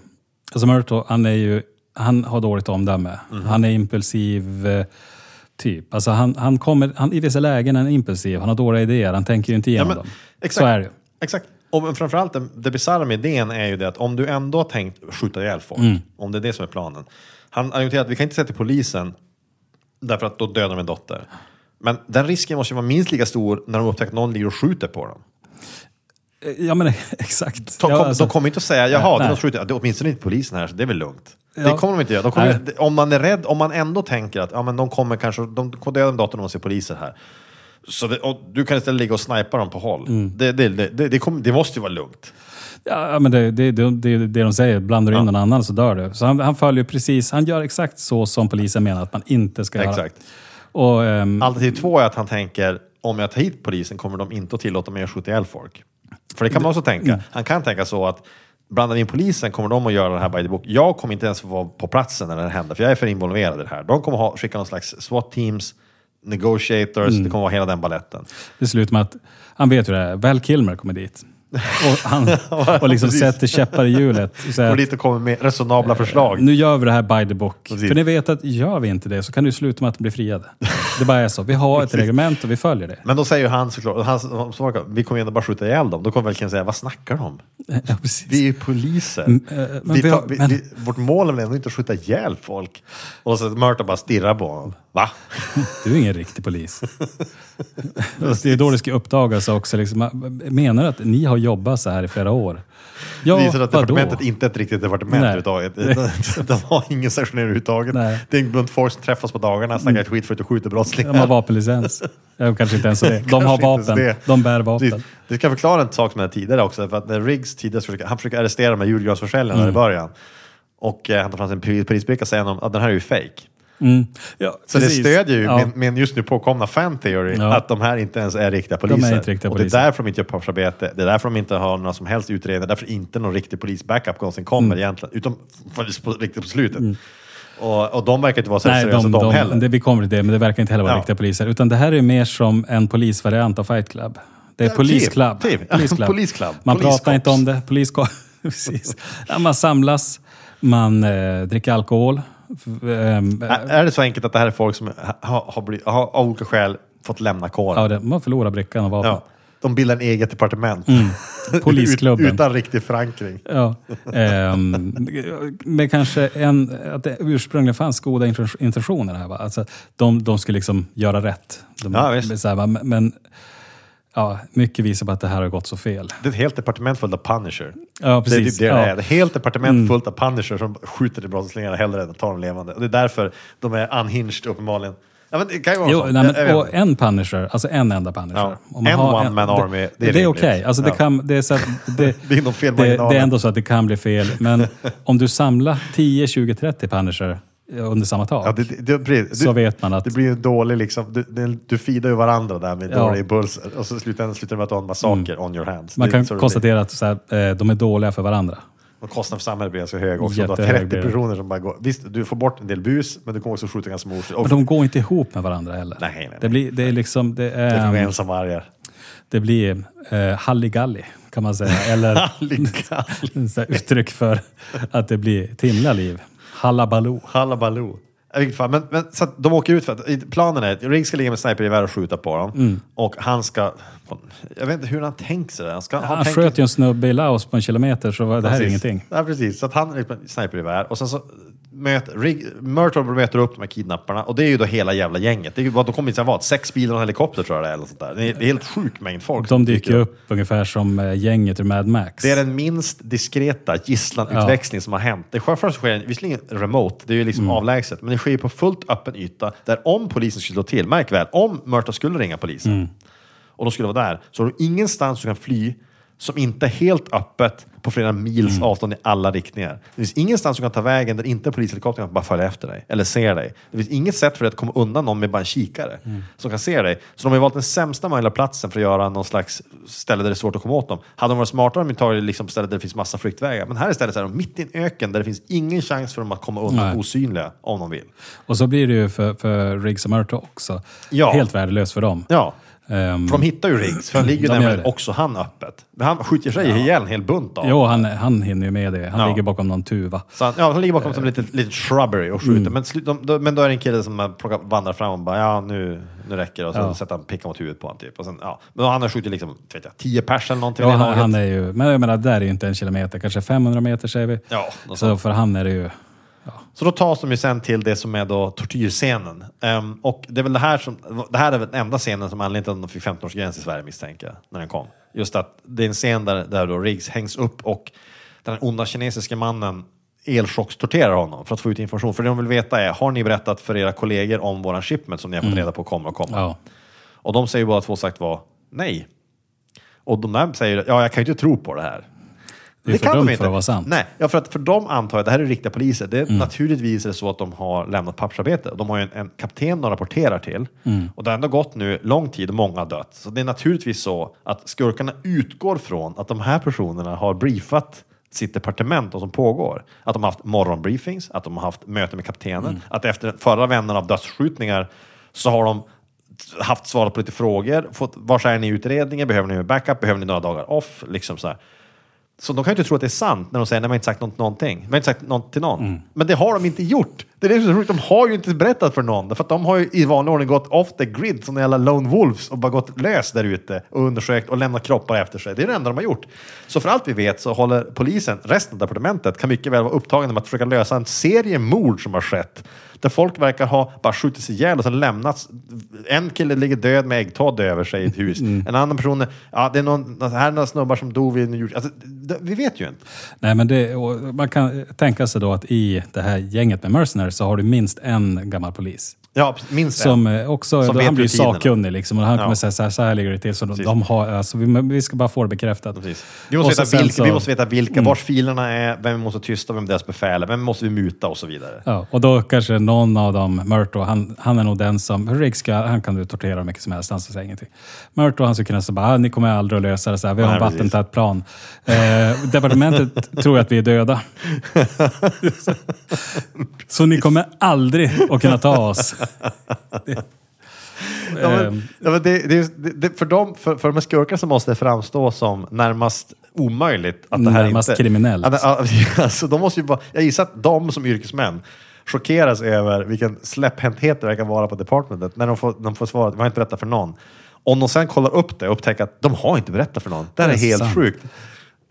Alltså Murto, han är ju... Han har dåligt omdöme. Mhm. Han är impulsiv eh, typ. Alltså han, han kommer... Han, I vissa lägen är han impulsiv. Han har dåliga idéer. Han tänker ju inte igenom men, dem. exakt. Så är det ju. Exakt. Och framförallt det, det bisarra med idén är ju det att om du ändå har tänkt skjuta ihjäl folk, Mm. om det är det som är planen. Han argumenterar att vi kan inte säga till polisen därför att då dödar de en dotter. Men den risken måste ju vara minst lika stor när de upptäcker att någon ligger och skjuter på dem. Eh, Ja men exakt. De, ja, kom, alltså, de kommer inte att säga, jaha, Nej, det är skjuter, ja, det är åtminstone inte polisen här, så det är väl lugnt. Det Ja. kommer de inte göra. De kommer, om man är rädd, om man ändå tänker att ja, men de kommer kanske, de kommer döda en dator när de ser poliser här. Så det, du kan istället ligga och snipa dem på håll. Mm. Det, det, det, det, måste ju vara lugnt. Ja, men det, det, det, det är det de säger. Blandar du in någon annan så dör du. Så han, han följer precis... Han gör exakt så som polisen menar att man inte ska göra. Exakt. Och, ehm, Alternativ två är att han tänker, om jag tar hit polisen kommer de inte att tillåta mig att skjuta ihjäl folk. För det kan man också tänka. Mm. Han kan tänka så att blandar vi in polisen kommer de att göra det här by the book. Jag kommer inte ens få vara på platsen när det händer, för jag är för involverad i det här. De kommer ha, skicka någon slags SWAT-teams, negotiators, Mm. det kommer vara hela den balletten. Det slutar med att han vet hur det är. Val Kilmer kommer dit. Och, han, och liksom Precis. sätter käppar i hjulet. Och säger Och att, dit och kommer med resonabla förslag. nu gör vi det här by the book. Precis. För ni vet att gör vi inte det så kan det ju sluta med att de blir friade. Det bara är så. Vi har ett reglement och vi följer det. Men då säger ju han såklart, han, som vi kommer ju ändå bara skjuta ihjäl dem. Då kommer väl säga, vad snackar de om? Ja. Vi är ju poliser. eh, men vi tar, har- vi, men- vi, vårt mål är väl ändå inte att skjuta ihjäl folk? Och så Murta bara stirrar på honom. Va? Du är ingen riktig polis. det är då det ska uppdagas också. Liksom, menar du att ni har jobbat så här i flera år? Ja, det visar att vadå? departementet inte är ett riktigt departement överhuvudtaget. De, de har ingen sanktionering överhuvudtaget. Nej. Det är en bunt folk som träffas på dagarna, snackar skit för att skjuta brottslingar. De har vapenlicens. Ja, kanske inte ens det. De har vapen. De bär vapen. Det ska förklara en sak som hade tidigare också. För att när Riggs tidigare försöker, han försöker arrestera de här julgransförsäljarna Mm. i början. Och eh, han tar fram sin pri- prisbricka och säger att den här är ju fake. Mm. Ja, Så precis. det stödjer ju Ja. min, min just nu påkomna fan theory Ja. att de här inte ens är riktiga poliser. inte riktiga och det är därför de inte gör pappersarbete, det är därför de inte har några som helst utredningar, därför inte någon riktig polis-backup någonsin kommer Mm. egentligen. Utom på, riktigt på slutet. Och, och de verkar inte vara så Nej, seriösa de, de, de, heller. det, vi kommer till det, men det verkar inte heller vara Ja. riktiga poliser. Utan det här är mer som en polisvariant av Fight Club. Det är Ja, polisklubb. typ, typ. Polisklubb. Polisklubb. Man Poliskops. pratar inte om det. Polisko Precis. Man samlas, man eh, dricker alkohol. Är- det så enkelt att det här är folk som har, har, blivit, har av olika skäl fått lämna kåren? ja, det, man förlorar brickan och vapen. Ja. De bildar en eget departement. Mm. Polisklubben. Ut, utan riktig förankring. Ja. Ehm, men kanske en, att det ursprungligen fanns goda inten- intentioner här. Va? Alltså, de, de skulle liksom göra rätt. De, Ja, visst. så här, Men ja, mycket visar på att det här har gått så fel. Det är ett helt departement fullt av Punisher. Ja, Det är precis. typ det Ja. det är. Ett helt departement fullt av Punisher som skjuter i brottslingarna hellre än att ta dem levande. Och det är därför de är unhinged uppenbarligen. Ja, men det kan ju vara Jo, så. nej, men, och en Punisher, alltså en enda Punisher. Ja. Om man En har one-man army, det är det är okej. Alltså, det, Ja. kan, det, är så att, det, Det är det, det är ändå så att det kan bli fel. Men om du samlar 10, 20, 30 Punisher under samma tak. Ja, det, det, det, blir- Så vet man att- Det blir en dålig liksom, du, det, du feedar ju varandra där med Ja. dåliga impulser. Och så slutar slutar det med att du har en massaker on your hands. man Det kan det konstatera att så här, eh, de är dåliga för varandra. blir. Och kostnaden för samhället blir ganska hög också. Du har Jättehög 30 blir det. personer som bara går. Visst, du får bort en del bus, men du kommer också skjuta ganska många Men de går inte ihop med varandra heller. Nej, nej, nej. Det, blir, det är liksom... Det Det är är, nog ensamvargar. Det blir eh, halligalli kan man säga. Eller här uttryck för att det blir ett himla liv. Hallabaloo. Hallabaloo. Fall, men, men, så att de åker ut för att planen är att Riggs ska ligga med snipergevär och skjuta på dem. Mm. Och han ska... Jag vet inte hur han tänkt sig det. Han, ska, Han tänker- sköt ju en snubbe i Laos på en kilometer så det här är Precis. ingenting. Ja, precis. Så att han är snipergevär och sen så möter Rig, Murtaugh möter upp de här kidnapparna och det är ju då hela jävla gänget. Det är ju vad de kommer inte vad, sex bilar och en helikopter tror jag det är. Eller sånt där. Det är är helt sjuk mängd folk. De dyker upp ungefär som eh, gänget ur Mad Max. Det är den minst diskreta gisslanutväxling som har hänt. Det sker först sker visserligen remote, det är ju liksom Mm. avlägset, men det sker på fullt öppen yta där om polisen skulle slå till, märk väl, om Murtaugh skulle ringa polisen Mm. och de skulle vara där, så har du ingenstans du kan fly som inte är helt öppet på flera mils Mm. avstånd i alla riktningar. Det finns ingenstans du kan ta vägen där inte polishelikoptern kan bara följa efter dig eller ser dig. Det finns inget sätt för dig att komma undan någon med bara en kikare Mm. som kan se dig. Så de har valt den sämsta möjliga platsen för att göra någon slags ställe där det är svårt att komma åt dem. Hade de varit smartare hade de tagit liksom stället där det finns massa flyktvägar. Men här istället är de mitt i en öken där det finns ingen chans för dem att komma undan Nej. osynliga om de vill. Och så blir det ju för, för Riggs och Murtaugh också. Ja. Helt värdelöst för dem. Ja, Ehm, för de hittar ju Riggs, för han ligger ju De nämligen också han öppet. Men han skjuter sig ihjäl en hel bunt av Jo, han, han hinner ju med det. Han Ja. ligger bakom någon tuva. Så han, ja, han ligger bakom som lite, lite shrubbery och skjuter. Mm. Men, slu, de, de, men då är det en kille som plockar, vandrar fram och bara ja nu, nu räcker det. Och så Ja. sätter han pickan mot huvudet på honom. Typ. Och sen, ja. Men han har skjutit liksom, vet jag, 10 pers eller någonting. Ja, han, han är ju, men jag menar, där är ju inte en kilometer, kanske 500 meter säger vi. Ja, så för han är det ju... Så då tas de ju sen till det som är då tortyrscenen. Ehm, och det är väl det här som, det här är väl den enda scenen som anledningen till att de fick 15-årsgräns i Sverige misstänker jag, när den kom. Just att det är en scen där, där då Riggs hängs upp och den onda kinesiska mannen elchockstorterar honom för att få ut information. För det de vill veta är, har ni berättat för era kollegor om våran shipment som ni har fått reda på kommer att komma? Ja. Och de säger båda två sagt var nej. Och de där säger, ja jag kan ju inte tro på det här. Det för kan de inte. för att vara sant. Nej, ja, för att för dem antar jag, det här är riktiga poliser, det är Mm. naturligtvis är det så att de har lämnat pappersarbete. De har ju en, en kapten de rapporterar till. Mm. Och det har ändå gått nu lång tid och många har dött. Så det är naturligtvis så att skurkarna utgår från att de här personerna har briefat sitt departement och som pågår. Att de har haft morgonbriefings, att de har haft möten med kaptenen, Mm. att efter förra vändan av dödsskjutningar så har de haft svarat på lite frågor, fått, var är ni i utredningen, behöver ni backup, behöver ni några dagar off? Liksom så här. Så de kan ju inte tro att det är sant när de säger att de har inte sagt något, någonting. De har inte sagt något till någon. Mm. Men det har de inte gjort. Det är det som är roligt. De har ju inte berättat för någon. För att de har ju i vanlig ordning gått off the grid som jävla lone wolves och bara gått lös där ute och undersökt och lämnat kroppar efter sig. Det är det enda de har gjort. Så för allt vi vet så håller polisen, resten av departementet, kan mycket väl vara upptagna med att försöka lösa en serie mord som har skett. Där folk verkar ha bara skjutits ihjäl och sen lämnats. En kille ligger död med äggtodd över sig i ett hus. En annan person, ja det är någon, här är några snubbar som dog vid en djur... Alltså, det, vi vet ju inte. Nej, men det, man kan tänka sig då att i det här gänget med mercenaries så har du minst en gammal polis. Ja, minst Som en. eh, också, Som då han blir sakkunnig liksom, och han Ja. kommer säga så här, så här ligger det till. Så de, har, alltså, vi, vi ska bara få det bekräftat. Precis. Vi, måste Och veta vilka, så- Mm. vi måste veta vilka, vars filerna är, vem vi måste tysta, vem deras befäl är, vem måste vi muta och så vidare. Ja, och då kanske någon av dem, Murto, han, han är nog den som, Riggs ska, han kan du tortera hur mycket som helst, han ska säga ingenting. Murto, han skulle kunna säga bara, ah, ni kommer aldrig att lösa det så här, vi har en vattentät plan. Eh, departementet tror att vi är döda. så ni kommer aldrig att kunna ta oss. Ja, men, ja, men det, det, det, det, för, dem, för, för de här skurkarna så måste det framstå som närmast omöjligt att det här Närmast inte... kriminellt. Att, alltså, de måste ju bara, jag gissar att de som yrkesmän chockeras över vilken släpphänthet det verkar vara på departementet när de får, de får svaret vi har inte berättat för någon. Om de sen kollar upp det och upptäcker att de har inte berättat för någon. Det här är, är helt sant. sjukt.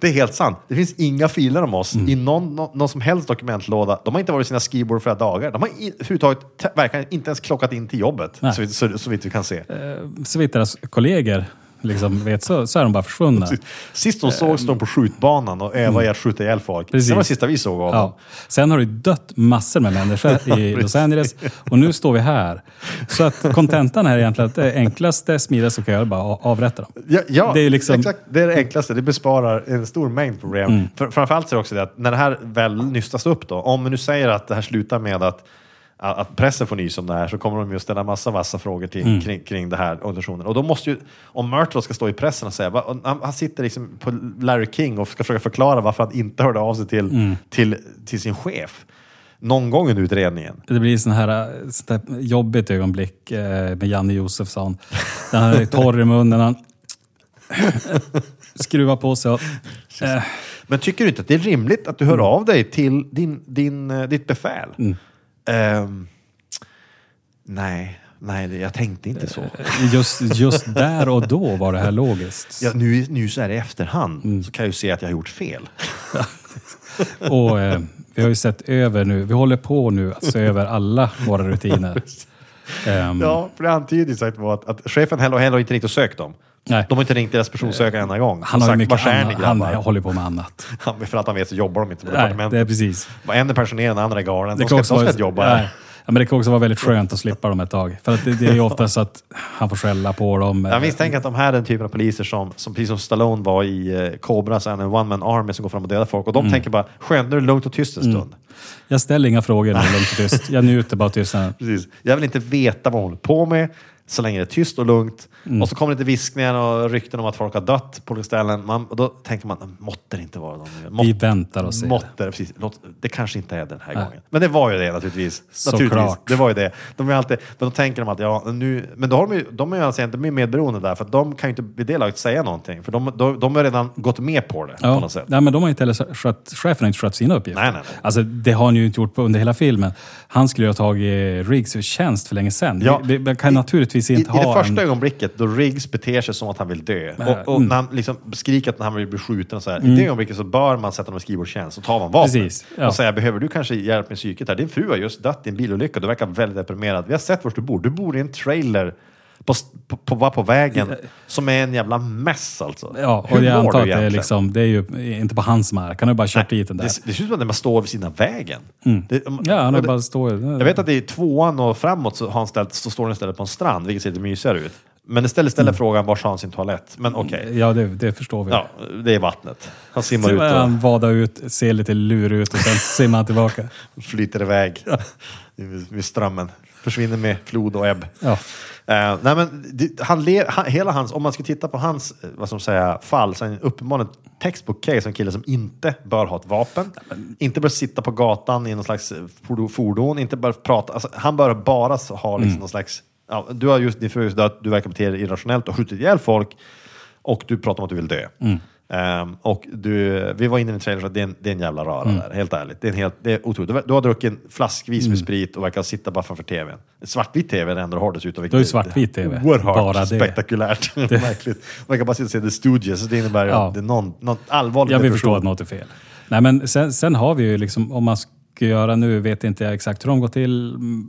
Det är helt sant. Det finns inga filer om oss Mm. i någon, någon, någon som helst dokumentlåda. De har inte varit i sina skrivbord flera dagar. De har överhuvudtaget verkligen inte ens klockat in till jobbet, så, så, så vitt vi kan se. eh, deras kollegor liksom vet så, så är de bara försvunna. Sist de sågs de på skjutbanan och övade i att skjuta ihjäl folk. Precis. Det var det sista vi såg av dem. Ja. Sen har det dött massor med människor i Los Angeles och nu står vi här. Så att kontentan är egentligen att det enklaste, smidigaste kan göra är bara att avrätta dem. Ja, ja Det är liksom- exakt. Det är det enklaste. Det besparar en stor mängd problem. Mm. För, framförallt är det också det att när det här väl nystas upp då, om vi nu säger att det här slutar med att att pressen får nys om det här så kommer de ju ställa massa vassa frågor till, Mm. kring, kring det här organisationen. Och då måste ju, om Murtaugh ska stå i pressen och säga, va, han, han sitter liksom på Larry King och ska försöka förklara varför han inte hörde av sig till, Mm. till, till sin chef någon gång under utredningen. Det blir sån här, sånt här jobbigt ögonblick eh, med Janne Josefsson. Den här är torr i munnen. Han, skruva på sig. Och, eh, Men tycker du inte att det är rimligt att du hör Mm. av dig till din, din, eh, ditt befäl? Ehm, nej, nej, jag tänkte inte så. just, just där och då var det här logiskt. Ja, nu, nu så här i efterhand Mm. så kan jag ju se att jag har gjort fel. Och eh, vi har ju sett över nu, vi håller på nu att se över alla våra rutiner. Ehm, Ja, för det antyder ju sagt att, att chefen Hello Hello inte riktigt sökt dem. Nej. De har inte ringt deras personsökare en enda gång. Han har sagt, mycket "Var är ni, annat. Han grabbar?" håller på med annat. Han, för att han vet så jobbar de inte på Nej, departementet. det är precis. En är pensionerad, den andra är galen. Det De ska, de också ska vara, inte jobba nej. här. Ja, men det kan också vara väldigt skönt att slippa dem ett tag. För att det, det är ju ofta så att han får skälla på dem. Jag misstänker att de här är den typen av poliser som, som precis som Stallone var i eh, Cobra, så är han en one-man army som går fram och dödar folk. Och de Mm. tänker bara, skönt, nu är det lugnt och tyst en stund. Jag ställer inga frågor när det är lugnt och tyst. Jag njuter bara av tystnaden. Precis. Jag vill inte veta vad hon håller på med så länge det är tyst och lugnt. Mm. Och så kommer det lite viskningar och rykten om att folk har dött på olika ställen. Man, och då tänker man, måtte det inte vara de nu. Måtte, Vi väntar och ser. måtte, det, precis. Låt, det kanske inte är den här Nej. gången. Men det var ju det naturligtvis. Såklart. naturligtvis. Det var ju det. De är alltid, men då tänker de att ja, nu... Men då har de ju, de är ju alltså, är medberoende där, för att de kan ju inte vid det laget säga någonting. För de, de, de har redan gått med på det på Ja, något sätt. nej, men de har inte heller skött, chefen har inte skött sina uppgifter. Nej, nej, nej. Alltså, det har han ju inte gjort på, under hela filmen. Han skulle ju ha tagit Riggs tjänst för länge sedan. Ja. Vi, vi kan naturligtvis I, inte I det ha första en... ögonblicket då Riggs beter sig som att han vill dö Nej, och, och mm. när han liksom skriker att han vill bli skjuten och så här, i det ögonblicket så bör man sätta honom i skrivbordstjänst och ta honom vapen Precis, ja. och säga behöver du kanske hjälp med psyket här? Din fru har just dött i en bilolycka, du verkar väldigt deprimerad. Vi har sett var du bor, du bor i en trailer på, på, på, på, på vägen som är en jävla mess alltså. Ja, Hur och jag mår antar att det är, liksom, det är ju inte på hans mark. Han har ju bara kört dit den där. Det, det ser ut som att man står vid sidan vägen. Det, Mm. Ja, han har det- bara stått... jag vet att i tvåan och framåt så, har han ställt, så står den istället på en strand, vilket ser lite mysigare ut. Men istället ställer frågan var har han sin toalett? Men okej, Ja, det, det förstår vi. ja, det är vattnet. Han simmar Så ut och han vada ut, ser lite lur ut och sen simmar han tillbaka. flyter iväg med strömmen. Försvinner med flod och ebb. Ja. Eh, nej men, det, han ler, han, hela hans, om man ska titta på hans eh, vad man säga, fall, så är han uppenbarligen textbook case en kille som inte bör ha ett vapen, inte bör sitta på gatan i någon slags eh, fordo- fordon, inte bör prata. Alltså, han bör bara ha liksom någon slags... Ja, du har just, din fru just dött, du verkar bete dig irrationellt och skjutit ihjäl folk och du pratar om att du vill dö. Ehm, och du, vi var inne i en trailer så det är en, det är en jävla röra där, helt ärligt. Det är, en helt, det är otroligt. Du, har druckit flaskvis med sprit och verkar sitta bara framför tvn. Svartvit tv är det enda du har dessutom. Du har ju svartvit TV. Oerhört Bara det. spektakulärt. Märkligt. Man kan bara sitta och se The Stooges, så det innebär ju Ja. att det är någon, någon allvarlig Jag vill förstå att något är fel. Nej, men sen, sen har vi ju liksom, om man ska göra nu, vet inte jag exakt hur de går till, mm,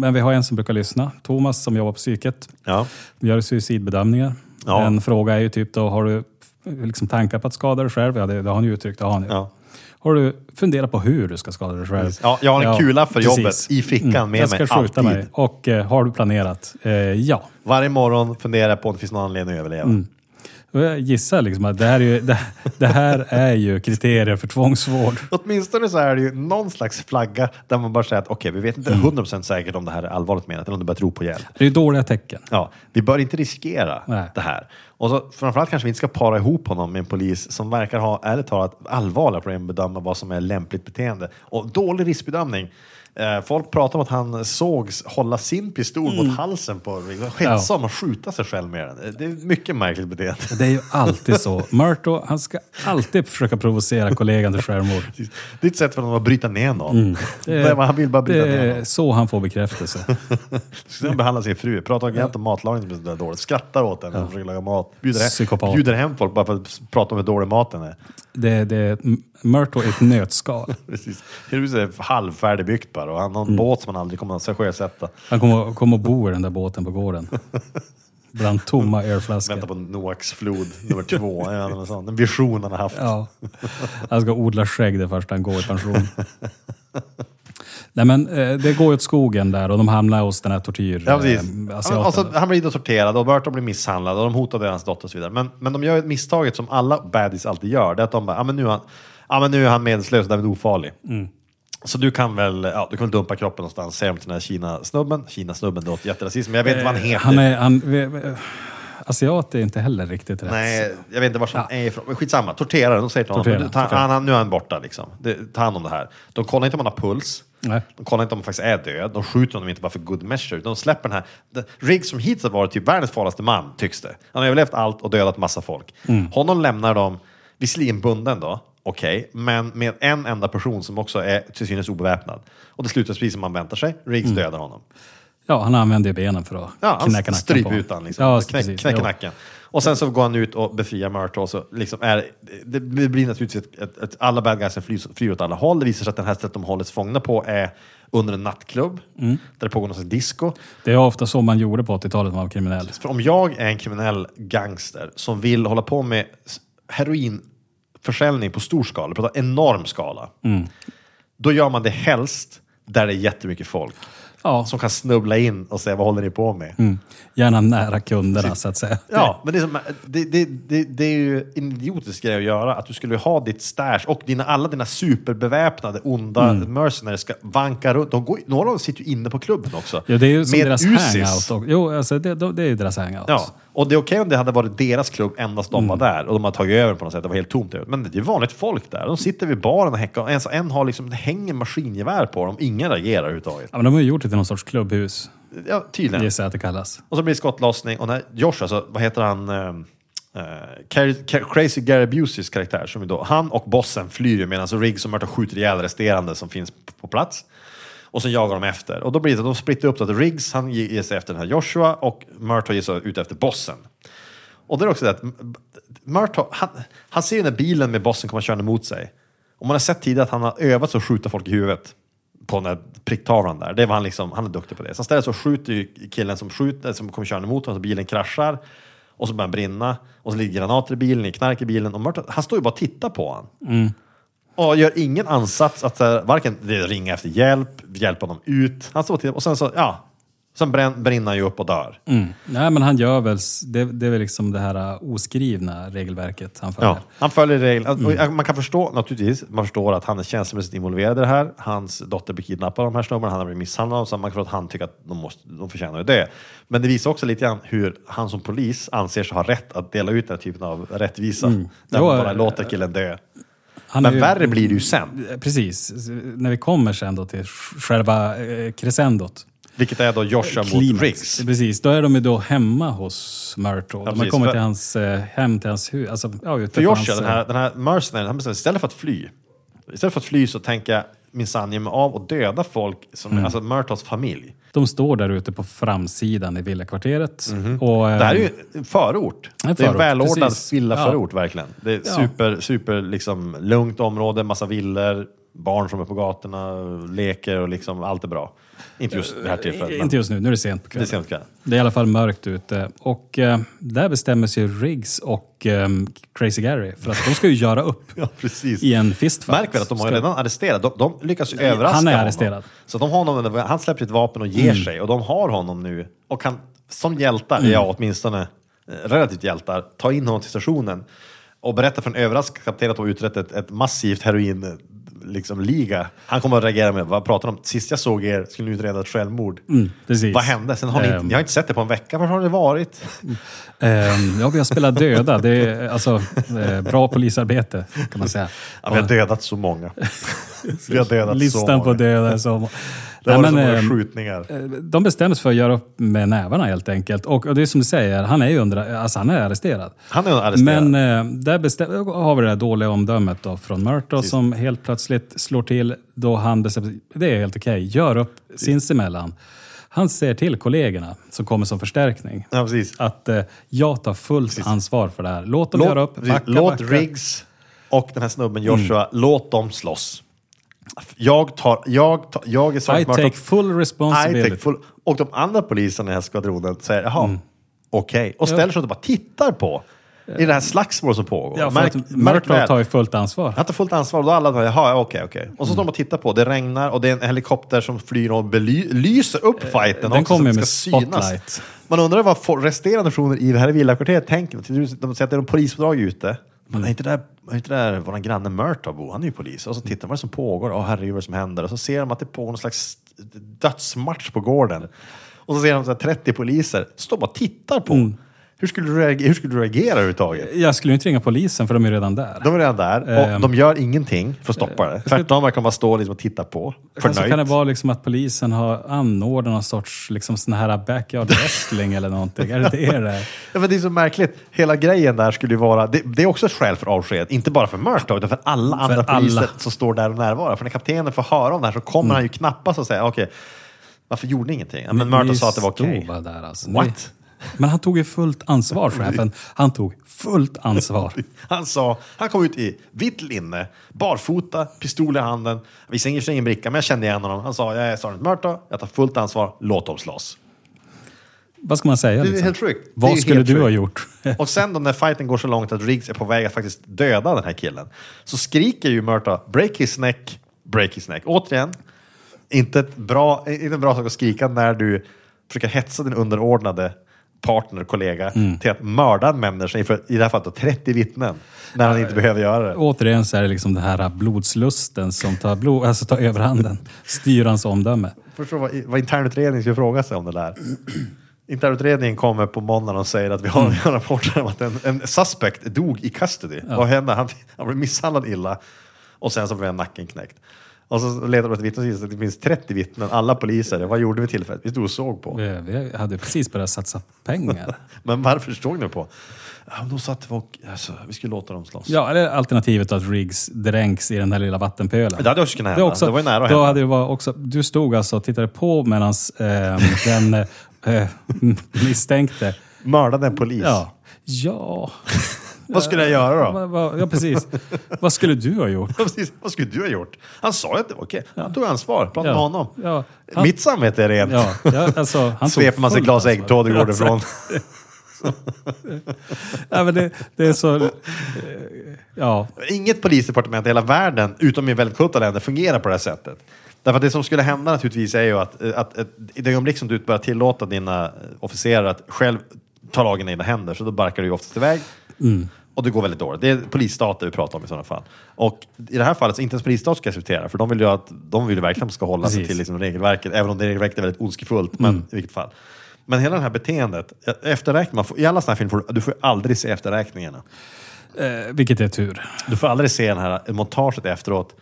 men vi har en som brukar lyssna, Thomas som jobbar på psyket. Ja. Vi gör suicidbedömningar. Ja. En fråga är ju typ då, har du liksom tankar på att skada dig själv? Ja, det, det har han ju uttryckt, det har han ju. Ja. Har du funderat på hur du ska skada dig själv? Ja, jag har en kula för precis. jobbet i fickan med jag ska mig, skjuta alltid. mig. Och eh, har du planerat? Eh, ja. Varje morgon funderar jag på om det finns någon anledning att överleva. Mm. Jag gissar liksom att det här är ju, det, det här är ju kriterier för tvångsvård. Åtminstone så är det ju någon slags flagga där man bara säger att okej, vi vet inte 100% säkert om det här är allvarligt menat eller om du bara tror på hjälp. Det är ju dåliga tecken. Ja, vi bör inte riskera Nej. det här. Och så, framförallt kanske vi inte ska para ihop honom med en polis som verkar ha, ärligt talat, allvarliga problem att bedöma vad som är lämpligt beteende. Och dålig riskbedömning. Eh, folk pratar om att han sågs hålla sin pistol Mm. mot halsen på Sketsam och skjuta sig själv med den. Det är mycket märkligt beteende. Det är ju alltid så. Murto, han ska alltid försöka provocera kollegan till självmord. Det är ett sätt för honom att bryta ner någon. Det är, han vill bara bryta Mm. det ner är någon. så han får bekräftelse. Sen behandlar sin fru, pratar jämt om matlagning som är dåligt, skrattar åt henne när hon försöker laga mat. Bjuder hem, bjuder hem folk bara för att prata om hur dålig maten är. Det, det är Murto i ett nötskal. Precis. Huset är halvfärdigbyggt bara och han har en Mm. båt som han aldrig kommer att sjösätta. Han kommer, kommer att bo i den där båten på gården. Bland tomma Vänta ölflaskor. på Noaks flod nummer två. Ja, någon sån. En vision han har haft. Ja. Han ska odla skägg det första han går i pension. Nej men eh, det går ju åt skogen där och de hamnar hos den här tortyr... Ja, precis. eh, asiaten. Alltså, han blir då torterad och Burton blir misshandlad och de hotar deras dotter och så vidare. Men, men de gör ett misstaget som alla baddies alltid gör. Det är att de bara, ah, men nu är han, ah, men nu är han medvetslös och därmed ofarlig. Mm. Så du kan väl ja, du kan väl dumpa kroppen någonstans, säger de till den här Kina-snubben. Kina-snubben, låter jätterasism, men jag vet inte vad han heter. Eh, Han är... Han, vi- vi- asiat är inte heller riktigt rätt. Nej, jag vet inte var han är ifrån. Men skitsamma, tortera den. De säger till honom, Tortera, "Men du, ta, tortera. han, han, nu är han borta liksom. Det, ta hand om det här. De kollar inte om han har puls. Nej. De kollar inte om han faktiskt är död. De skjuter honom inte bara för good measure. De släpper den här... Riggs som hittills har varit typ världens farligaste man, tycks det. Han har överlevt allt och dödat massa folk. Honom lämnar de, visserligen bunden då, okej, men med en enda person som också är till synes obeväpnad. Och det slutar precis som man väntar sig. Riggs dödar honom. Ja, han använder ju benen för att Ja, knäcka nacken på han liksom. Ja, Knäck, precis. knäcker Jo. nacken. Och sen så går han ut och befriar Murtaugh. och Så liksom är, det blir naturligtvis ett, ett, ett, alla bad guys flyr, flyr åt alla håll. Det visar sig att den här stället de hållits fångna på är under en nattklubb. Mm. Där det pågår någon slags disco. Det är ofta så man gjorde på 80-talet när man var kriminell. För om jag är en kriminell gangster som vill hålla på med heroinförsäljning på stor skala, på en enorm skala, Mm. då gör man det helst där det är jättemycket folk. Ja, Som kan snubbla in och säga vad håller ni på med? mm. gärna nära kunderna så att säga. Ja, men det är, som, det, det, det, det är ju en idiotisk grej att göra. Att du skulle ha ditt stash och dina, alla dina superbeväpnade onda Mm. mercenaries ska vanka runt. De går, några av dem sitter ju inne på klubben också. Ja, det är ju som Med deras Uzis. hangout. Och, jo, alltså det, det är ju deras hangout. Ja, och det är okej om det hade varit deras klubb, endast de Mm. var där och de har tagit över på något sätt, det var helt tomt. Men det är vanligt folk där. De sitter vid baren och häckar. En, en har liksom, det hänger maskingevär på dem, ingen reagerar överhuvudtaget. Ja, men de har ju gjort det till någon sorts klubbhus, Ja, tydligen. gissar jag att det kallas. Och så blir det skottlossning och när Josh, alltså, vad heter han? Car- Crazy Gary Buseys karaktär, som då, han och bossen flyr ju medan Riggs och Murtaugh skjuter ihjäl resterande som finns på plats. Och sen jagar de efter. Och då blir det att de splittrar upp det att Riggs han ger sig efter den här Joshua och Murtaugh ger sig ut efter bossen. Och det är också det att Murtaugh, han, han ser ju när bilen med bossen kommer körande mot sig. Och man har sett tidigare att han har övat sig att skjuta folk i huvudet på den där pricktavlan där. Det var han liksom, han är duktig på det. Så istället så skjuter ju killen som skjuter, som kommer körande mot honom, så bilen kraschar. Och så börjar han brinna. Och så ligger granater i bilen, i knark i bilen. Och Murtaugh, han står ju bara och tittar på honom. Mm. Och gör ingen ansats att här, varken ringa efter hjälp, hjälpa dem ut. Han står tittar och sen så, ja. Sen brän, brinner han ju upp och dör. Mm. Nej, men han gör väl, det, det är väl liksom det här uh, oskrivna regelverket han följer. Ja, han följer reglerna. Jag- Man kan förstå, naturligtvis, man förstår att han är känslomässigt involverad i det här. Hans dotter blir kidnappad av de här snubbarna, han har blivit misshandlad. Så man kan förstå att han tycker att de, måste, de förtjänar det. Men det visar också lite grann hur han som polis anser sig ha rätt att dela ut den här typen av rättvisa. Där Jo, man bara äh, låter killen dö. Han Men ju- värre blir det ju sen. Precis. När vi kommer sen då till själva eh, crescendot. Vilket är då Joshua mot Klimax. Riggs. Precis, då är de ju då hemma hos Murtaugh. de har kommit För- till hans eh, hem, till hans hus. Alltså, ja, För Joshua, hans, den här, den här mercenaren, han bestämmer istället för att fly, istället för att fly så tänker jag minsann ge mig av och döda folk, som, Mm. alltså Murtaughs familj. De står där ute på framsidan i villakvarteret. Och, eh, Det här är ju en förort. En det är en förort, välordnad villaförort verkligen. Det är Ja. super, super liksom, lugnt område, massa villor, barn som är på gatorna, leker och liksom allt är bra. Inte just det här tillfället. men Inte just nu, nu är det sent på Det är kvällen. sent kvällen. Det är i alla fall mörkt ute. Och eh, där bestämmer sig Riggs och eh, Crazy Gary för att de ska ju göra upp Ja, precis. i en fistfight. Märk väl att de har Ska- redan arresterat. De, de lyckas ju överraska Han är honom. arresterad. Så de har honom, han släpper ett vapen och ger sig och de har honom nu. Och kan som hjältar, ja åtminstone eh, relativt hjältar, ta in honom till stationen och berätta för en överraskad kapten att de utrett ett, ett massivt heroin liksom, liga. Han kommer att reagera med, vad pratar de om? Sist jag såg er skulle ni utreda ett självmord. Mm. Vad hände? Sen har ni, Ehm. inte, jag har inte sett det på en vecka. Var har det varit? Ehm, ja, vi har spelat döda. Det är alltså eh, bra polisarbete kan man säga. Ja, vi har dödat så många. vi har dödat så Listan många. på döda är så... Det har Nej, men, ehm, skjutningar. Eh, De bestämmer sig för att göra upp med nävarna helt enkelt. Och, och det är som du säger, han är ju under, alltså han är arresterad. Han är arresterad. Men eh, där bestäm, har vi det här dåliga omdömet då från Murtaugh som helt plötsligt slår till då han bestämmer det är helt okej, gör upp sinsemellan. Han säger till kollegorna som kommer som förstärkning Ja, precis. att eh, jag tar fullt ansvar för det här. Låt dem göra upp, precis. backa, låt backa. Mm. Riggs och den här snubben Joshua, låt dem slåss. Jag, tar, jag, tar, jag är I Sergeant Murtaugh. take full I responsibility. take full. Och de andra poliserna i den här skvadronen säger jaha, Mm. okej. Och ställer sig och bara tittar på i det här slagsmålet som pågår. Ja, Märk- väl. tar ju fullt ansvar. Han tar fullt ansvar och då alla bara, jaha, ja, okej, okej. Och så står de och tittar på, det regnar och det är en helikopter som flyr och bely- lyser upp fighten den kommer med ska synas. spotlight. Man undrar vad resterande personer i det här villakvarteret tänker. De säger att det är en polisuppdrag ute. Men är inte där, är inte där vår granne Murtaugh bor? Han är ju polis. Och så tittar man vad som pågår. Åh herregud vad som händer. Och så ser de att det pågår någon slags dödsmatch på gården. Och så ser de så här 30 poliser stå och bara tittar på. Hur skulle du reagera, hur skulle du reagera överhuvudtaget? Jag skulle ju inte ringa polisen för de är redan där. De är redan där och Ehm. de gör ingenting för att stoppa det. Tvärtom verkar de bara stå liksom och titta på. Alltså, Förnöjt. kan det vara liksom att polisen har anordnat någon sorts liksom sån här backyard wrestling eller någonting? Är det det det är? Ja, men det är så märkligt. Hela grejen där skulle ju vara, det, det är också ett skäl för avsked. Inte bara för Murtaugh utan för alla andra alla. poliser som står där och närvarar. För när kaptenen får höra om det här så kommer han ju knappast och säga okej, varför gjorde ni ingenting? Ja, men Ni sa att det var okej. stod bara där alltså. What? Men han tog ju fullt ansvar, chefen. Han tog fullt ansvar. Han sa, han kom ut i vitt linne, barfota, pistol i handen. Visade ingen ingen bricka, men jag kände igen honom. Han sa, jag är Sergeant Murtaugh, jag tar fullt ansvar, låt dem slåss. Vad ska man säga? Det är liksom? helt sjukt. Vad skulle du ha sjukt. gjort? Och sen då när fighten går så långt att Riggs är på väg att faktiskt döda den här killen så skriker ju Murtaugh break his neck, break his neck. Återigen, inte, ett bra, inte en bra sak att skrika när du försöker hetsa din underordnade partner, kollega Mm. till att mörda en människa inför, i det här fallet då, 30 vittnen när han inte behöver göra det. Återigen så är det liksom den här blodslusten som tar, blod, alltså tar överhanden. Styr hans omdöme. Förstår vad, vad internutredningen ska fråga sig om det där. Internutredningen kommer på måndagen och säger att vi har en rapport om att en, en suspect dog i custody. Vad hände? Han, han blev misshandlad illa och sen så blev nacken knäckt. Och så letar de efter vittnen och att det finns 30 vittnen, alla poliser. Vad gjorde vi tillfället? Vi stod och såg på. Vi, vi hade precis börjat satsa pengar. Men varför såg ni på? Ja, de satt och, alltså, vi skulle låta dem slåss. Ja, eller alternativet att Riggs dränks i den här lilla vattenpölen. Det hade också kunnat Det, hända. också, det var ju nära att då hända. hade det varit också, Du stod alltså och tittade på medan eh, den eh, misstänkte... Mördade en polis. Ja. Ja. Vad skulle jag göra då? Va- Ja, precis. Vad skulle du ha gjort? Precis, vad skulle du ha gjort? Han sa ju att det var okej. Han tog ansvar. Pratade Ja. med honom. Han- Mitt samvete är rent. Ja, ja, alltså, han Sveper man sig glas äggtoddy och går ifrån. Ja, men det, det är så... eh, Ja, Inget polisdepartement i hela världen, utom i väldigt korrupta länder, fungerar på det här sättet. Därför att det som skulle hända naturligtvis är ju att, att, att i det ögonblick som du börjar tillåta dina eh, officerare att själv ta lagen i egna händer, så då barkar du ju oftast iväg. Och det går väldigt dåligt. Det är polisstater vi pratar om i sådana fall. Och i det här fallet så inte ens polisstat ska acceptera, för de vill ju att de vill verkligen ska hålla sig till liksom regelverket, även om det regelverket är väldigt ondskefullt. Men i vilket fall. Men hela det här beteendet, efterräkning, man får, i alla sådana här filmer får du, du får aldrig se efterräkningarna. eh, vilket är tur. Du får aldrig se den här montaget efteråt.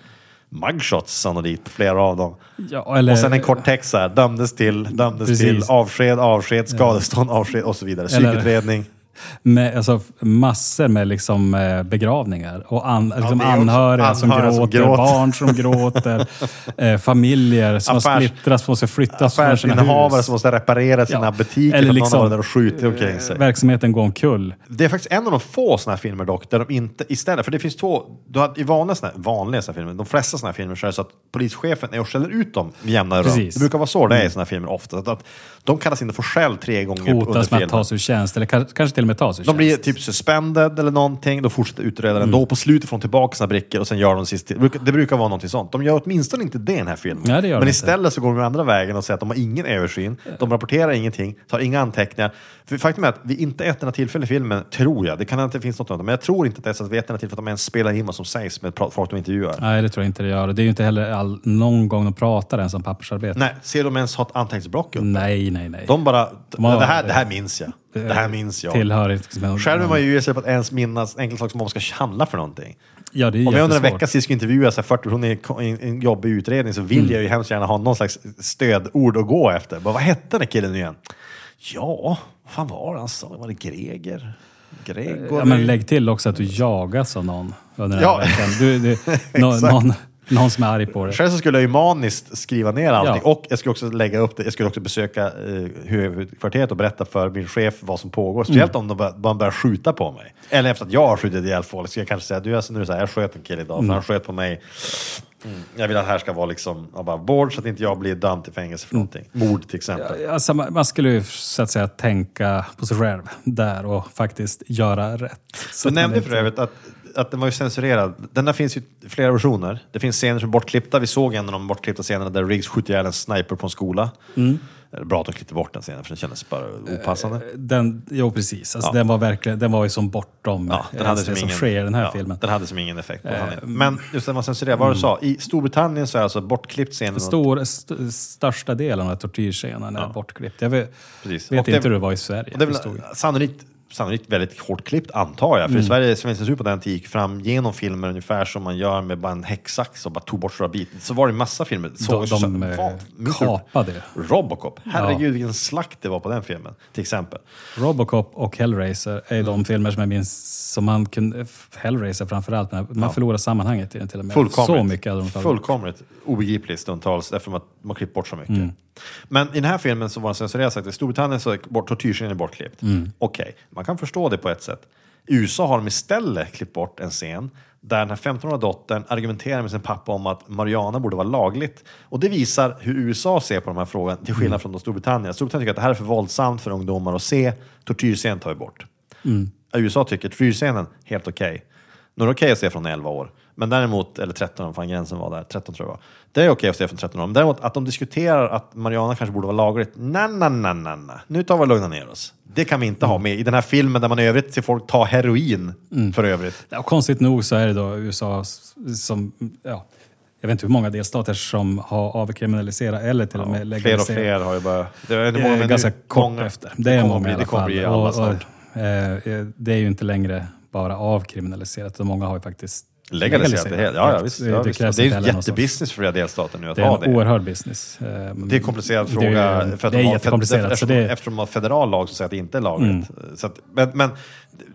Mugshots sannolikt, flera av dem. Ja, eller, och sen en kort text så här, dömdes till, dömdes Precis. till, avsked, avsked, skadestånd, avsked och så vidare. Psykutredning. Med, alltså, massor med liksom, eh, begravningar och an, liksom det är också anhöriga, som, anhöriga som gråter, gråter. barn som gråter, eh, familjer som Affärs- har splittrats, måste flyttas från sina hus. som måste reparera sina Ja. butiker Eller liksom, någon har varit där och skjutit omkring sig. eh, Verksamheten går omkull. Det är faktiskt en av de få såna här filmer dock, där de inte istället, för det finns två, du har, i vanliga, såna, vanliga här filmer, de flesta såna här filmer så är det så att polischefen är och skäller ut dem med jämna rum. Det brukar vara så det är i såna här filmer ofta. Att, att de kallas in och får skäll tre gånger under Hotas med filmen. att tas ur tjänst, eller ka- kanske till och med tas ur De blir typ suspended eller någonting, då fortsätter utredaren Mm. då. På slutet får de tillbaka sina brickor och sen gör de sist. Det brukar, vara någonting sånt. De gör åtminstone inte det i den här filmen. Nej, det gör Men de istället så går de andra vägen och säger att de har ingen översyn. De rapporterar ingenting, tar inga anteckningar. För faktum är att vid inte ett enda tillfälle i filmen, tror jag, det kan inte finnas något annat, men jag tror inte att det är så att vid ett enda tillfälle att de ens spelar in vad som sägs med folk de intervjuar. Nej, det tror jag inte det gör. Det är ju inte heller all, någon gång de pratar ens om pappersarbete. Nej, ser de ens ha ett anteckningsblock uppe? nej, nej. nej. De bara, har- det, här, det här minns jag. Det här minns jag. Tillhör liksom, Själv är man ju sig på att ens minnas enkla saker som man ska handla för någonting. Ja, det är Om jag under en vecka sist ska intervjua så här 40 personer i en jobbig utredning så vill Mm. jag ju hemskt gärna ha någon slags stödord att gå efter. Bara, vad hette den här killen nu igen? Ja, vad fan var det han sa? Var det Greger? Gregor? Ja, men lägg till också att du jagas av någon under den Ja. här veckan. Du, du, nå, någon, någon som är arg på dig. Själv så skulle jag ju maniskt skriva ner allting Ja. och jag skulle också lägga upp det. Jag skulle också besöka eh, huvudkvarteret och berätta för min chef vad som pågår. Speciellt Mm. om de bör- börjar skjuta på mig. Eller efter att jag har skjutit ihjäl folk. Så jag kanske säga, du alltså, nu det så här, jag sköt en kille idag Mm. för han sköt på mig. Mm. Jag vill att det här ska vara liksom above board så att inte jag blir dömd till fängelse för någonting. Mord till exempel. Alltså, man, skulle ju så att säga tänka på sig själv där och faktiskt göra rätt. Så Du nämnde för övrigt att, att den var ju censurerad. Den där finns ju flera versioner. Det finns scener som är bortklippta. Vi såg en av de bortklippta scenerna där Riggs skjuter ihjäl en sniper på en skola. Mm. Det är bra att de klippte bort den scenen för den kändes bara opassande. Den, jo, precis. Alltså, Ja. Den var verkligen, den var ju som bortom Ja, den eh, hade det som som ingen, sker i den här ja, filmen. Eh, Den hade som ingen effekt på handlingen. Men just den var censurerad, vad du sa. I Storbritannien så är alltså bortklippt scenen. Stor, st största delen av tortyrscenen är bortklippt. Jag vet, vet det- inte hur det var i Sverige. Det är väl sannolikt sannolikt väldigt hårt klippt, antar jag. För i Sverige, svensk censur på den tiden gick fram genom filmer ungefär som man gör med bara en häcksax och bara tog bort stora bitar. Så var det massa filmer. De, Så, de eh, vad- du- kapade. Robocop, herregud vilken slakt det var på den filmen, till exempel. Robocop och Hellraiser är Mm. de filmer som jag minns som man kunde... Hellraiser framförallt, men man förlorar sammanhanget i den till och med. Fullkomligt. Så mycket hade de tagit. Fullkomligt obegripligt stundtals eftersom att man klippt bort så mycket. Mm. Men i den här filmen så var den censurerad sagt. I Storbritannien så är tortyrscenen bortklippt. Mm. Okej, man kan förstå det på ett sätt. I USA har de istället klippt bort en scen där den här 15-åriga dottern argumenterar med sin pappa om att marijuana borde vara lagligt. Och det visar hur USA ser på de här frågorna, till Mm. skillnad från då Storbritannien. Storbritannien tycker att det här är för våldsamt för ungdomar att se. Tortyrscenen tar vi bort. Mm. USA tycker tortyrscenen, helt okej. Nu är det okej att se från 11 år. Men däremot, eller 13, vad fan gränsen var där, 13 tror jag var. Det är okej att se från 13 år. Men däremot att de diskuterar att marijuana kanske borde vara lagligt. Nej, nej, nej, nej, nej. Nu tar vi och lugnar ner oss. Det kan vi inte ha med i den här filmen där man i övrigt ser folk ta heroin för övrigt. Ja, konstigt nog så är det då USA som... Ja, jag vet inte hur många delstater som har avkriminaliserat eller till och med Fler och legaliserat. fler har ju bara... Det är, Det många, ganska nu- kort många- efter. Det är kommer många bli- i alla Det kommer fall. bli alla Och- och, eh, det är ju inte längre bara avkriminaliserat, många har ju faktiskt Legaliserat det helt. Ja, ja, visst. Det, Ja, det, visst. krävs det är sorts- jättebusiness för flera delstater nu att Det är ha en det. oerhörd business. Eh, Det är en komplicerad det fråga. är- för att det är de jättekomplicerat, Eftersom, det- Mm. eftersom de har federal lag som säger att det inte är lagligt. Så att, men, men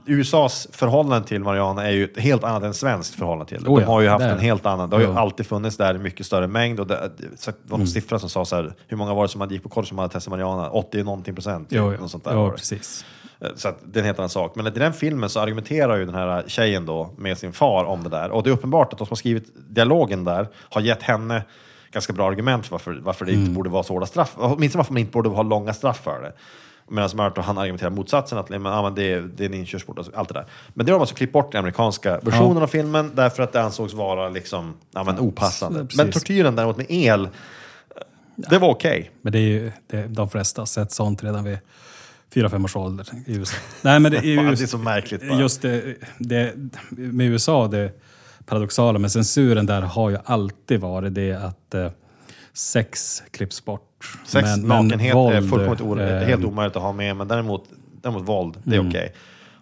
USAs förhållande till marijuana är ju ett helt annat än svenskt förhållande till det. Oh De har ju haft det är en det. helt annan. Det har ju Jo. alltid funnits där i mycket större mängd. Och det, så det var Mm. någon siffra som sa så här, hur många var det som hade gick på college som hade testat marijuana? 80 någonting procent. Jo, något sånt där jo, det. precis. Eh, Så att det är en helt annan sak. Men i den filmen så argumenterar ju den här tjejen då med sin far om det där. Och det är uppenbart att de som har skrivit dialogen där har gett henne ganska bra argument för varför, varför det Mm. inte borde vara så hårda straff. Åtminstone varför man inte borde ha långa straff för det. Medan Murto han argumenterar motsatsen, att men, ja, men det, är, det är en inkörsport, alltså, allt det där. Men det har de alltså klippt bort i den amerikanska versionen av filmen därför att det ansågs vara liksom, ja, men opassande. precis. Men tortyren däremot med el, det var okej. Men det är ju, det, de flesta har sett sånt redan vid fyra fem års ålder i USA. Nej, men det är ju... Det är så märkligt bara. Just det, det, med USA, det paradoxala med censuren där har ju alltid varit det att eh, sex klipps bort. Sex, Men- men nakenhet är våld, fullkomligt o- eh, helt omöjligt att ha med, men däremot, däremot våld, det är okej.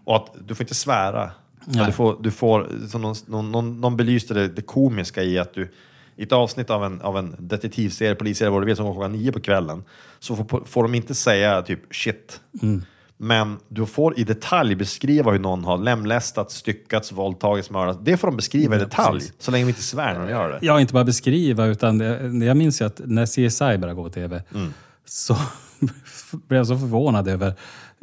Och att du får inte svära. Nej. Du får, du får, någon, någon, någon, någon belyste det, det komiska i att du i ett avsnitt av en, av en detektivserie, polisserie, vad du vet, som går klockan nio på kvällen, så får, får de inte säga typ shit. Men du får i detalj beskriva hur någon har lemlästats, styckats, våldtagits, mördats. Det får de beskriva i Ja, detalj, precis. så länge de inte svär när de gör det. Ja, inte bara beskriva, utan det, jag minns ju att när CSI började gå på tv så blev jag så förvånad över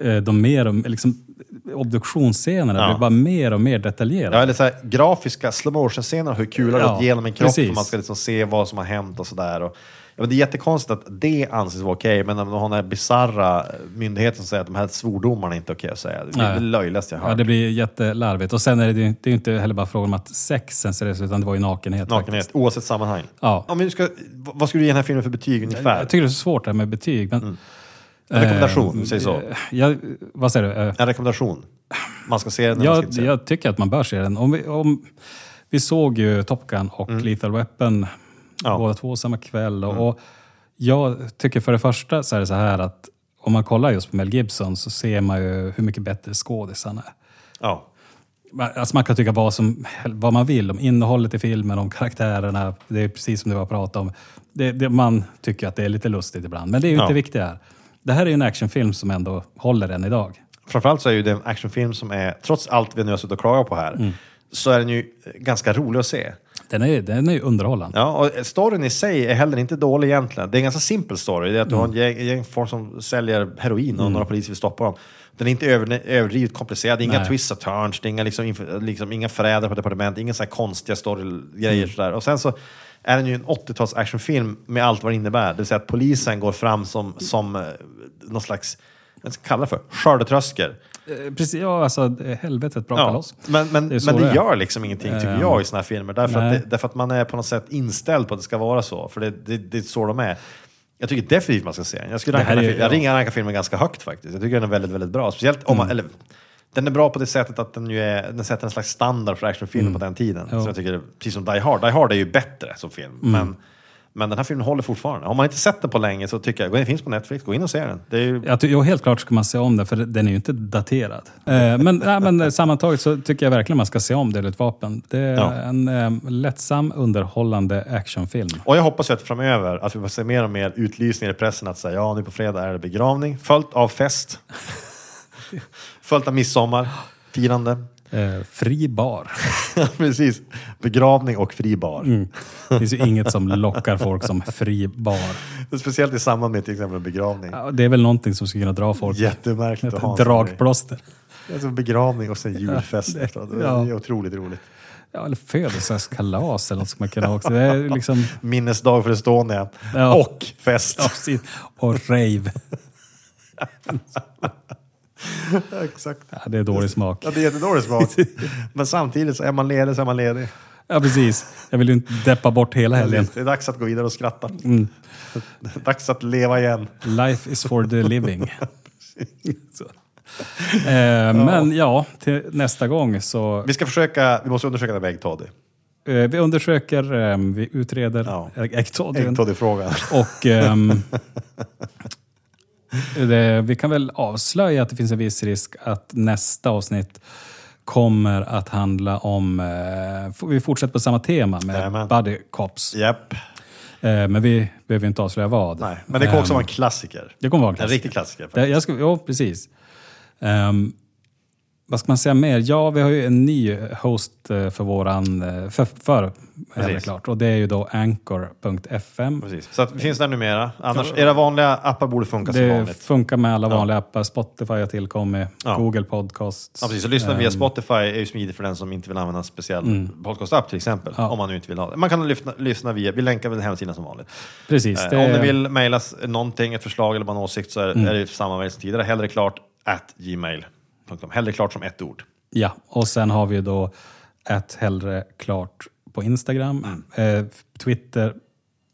eh, de mer och, liksom, obduktionsscenerna Ja. blev bara mer och mer detaljerade. Ja, eller så här, grafiska slow motion-scener, hur kulor Ja, gått igenom en kropp precis. och man ska liksom se vad som har hänt och sådär. Ja, men det är jättekonstigt att det anses vara okej, men när man har den här bisarra myndigheten som säger att de här svordomarna är inte okej att säga. Det är Nej. det löjligaste jag har Ja, hört. det blir jättelarvigt. Och sen är det, det är inte heller bara frågan om att sex censureras, utan det var ju nakenhet. Nakenhet, faktiskt. oavsett sammanhang. Ja. Om ska, vad skulle du ge den här filmen för betyg ungefär? Jag tycker det är så svårt det här med betyg. Men, En rekommendation, Eh, säger så. eh, Jag, vad säger du? Eh, En rekommendation. Man ska se den eller man ska Jag, inte se den. jag tycker att man bör se den. Om vi, om, vi såg ju Top Gun och Lethal Weapon Mm. Ja. Mm. båda två samma kväll. Och, och jag tycker för det första så är det så här att om man kollar just på Mel Gibson så ser man ju hur mycket bättre skådis han är. Ja. Alltså man kan tycka vad, som, vad man vill om innehållet i filmen, om karaktärerna. Det är precis som du har pratat om. Det, det, man tycker att det är lite lustigt ibland, men det är ju Ja. inte viktigt här. Det här är ju en actionfilm som ändå håller än idag. Framförallt så är ju det en actionfilm som är, trots allt vi nu har suttit och klagat på här, Mm. så är den ju ganska rolig att se. Den är, den är ju underhållande. Ja, och storyn i sig är heller inte dålig egentligen. Det är en ganska simpel story. Det är att du har en gäng, gäng folk som säljer heroin och några poliser vill stoppa dem. Den är inte över, överdrivet komplicerad, inga Nej. twists och turns, det är inga, liksom, liksom, inga förrädare på departement, inga så här konstiga storygrejer. Sådär. Och sen så är den ju en 80-tals actionfilm med allt vad det innebär. Det vill säga att polisen går fram som, som eh, någon slags, vad ska kalla det för, skördetröskor. Eh, Precis, ja alltså helvetet brakar Ja, loss. men men, Det men det gör liksom ingenting tycker Ehm, jag i såna här filmer. Därför att, det, därför att man är på något sätt inställd på att det ska vara så. För det, det, det är så de är. Jag tycker definitivt man ska se den. Jag, skulle ranka är- fil- jag ja. ringer ranka filmen ganska högt faktiskt. Jag tycker den är väldigt, väldigt bra. Speciellt om man, Mm. eller, den är bra på det sättet att den, ju är, den sätter en slags standard för actionfilmer på den tiden. Mm. Ja. Så jag tycker, precis som Die Hard. Die Hard är ju bättre som film. Mm. Men, Men den här filmen håller fortfarande. Om man inte sett den på länge så tycker jag, den finns på Netflix, gå in och se den. Det är ju, Jag ty- jo, helt klart ska man se om den, för den är ju inte daterad. Eh, men, nej, men sammantaget så tycker jag verkligen man ska se om Dödligt vapen. Det är Ja. en eh, lättsam, underhållande actionfilm. och jag hoppas ju att framöver att vi får se mer och mer utlysningar i pressen att säga ja, nu på fredag är det begravning, följt av fest, följt av midsommar, firande. Eh, fri bar. Precis. Begravning och fri bar. Mm. Det finns ju inget som lockar folk som fri bar. Speciellt i samband med till exempel en begravning. Ja, Det är väl någonting som skulle kunna dra folk. Jättemärkligt att ha dragplåster. Alltså begravning och sen julfest. Ja, efteråt. det- det ja. är otroligt roligt. Ja, eller födelsedagskalas eller något som man kan ha också. Det är liksom... Minnesdag för Estonia. Ja. Och fest. Ja. Och rave. Exakt. Ja, det är dålig smak. Ja, det är jättedålig smak. Men samtidigt så är man ledig så är man ledig. Ja, precis. Jag vill ju inte deppa bort hela helgen. Det är dags att gå vidare och skratta. Mm. dags att leva igen. Life is for the living. Eh, men ja, till nästa gång så... Vi ska försöka, vi måste undersöka det med äggtoddy. Eh, vi undersöker, eh, vi utreder Ja. äggtoddyn. Äggtoddy-frågan. Och ehm, det, vi kan väl avslöja att det finns en viss risk att nästa avsnitt kommer att handla om... Eh, vi fortsätter på samma tema med Jajamän. Buddy Cops. Japp. Eh, men vi behöver inte avslöja vad. Nej, men det kommer också Ehm, vara en klassiker. Det kommer vara en En klassiker. riktig klassiker. Det, jag ska, jo, precis. Ehm, vad ska man säga mer? Ja, vi har ju en ny host eh, för våran... eh, För, för det klart. Och det är ju då anchor.fm. Precis. Så att, finns där numera. Annars, era vanliga appar borde funka som Det vanligt. funkar med alla vanliga appar. Spotify har tillkommit. Ja. Google Podcasts. Ja, precis. Så lyssna via Ehm, Spotify är ju smidigt för den som inte vill använda en speciell podcast-app till exempel. Ja. Om man nu inte vill ha det. Man kan lyssna, lyssna via, vi länkar väl hemsidan som vanligt. Precis. Eh, Det, Om ni vill mejla någonting, ett förslag eller bara en åsikt så är, Mm. är det samma väg som tidigare. Hellre klart at Hellre klart som ett ord. Ja, och sen har vi då ett hellre klart på Instagram. Eh, Twitter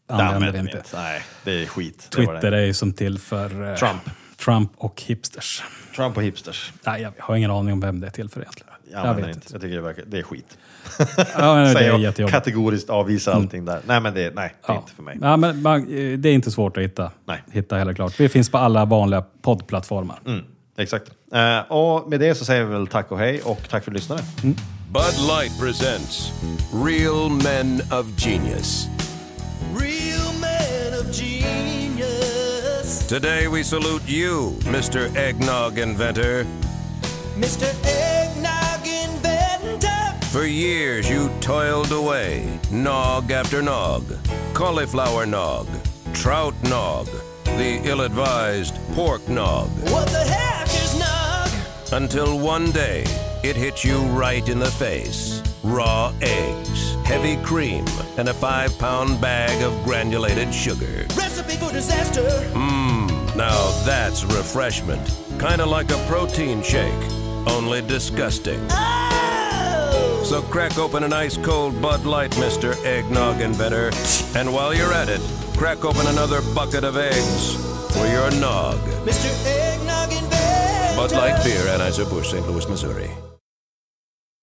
använder vi inte. Nej, det är skit. Det Twitter det. är ju som till för eh, Trump. Trump och hipsters. Trump och hipsters. Nej, jag har ingen aning om vem det är till för egentligen. Jag, Jag vet vet inte. Jag tycker det, verkar, det är skit. Ja, men det är jag. Mm. kategoriskt avvisar allting där. Nej, men det, nej, det är Ja. inte för mig. Ja, men man, det är inte svårt att hitta. Nej. Hitta heller klart. Vi finns på alla vanliga poddplattformar. Mm, exakt. Eh, och med det så säger vi väl tack och hej och tack för att du lyssnade. Bud Light presents Real Men of Genius. Real man of genius. Today we salute you, Mr. Eggnog Inventor. Mr. Eggnog Inventor. For years you toiled away, nog after nog, cauliflower nog, trout nog, the ill advised pork nog, What the heck is nog? Until one day it hit you right in the face. Raw eggs, heavy cream, and a five pound bag of granulated sugar. Recipe for disaster. Mmm, now that's refreshment. Kinda like a protein shake, only disgusting. Oh! So crack open an ice cold Bud Light, Mr. Eggnog Inventor. And while you're at it, crack open another bucket of eggs for your nog. Mr. Inventor. Bud Light Beer, Anheuser-Busch, St. Louis, Missouri.